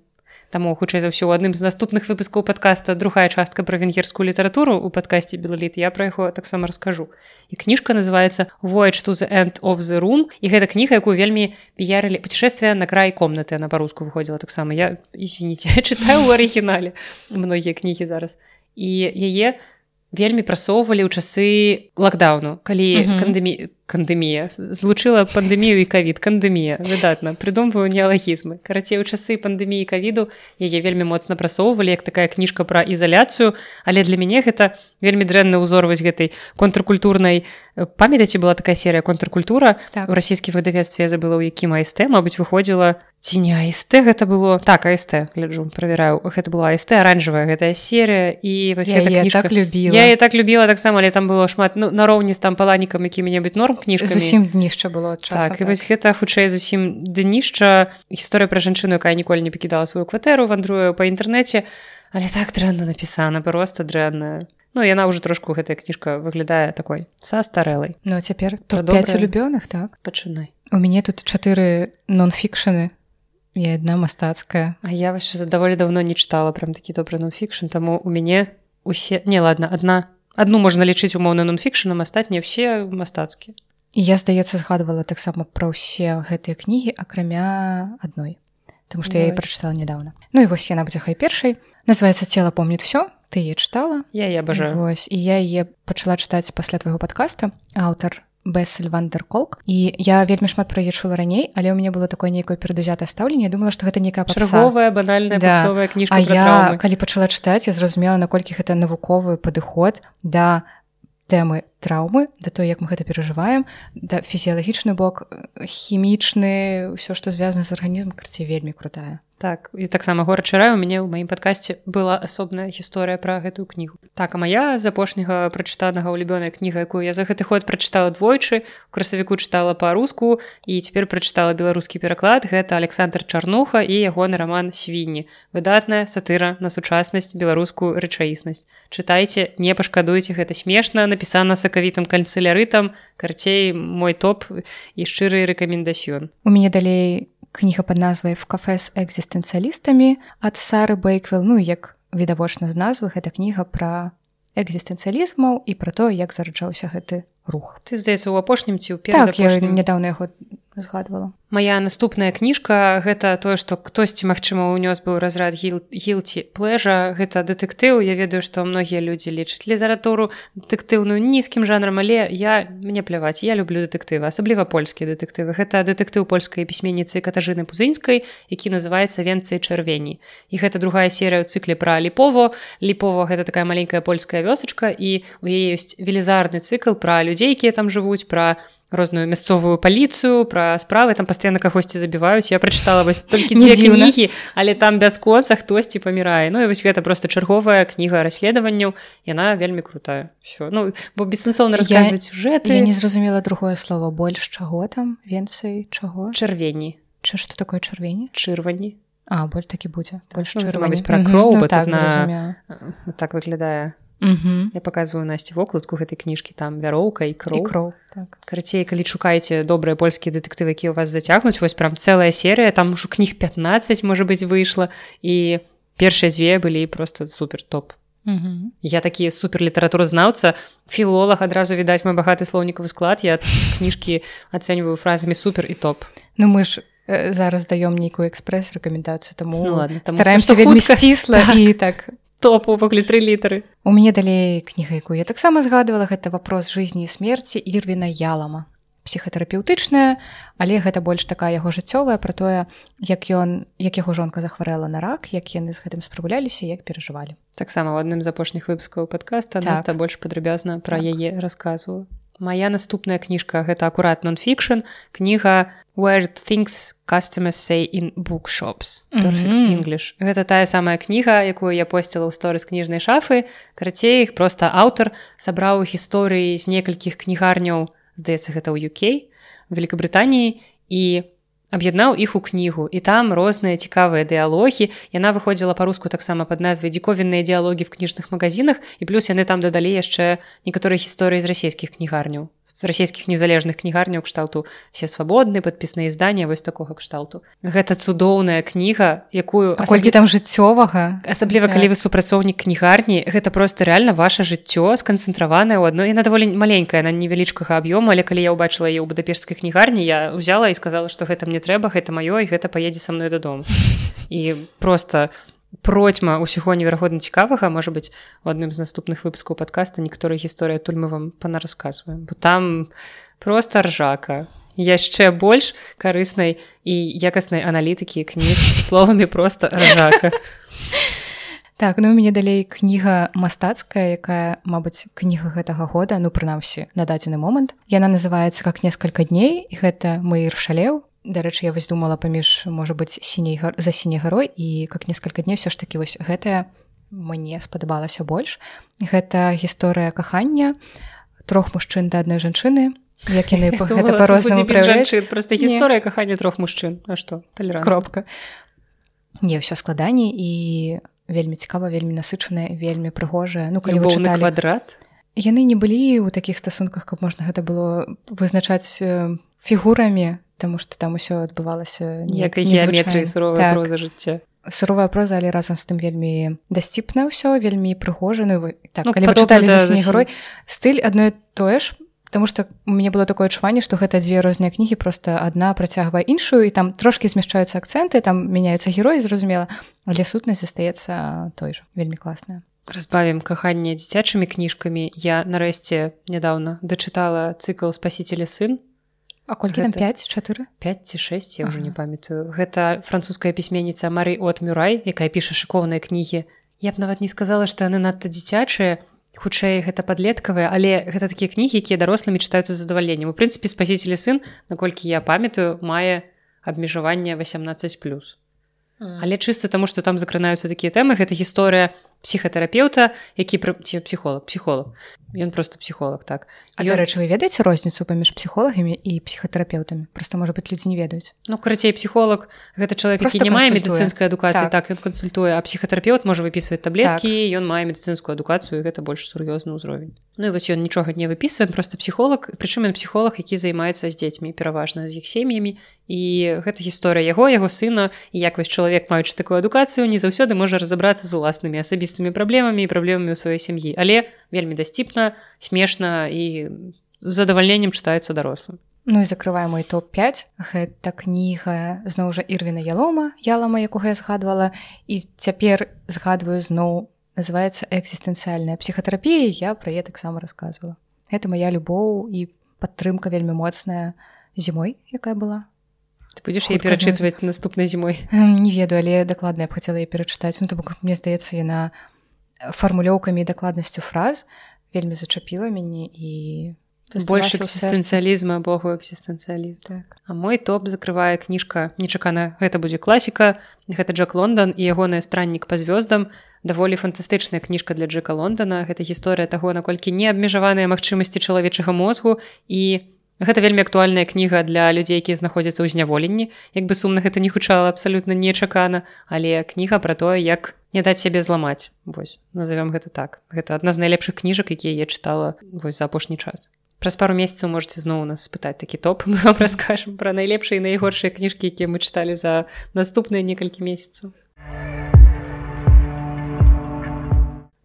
Таму хутчэй за ўсё адным з наступных выпускаў падкаста другая частка пра венгерскую літаратуру у падкасці белаліт я пра яго таксама раскажу. І кніжка называется voyage to the end of the room і гэта кніга якую вельмі піярылі путешествия на край комнаты на па-руску выходзіла таксама. Я извините чытаю у арыгінале многія кнігі зараз. І яе у вельмі прасоўвалі ў часы лакдауну калі mm -hmm. кандэмі кандэмія злучыла пандэмію і кавід кандэмія выдатна прыдумваю неалагізмы карацей у часы пандэміі кавіду яе вельмі моцна прасоўвалі як такая кніжка пра ізаляцыю. Але для мяне гэта вельмі дрэнны ўзор вось гэтай контркультурнай. Памяці была такая серія контркультура так. у расійскім выдавецтве забыла у якім аст Мабыць выходзіла. Ці не аст гэта было? Так аст гляджу правяраю гэта была аст оранжевая гэтая серія і вось я кніжка. так любіла. Я так любіла таксама але там было шмат ну, нароўні з там паланікам якімі-небудзь норм кніжка зусім днішча было часу, так, так. вось гэта хутчэй зусім днішча гісторыя пра жанчыну якая ніколі не пакідала сваю кватэру вандрую па інтэрнэце. Але так дрэнна напісана просто дрэнная Ну яна ўжо трошку гэтая кніжка выглядае такой са старэлай Ну цяпер то любёных так? Пачынай. У мяне тут чатыры нон-фікшаны і адна мастацкая. А я ваш даволі давно не чытала прям такі добры нон-фікшн таму у мяне усе не ладно одна одну можна лічыць умоўна нон-фікшнам астатнія все мастацкія і я здаецца згадвала таксама пра ўсе гэтыя кнігі акрамя адной Таму што я прачытала нядаўна. Ну і вось яна будзе хай першай. Называется цела помнит все ты е чытала? Я я бажаю вось. І я яе пачала чытаць пасля твайго подкаста аўтар бессель вандерколк і я вельмі шмат пра яе чула раней але у мяне было такое нейкае перадузятае стаўленне. Думала што гэта некая чарговая банальная да. кніжка А я калі пачала чытаць я зразумела наколькі гэта навуковы падыход да тэмы траўмы да то як мы гэта перажываем да фізіялагічны бок хімічны ўсё што звязана з арганізмам карці вельмі крутая. Так і таксама горад чарай у мяне ў маім падкасці была асобная гісторыя пра гэтую кнігу. Так а моя з апошняга прачытанага ўлюбёная кніга якую я за гэты ход прачытала двойчы у красавіку чытала па-руску і цяпер прачытала беларускі пераклад гэта александр чарнуха і ягоны роман свінні выдатная сатыра на сучаснасць беларускую рэчаіснасць чытайце не пашкадуйце гэта смешна напісана сакавітым канцелярытам карцей мой топ і шчыры рэкамендасьён у мяне далей кніга под назвай в кафе з экзістэнцыялістамі ад сары бэйквел ну як відавочна з назвы гэта кніга пра экзістэнцыялізмаў і пра то як зараджаўся гэты рух. Ты здаецца у апошнім ці ў так, нядаўна яго згадвала Мая наступная кніжка гэта тое што хтосьці магчыма унёс быў разрад гілці плэжа. Гэта дэтэктыў. Я ведаю што многія людзі лічаць літаратуру дэтэктыўную нізкім жанрам але я мне пляваць я люблю дэтэктывы асабліва польскія дэтэктывы. Гэта дэтэктыў польскай пісьменніцы катажыны пузынскай які называецца венцыі чырвені і гэта другая серыя ў цыкле пра ліпово ліпова гэта такая маленькая польская вёсачка і у яе ёсць велізарны цыкл пра людзей якія там жывуць пра розную мясцовую паліцыю пра справы там пастаянна кагосьці забіваюць я прачытала вось толькі дзве кнігі але там без конца хтосьці памірае Ну і вось гэта просто чарговая кніга расследаванняў яна вельмі крутая. Все ну бо бессэнсоўна расказваць сюжэт я не зразумела другое слово. Больш чаго там? Венцый чаго? Чырвені Ча што такое чырвені чырвані. А боль такі будзе больш ну, пра кроў ну, так, на... так выглядае Угу. Я показываю насці вокладку гэтай кніжкі там вяроўка і кроў кроў так. карацей калі шукаеце добрыя польскія дэтэктывы якія у вас зацягнуць вось прям цэлая серыя там ужо кніг 15 можа быть выйшла і першыя дзве былі просто супер топ угу. я такі супер літаратуразнаўца філолог адразу відаць мой багаты слоўнікавы склад я кніжкі ацэньваю фразамі супер і топ Ну мы ж зараз даём нейкую экспрэс рэкамендацыю таму ну, ладно, стараемся вельмі сцісла так. і так топ увогуле тры літары у мяне далей кніга якую я таксама згадывала гэта вопрос жизни і смерти ірвіна ялама псіхатэрапеўтычная але гэта больш такая яго жыццёвая про тое як ён як яго жонка захварэла на рак як яны з гэтым спраўляліся як перажывалі таксама у адным з апошніх выпускаў подкаста так. больш падрабязна про так. яе рассказывала Мая наступная кніжка гэта акурат нон-фікшн кніга where things customers say in bookshops Perfect mm -hmm. English. Гэта тая самая кніга якую я посціла ў сторы з кніжнай шафы. Карацей іх просто аўтар сабраў гісторыі з некалькіх кнігарняў здаецца гэта ў UK Великабрытаніі і аб'яднаў іх у кнігу. І там розныя цікавыя дыялогі. Яна выходзіла па-руску таксама пад назвай дзіковінныя дыялогі в кніжных магазинах і плюс яны там дадалі яшчэ некаторыя гісторыі з расійскіх кнігарняў з расійскіх незалежных кнігарняў кшталту. Все свабодны падпісныя здання вось такога кшталту. Гэта цудоўная кніга якую колькі там жыццёвага. Асабліва так. калі вы супрацоўнік кнігарні гэта просто реально ваше жыццё сканцэнтраванае ў адной на даволі маленькая на невялічкага аб'ёму але калі я ўбачыла яе ў будапешскай кнігарні я ўзяла і сказала што гэта мне трэба гэта маё і гэта паедзе са мной дадому. І просто у процьма ўсяго неверагодна цікавага можа быць у адным з наступных выпускаў падкаста некаторыя гісторыі адтуль мы вам пана расказваем бо там просто ржака яшчэ больш карыснай і якаснай аналітыкі кніг словамі просто ржака. Так ну мяне далей кніга мастацкая якая мабыць кніга гэтага года ну прынамсі на дадзены момант. Яна называется как несколько дней гэта мы шалеў дарэчы я вось думала паміж можа быть сіней за сіняй гарой і как несколько дней все ж таки вось гэтая мне спадабалася больш. Гэта гісторыя кахання трох мужчын да адной жанчыны як яны по-рознаму просто гісторыя кахання трох мужчын. А что кропка. Не ўсё складаней і вельмі цікава вельмі насычаная вельмі прыгожая ну калі чыталі... квадрат? Яны не былі ў такіх стасунках каб можна гэта было вызначаць фігурамі тому что там усё адбывалася ніякай геаметрыі суровая так. проза жыцця суровая проза але разам з тым вельмі дасціпна ўсё вельмі прыгожаную так ну, калі вы чыталі да, за герой стыль адно тое ж Таму што у мяне было такое адчуванне, што гэта дзве розныя кнігі просто адна працягвае іншую і там трошкі змяшчаюцца акцэнты, там мяняюцца героі, зразумела, але сутнасць застаецца той жа вельмі класная. Разбавім каханне дзіцячымі кніжкамі. Я нарэшце нядаўна дачытала цыкл спасителя сын. А колькі гэта... 54 5 ці 6 я ага. ўжо не памятаю. Гэта французская пісьменніца Мары от Мюрай, якая піша шыкоўныя кнігі. Я б нават не сказала, што яны надта дзіцячыя, хутчэй гэта падлеткавыя але гэта такія кнігі якія дарослымі чытаюцца задавальненнем у прынцыпе спасителі сын наколькі я памятаю мае абмежаванне 18 плюс але чыста таму што там закранаюцца такія тэмы гэта гісторыя псіхатэрапеўта які ці псіхолог псіхолог ён просто псіхолог так. А ён... дарэчы вы ведаеце розніцу паміж псіхолагамі і псіхатэрапеўтамі? Просто можа быть людзі не ведаюць. Ну карацей псіхолог гэта чалавек які не мае медыцынскай адукацыі. Так. так ён кансультуе а псіхатэрапеўт можа выпісваць таблеткі так. ён мае медыцынскую адукацыю гэта больш сур'ёзны ўзровень. Ну і вось ён нічога не выпісвае просто псіхолог прычым ён псіхолог які займаецца з дзецьмі пераважна з іх сем'ямі. І гэта гісторыя яго яго сына і як вось чалавек маючы такую адукацыю не заўсёды можа разабрацца з уласнымі асабістымі праблемамі і праблемамі ў сваёй сям'і але вельмі дасціпна смешна і задавальненнем чытаецца дарослым. Ну і закрываем мой топ-5 гэта кніга зноў жа ірвіна ялома ялама якога я згадвала. І цяпер згадваю зноў называется экзістэнцыяльная псіхатэрапія я пра я таксама рассказывала это моя любоў і падтрымка вельмі моцная зімой якая была ты будзеш я перачытваць наступнай зімой не ведаю але дакладна я б хацела перачытаць ну то бок мне здаецца яна фармулёўкамі і дакладнасцю фраз вельмі зачапіла мяне і больш экзістэнцыялізма богу экзістэнцыялізм так. А мой топ закрывае кніжка нечакана гэта будзе класіка гэта Джек Лондон і ягоны страннік па звёздам даволі фантастычная кніжка для Джека Лондона. Гэта гісторыя таго наколькі не абмежаваныя магчымасці чалавечага мозгу і гэта вельмі актуальная кніга для людзей якія знаходзяцца ў зняволенні. Як бы сумна гэта не гучала абсалютна нечакана але кніга пра тое як не даць сябе зламаць. Вось назовём гэта так. Гэта адна з найлепшых кніжак якія я чытала вось за апошні час. Праз пару месяцаў можете зноў нас спытаць такі топ. Мы вам раскажем пра найлепшыя і найгоршыя кніжкі якія мы чыталі за наступныя некалькі месяцаў.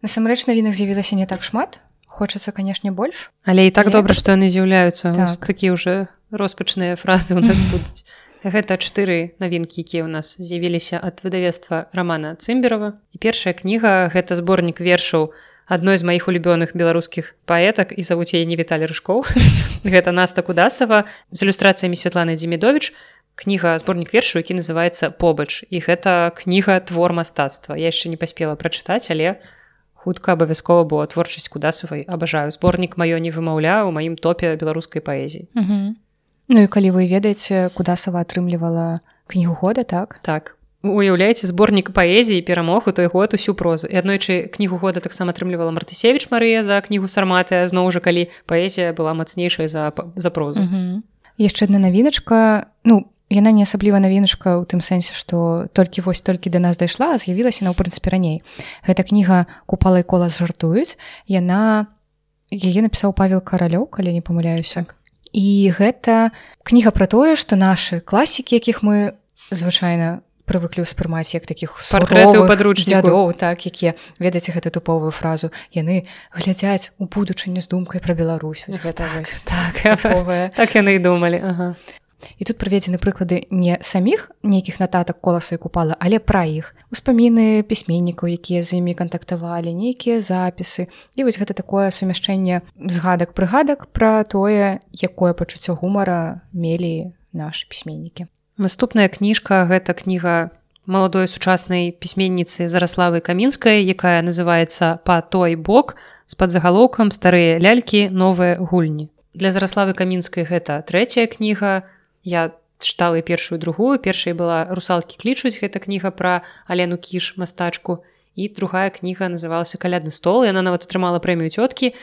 Насамрэч навінах з'явілася не так шмат хочацца канешне больш але і так але... добра што яны з'яўляюцца так. такі ўжо роспачныя фразы у нас будуць Гэта чатыры навінкі, якія ў нас з'явіліся ад выдавецтва рамана Цымберова. І першая кніга гэта зборнік вершаў адной з маіх улюбёных беларускіх паэтак і завуць яе не віталі рыжкоў. Гэта Наста Кудасава з ілюстрацыямі Святланы Дзімедович. Кніга зборнік вершу, які называецца побач. І гэта кніга твор мастацтва. Я яшчэ не паспела прачытаць, але хутка абавязкова бо творчасць кудасавай абажаю. Зборнік маё не вымаўляю у маім топе беларускай паэзіі. -huh. Ну і калі вы ведаеце куда сава атрымлівала кнігу года так? Так. Уяўляеце зборнік паэзіі перамог у той год усю прозу. І аднойчы кнігу года таксама атрымлівала мартысевич Марыя за кнігу сарматая зноў жа калі паэзія была мацнейшая за за прозу. Яшчэ одна навіначка. Ну яна не асабліва навіначка ў тым сэнсе што толькі вось толькі да нас дайшла з'явілася на ў прынцыпе раней. Гэта кніга купала і кола жартуюць яна яе напісаў павел каралёў калі не памыляюся. Так. І гэта кніга пра тое што нашы класікі якіх мы звычайна прывыклі ўспрымаць як такіх партрэты падручнікоў так якія ведаеце гэту туповую фразу яны глядзяць у будучыні з думкай пра Беларусь. Гэта так, так, так яны і думалі і тут прыведзены прыклады не саміх нейкіх нататак коласа і купала але пра іх. Успаміны пісьменнікаў якія з імі кантактавалі нейкія запісы. І вось гэта такое сумяшчэнне згадак прыгадак пра тое якое пачуццё гумара мелі нашы пісьменнікі. Наступная кніжка гэта кніга маладой сучаснай пісьменніцы зараславы камінскай якая называется па той бок з-пад загалоўкам старыя лялькі новыя гульні для зараславы камінскай гэта трэцяя кніга я чытала першую другую. Першай была русалкі клічуць гэта кніга пра алену кіш мастачку. І другая кніга называлася калядны стол яна нават атрымала прэмію цёткі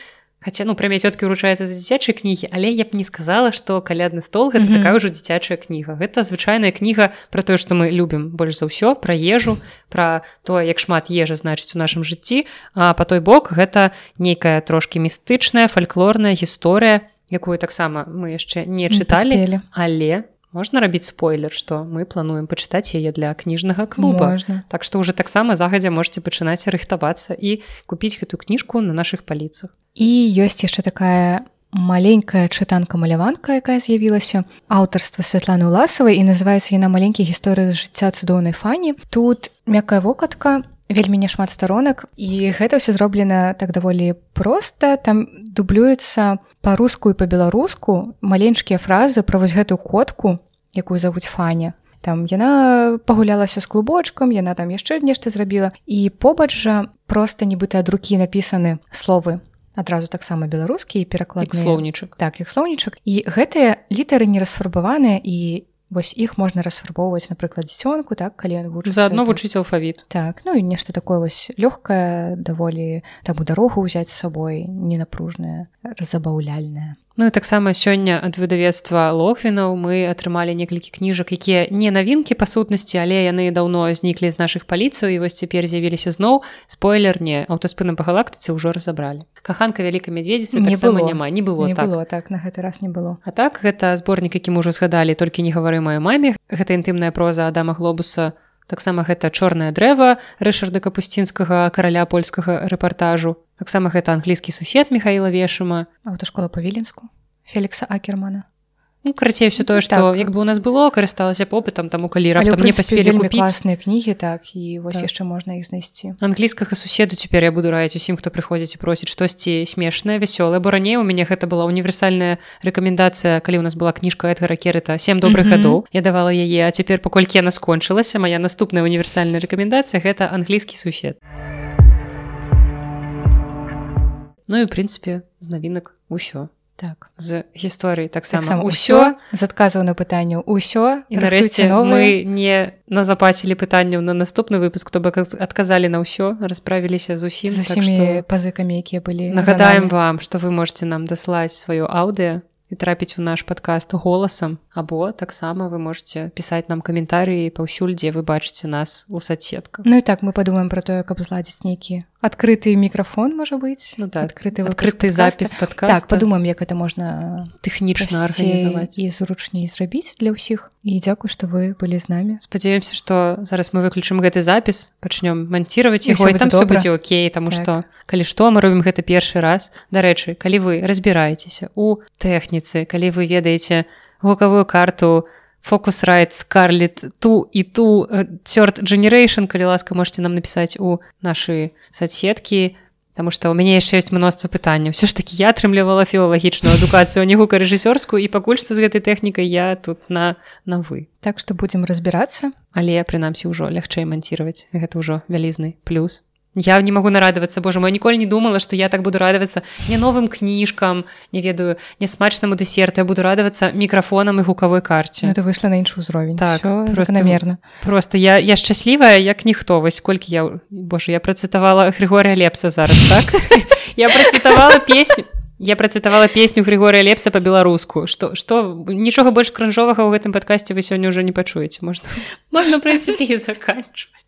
Хаця ну прэмія цёткі ўручаецца за дзіцячай кнігі але я б не сказала што калядны стол гэта mm -hmm. такая ўжо дзіцячая кніга. Гэта звычайная кніга про тое што мы любім больш за ўсё пра ежу пра тое як шмат ежа значыць у нашым жыцці. А по той бок гэта нейкая трошки містычная фальклорная гісторыя якую таксама мы яшчэ не чыталі але можна рабіць спойлер што мы плануем пачытаць яе для кніжнага клуба. Можна. так што уже таксама загадзя можете пачынаць рыхтавацца і купіць гэту кніжку на наших паліцах. І ёсць яшчэ такая маленькая чытанка маляванка якая з'явілася аўтарства Святланы уласавай і называецца яна маленькі гісторыя жыцця цудоўнай фані тут мяккая вокладка вельмі няшмат старонак і гэта ўсё зроблена так даволі проста. Там дублюецца па-руску і па-беларуску маленькія фразы пра вось гэту котку якую завуць фаня. Там яна пагулялася з клубочкам яна там яшчэ нешта зрабіла і побач жа просто нібыта ад рукі напісаны словы адразу таксама беларускі пераклад слоўнічак. Так як слоўнічак. І гэтыя літары не расфарбаваныя і вось іх можна расфарбоўваць напрыклад дзіцёнку так калі ён вучыць заадно вучыць алфавіт. Так ну і нешта такое вось лёгкае даволі таму дарогу ўзяць з сабой ненапружная забаўляльная Ну і таксама сёння ад выдавецтва лохвінаў мы атрымалі некалькі кніжак якія не навінкі па сутнасці але яны даўно зніклі з нашых паліцыяў і вось цяпер з'явіліся зноў. Спойлер не аўтаспынам па галактыцы ўжо разабралі. Каханка вялікай мядзведзіцы не было. няма не было не так. было так на гэты раз не было. А так гэта зборнік які мы ўжо згадалі толькі не гавары маёй маме гэта інтымная проза адама глобуса таксама гэта чорнае дрэва рэшарда капусцінскага караля польскага рэпартажу. Таксама гэта англійскі сусед михаила вешама аўташкола па віленску фелікса акермана ну, карацей все тое што так. як бы у нас было карысталася попытам таму калі раптам не паспелі класныя кнігі так і вось так. яшчэ можна іх знайсці англійскага суседу цяпер я буду раіць усім хто прыходзіць і просіць штосьці смешнае вясёлае бо раней у мяне гэта была універсальная рэкамендацыя калі у нас была кніжка эдгара керыта сем добрых гадоў я давала яе а цяпер паколькі яна скончылася моя наступная універсальная рэкамендацыя гэта англійскі сусед. Ну і прынцыпе з навінак усё так. з гісторыі таксама так ўсё з адказаў на пытанняў усё і нарэшце мы не назапацілі пытанняў на наступны выпуск то бок адказалі на ўсё расправіліся з усім з усімі так, што... пазыкамі якія былі нагадаем вам што вы можете нам даслаць сваё аўдыо і трапіць у наш падкаст голасам або таксама вы можете пісаць нам каментарыі паўсюль дзе вы бачыце нас у соцсетках. Ну і так мы падумаем про тое каб зладзіць нейкі адкрыты мікрафон можа быць ну, так, адкрыты адкрыты запіс падка так падумаем як это можна тэхнічна арганізаваць і зручней зрабіць для ўсіх і дзякуй што вы былі з намі спадзяёмся што зараз мы выключым гэты запіс пачнём манціраваць яго і там все будзе Окей таму так. што калі што мы робім гэта першы раз. Дарэчы калі вы разбіраецеся у тэхніцы калі вы ведаеце гукавую карту то фокусрайт скарлет ту і ту цёрт generation калі ласка можете нам напісаць у нашы соцсеткі Таму што ў мяне яшчэ ёсць мноства пытанняў все ж таки я атрымлівала філалагічную адукацыю не гука рэжысёрскую і пакуль што з гэтай тэхнікай я тут на на вы так што будзем разбірацца але прынамсі ўжо лягчэй манціраваць гэта ўжо вялізны плюс Я не могу нарадавацца Боже мой. Ніколі не думала што я так буду радавацца не новым кніжкам не ведаю нясмачнаму дэсерту я буду радавацца мікрафонам і гукавой карце это выйшла на іншы ўзровень так намерна просто я я шчаслівая як ніхто вось колькі я Боже я працытавала Григорія лепса зараз так? Я працытавала песню я працытавала песню Григорія лепса по-беларуску что что нічога больш кранжовага ў гэтым падкасці вы сёння ўжо не пачуеце можна можна прынцыпе заканчваць